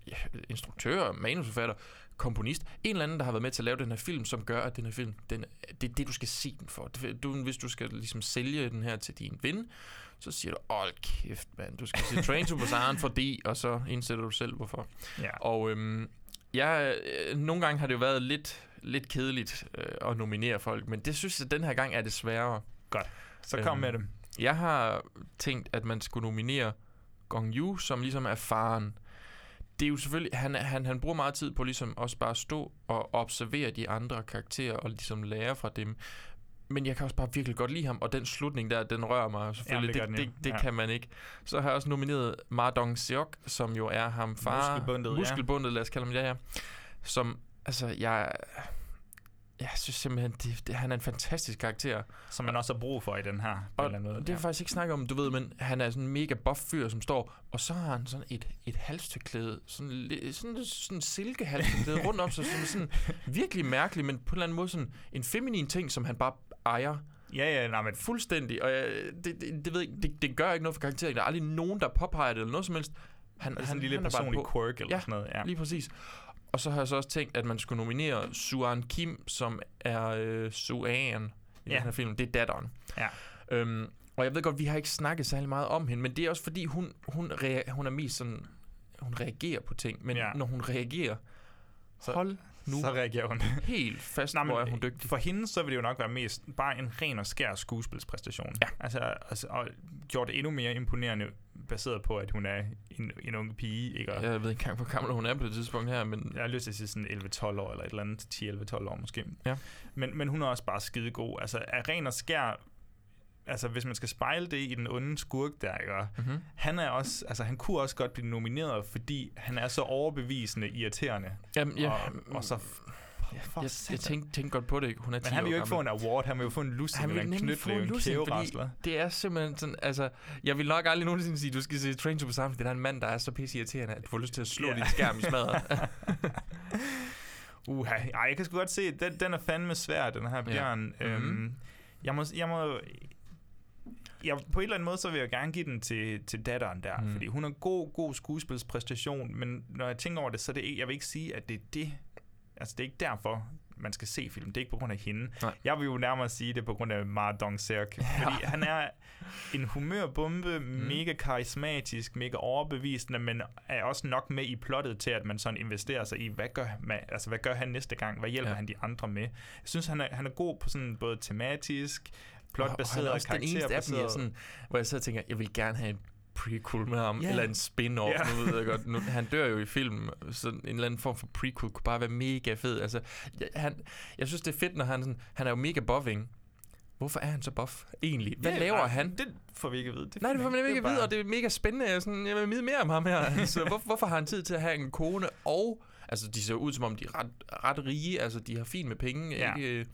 S1: ja, instruktør, manusforfatter, komponist, en eller anden, der har været med til at lave den her film, som gør, at den her film, den, det er det, du skal se den for. Du, hvis du skal ligesom sælge den her til din ven, så siger du, hold kæft, mand, du skal se Train to Busan fordi, og så indsætter du selv, hvorfor.
S2: Ja.
S1: Og øhm, jeg, øh, nogle gange har det jo været lidt, lidt kedeligt øh, at nominere folk, men det synes jeg, den her gang er det sværere.
S2: Så kom
S1: Øhm,
S2: med dem.
S1: Jeg har tænkt, at man skulle nominere Gong Yu, som ligesom er faren. Det er jo selvfølgelig, han, han, han bruger meget tid på ligesom også bare at stå og observere de andre karakterer og ligesom lære fra dem. Men jeg kan også bare virkelig godt lide ham, og den slutning der, den rører mig selvfølgelig.
S2: Jamen, det
S1: det det, det
S2: Ja.
S1: kan man ikke. Så har jeg også nomineret Ma Dong Seok, som jo er ham far.
S2: Muskelbundet, ja.
S1: Muskelbundet, lad os kalde ham, ja, ja. Som, altså, jeg... Jeg synes simpelthen, det, det, han er en fantastisk karakter.
S2: Som man også har brug for i den her. På
S1: Og
S2: eller måde.
S1: det har jeg faktisk ikke snakket om, du ved, men han er sådan en mega buff fyr, som står, og så har han sådan et, et halstørklæde, sådan, sådan, sådan silkehalstørklæde rundt om sig, som er sådan virkelig mærkeligt, men på en eller anden måde sådan en feminin ting, som han bare ejer
S2: Ja, ja, nej, men
S1: fuldstændig, og jeg, det, det, det, ved jeg, det, det gør ikke noget for karakteren, der er aldrig nogen, der påpeger det eller noget som helst. Han,
S2: det er sådan en lille
S1: han er
S2: personlig quirk eller
S1: Ja,
S2: sådan noget. Ja.
S1: Lige præcis. Og så har jeg så også tænkt, at man skulle nominere Suan Kim, som er øh, Suan i
S2: Ja.
S1: den her film. Det er datteren.
S2: Ja.
S1: Øhm, og jeg ved godt, vi har ikke snakket særlig meget om hende, men det er også fordi, hun, hun, rea- hun er mest sådan... Hun reagerer på ting, men
S2: ja.
S1: når hun reagerer,
S2: Så-
S1: hold nu
S2: Så reagerer hun.
S1: helt fast,
S2: Nej, men
S1: hvor er hun dygtig.
S2: For hende, så vil det jo nok være mest bare en ren og skær skuespilspræstation.
S1: Ja.
S2: Altså, altså og gjort det endnu mere imponerende, baseret på, at hun er en, en ung pige, ikke? Og
S1: Jeg ved ikke engang, hvor gammel hun er på det tidspunkt her, men
S2: Jeg har lyst til at sige sådan 11-12 år, eller et eller andet 10-11-12 år måske.
S1: Ja.
S2: Men, men hun er også bare skide god. Altså, er ren og skær, altså hvis man skal spejle det i den onde skurk der, ikke?
S1: Mhm.
S2: han er også, altså han kunne også godt blive nomineret, fordi han er så overbevisende irriterende.
S1: Jamen, ja,
S2: og, og så...
S1: jeg, jeg, jeg tænkte, tænkte godt på det. Hun er 10
S2: Men han vil jo ikke få
S1: gammel.
S2: en award, han vil jo få en lussing eller en
S1: få
S2: knytlæve,
S1: en
S2: kæverasler.
S1: det er simpelthen sådan, altså, jeg vil nok aldrig nogensinde sige, du skal se Train to Busan, fordi der er en mand, der er så pisse irriterende, at du får lyst til at slå
S2: Ja.
S1: din skærm i smadret.
S2: Uha, ej, jeg kan sgu godt se, den, den er fandme svær, den her bjørn. Ja. Øhm,
S1: Mhm.
S2: jeg må, jeg må, jeg, på en eller anden måde, så vil jeg gerne give den til, til datteren der,
S1: Mm.
S2: fordi hun har god, god skuespilspræstation, men når jeg tænker over det, så er det ikke, jeg vil ikke sige, at det er det, altså det er ikke derfor, man skal se film. Det er ikke på grund af hende.
S1: Nej.
S2: Jeg vil jo nærmere sige det på grund af Ma Dong Seok, fordi han er en humørbombe, mm. mega karismatisk, mega overbevisende, men er også nok med i plottet til, at man sådan investerer sig i, hvad gør, man, altså, hvad gør han næste gang? Hvad hjælper
S1: ja.
S2: han de andre med? Jeg synes, han er, han er god på sådan både tematisk, plotbaseret,
S1: og, og den eneste af dem, jeg sådan, hvor jeg så tænker, jeg vil gerne have en prequel med ham,
S2: Ja.
S1: eller en spin-off,
S2: Ja.
S1: nu ved jeg godt. Nu, han dør jo i filmen, så en eller anden form for prequel kunne bare være mega fed. Altså, jeg, han, jeg synes, det er fedt, når han sådan, han er jo mega buffing. Hvorfor er han så buff egentlig? Hvad
S2: Ja,
S1: laver
S2: nej,
S1: han?
S2: Det får vi ikke at vide. Det
S1: Nej, det får man ikke at vide,
S2: bare-
S1: og det er mega spændende. Jeg, sådan, jeg vil vide mere om ham her. Altså, hvor, hvorfor har han tid til at have en kone? Og, altså, de ser ud som om, de er ret, ret rige. Altså, de har fint med penge.
S2: Ja.
S1: Ikke?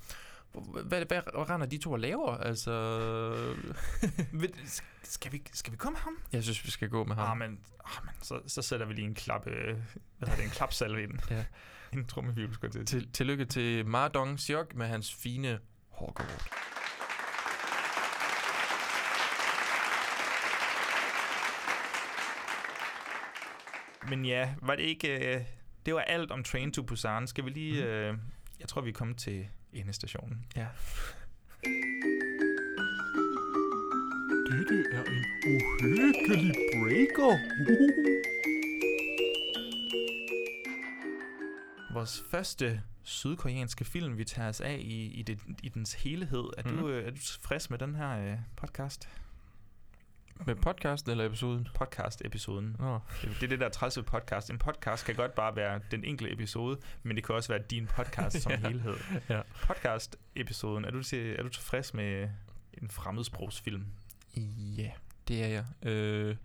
S1: Hvad, hvad, hvad, render de to og laver? Altså,
S2: Skal vi, skal vi komme med ham?
S1: jeg synes, vi skal gå med ham.
S2: Ah, men, ah, men så, så sætter vi lige en klap, øh, hvad det, en klapsalve ind.
S1: Ja.
S2: en trummefibel, skulle til.
S1: Til, tillykke til Mardong Siok med hans fine hårkort.
S2: Men ja, var det ikke... Øh, det var alt om Train to Busan. Skal vi lige...
S1: Mhm.
S2: Øh, jeg tror, vi er kommet til endestationen.
S1: Ja.
S5: Dette er en uhyggelig breaker.
S2: Vores første sydkoreanske film, vi tager os af i, i, det, i dens helhed. Er,
S1: Mhm.
S2: du, øh, er du tilfreds med den her øh, podcast?
S1: Med podcasten eller episoden?
S2: Podcast-episoden.
S1: Nå.
S2: Det, det er det, der er træls ved podcast. En podcast kan godt bare være den enkelte episode, men det kan også være din podcast som
S1: Ja.
S2: helhed.
S1: Ja.
S2: Podcast-episoden, er du, til, er du tilfreds med en fremmedsprogsfilm?
S1: Ja, det er jeg. Øh,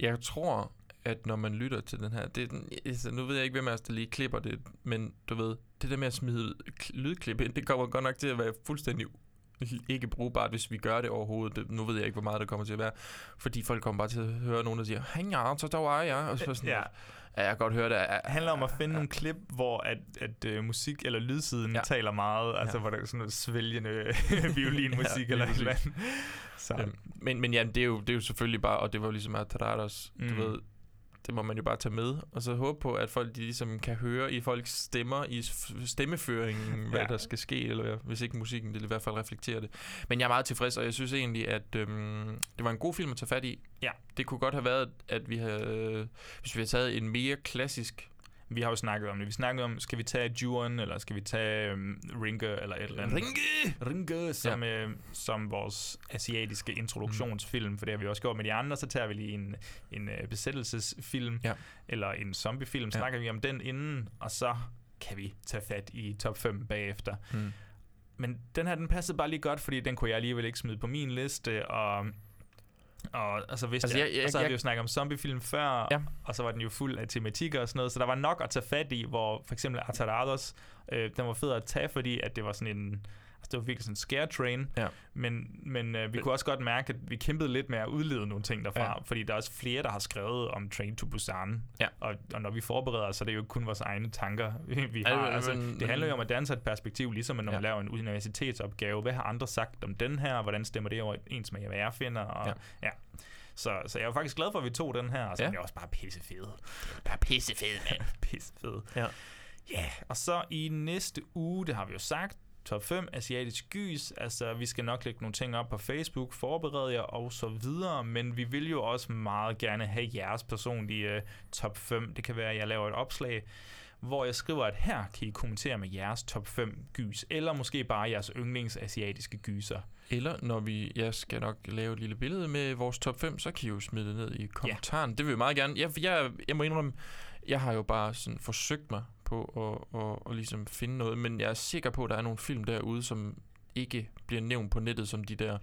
S1: jeg tror, at når man lytter til den her... Det den, altså, nu ved jeg ikke, hvem af os, der lige klipper det, men du ved, det der med at smide kl- lydklip ind, det kommer godt nok til at være fuldstændig ikke brugbart, hvis vi gør det overhovedet. Det, nu ved jeg ikke, hvor meget det kommer til at være, fordi folk kommer bare til at høre nogen, der siger, hej ja, så der var jeg, og så sådan,
S2: Ja.
S1: ja, jeg kan godt høre det.
S2: Det handler om at finde nogle klip, hvor at, at uh, musik eller lydsiden
S1: Ja.
S2: ja. taler meget, altså
S1: Ja.
S2: hvor der er sådan noget svælgende violinmusik
S1: Ja,
S2: eller et eller andet. Så,
S1: Øhm, men, men ja, det er, jo, det er jo selvfølgelig bare, og det var jo ligesom Atarados, mm. du ved, det må man jo bare tage med, og så håbe på, at folk de ligesom kan høre i folks stemmer, i stemmeføringen, hvad
S2: Ja.
S1: der skal ske, eller hvad, hvis ikke musikken, det i hvert fald reflekterer det. Men jeg er meget tilfreds, og jeg synes egentlig, at øhm, det var en god film at tage fat i.
S2: Ja.
S1: Det kunne godt have været, at vi havde, øh, hvis vi havde taget en mere klassisk
S2: vi har jo snakket om det. Vi snakkede om, skal vi tage Juon, eller skal vi tage um, Ringe, eller et eller andet.
S1: Ringe!
S2: Ringe, som, ja. øh, som vores asiatiske introduktionsfilm, mm. for det har vi også gjort med de andre. Så tager vi lige en, en uh, besættelsesfilm,
S1: Ja.
S2: eller en zombiefilm.
S1: Ja.
S2: Snakker vi om den inden, og så kan vi tage fat i top 5 bagefter.
S1: Mm.
S2: Men den her, den passede bare lige godt, fordi den kunne jeg alligevel ikke smide på min liste, og... Og altså, hvis
S1: Altså,
S2: altså, jeg,
S1: jeg- jeg-
S2: og så havde
S1: jeg-
S2: vi jo snakket om zombiefilm før,
S1: Ja.
S2: og så var den jo fuld af tematikker og sådan noget, så der var nok at tage fat i, hvor for eksempel Atarados, øh, den var fed at tage, fordi at det var sådan en, det var virkelig sådan en scare train,
S1: Ja.
S2: men, men øh, vi kunne også godt mærke, at vi kæmpede lidt med at udlede nogle ting derfra,
S1: Ja.
S2: fordi der er også flere, der har skrevet om Train to Busan,
S1: Ja.
S2: og, og når vi forbereder os, så er det jo ikke kun vores egne tanker, vi har.
S1: men-
S2: altså,
S1: men-
S2: det handler jo om at danse et perspektiv, ligesom når
S1: Ja.
S2: man laver en universitetsopgave. Hvad har andre sagt om den her? Hvordan stemmer det over ens med, hvad jeg finder? Og,
S1: Ja.
S2: ja. Så, så jeg er faktisk glad for, at vi tog den her, og så
S1: Ja.
S2: er også bare pissefed.
S1: Bare pissefed, mand.
S2: Pissefed.
S1: Ja.
S2: Ja, og så i næste uge, det har vi jo sagt, top 5 asiatisk gys. Altså, vi skal nok lægge nogle ting op på Facebook, forberede jer og så videre, men vi vil jo også meget gerne have jeres personlige uh, top 5. Det kan være, at jeg laver et opslag, hvor jeg skriver, at her kan I kommentere med jeres top 5 gys, eller måske bare jeres yndlings asiatiske gyser.
S1: Eller når vi, jeg skal nok lave et lille billede med vores top 5, så kan I jo smide det ned i kommentaren. Det vil vi meget gerne. Jeg, jeg, jeg må indrømme, jeg har jo bare sådan forsøgt mig på at, at, at ligesom finde noget, men jeg er sikker på, at der er nogle film derude, som ikke bliver nævnt på nettet som de der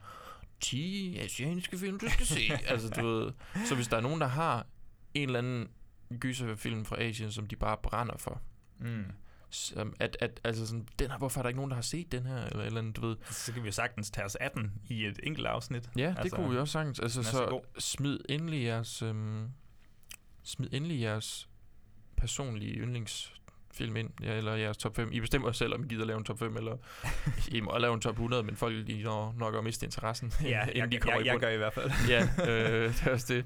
S1: 10 asiatiske film, du skal se. altså, du ved. Så hvis der er nogen, der har en eller anden gyserfilm fra Asien, som de bare brænder for,
S2: Mm.
S1: som at, at, altså sådan, den her, hvorfor er der ikke nogen, der har set den her, eller eller andet, du ved.
S2: Så kan vi jo sagtens tage os af den i et enkelt afsnit.
S1: Ja, det
S2: Altså,
S1: kunne vi også sagtens. Altså,
S2: så
S1: så,
S2: god.
S1: smid endelig jeres, øhm, smid endelig jeres personlige yndlingsfilm ind, ja, eller jeres top 5. I bestemmer selv, om I gider lave en top 5, eller I må lave en top 100, men folk de når nok at miste interessen,
S2: Ja,
S1: inden
S2: jeg,
S1: de kommer
S2: jeg,
S1: i
S2: jeg
S1: bund.
S2: gør i hvert fald.
S1: Ja, øh, det er også det.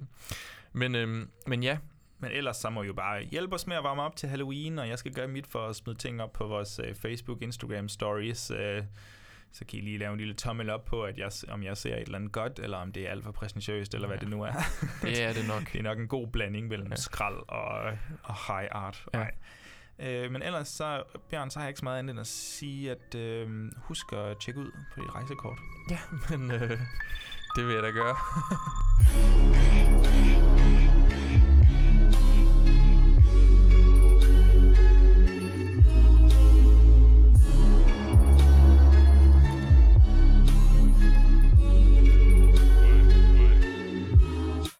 S1: Men, øhm, men ja,
S2: Men ellers så må I jo bare hjælpe os med at varme op til Halloween, og jeg skal gøre mit for at smide ting op på vores øh, Facebook, Instagram stories. Øh, så kan I lige lave en lille tommel op på, at jeg, om jeg ser et eller andet godt, eller om det er alt for præsentøst, eller hvad
S1: Ja.
S2: det nu er.
S1: det er det nok.
S2: det er nok en god blanding mellem Ja. skrald og, og high art.
S1: Ja.
S2: Nej. Øh, men ellers så, Bjørn, så har jeg ikke så meget andet end at sige, at øh, husk at tjekke ud på dit rejsekort.
S1: Ja, men øh, det vil jeg da gøre.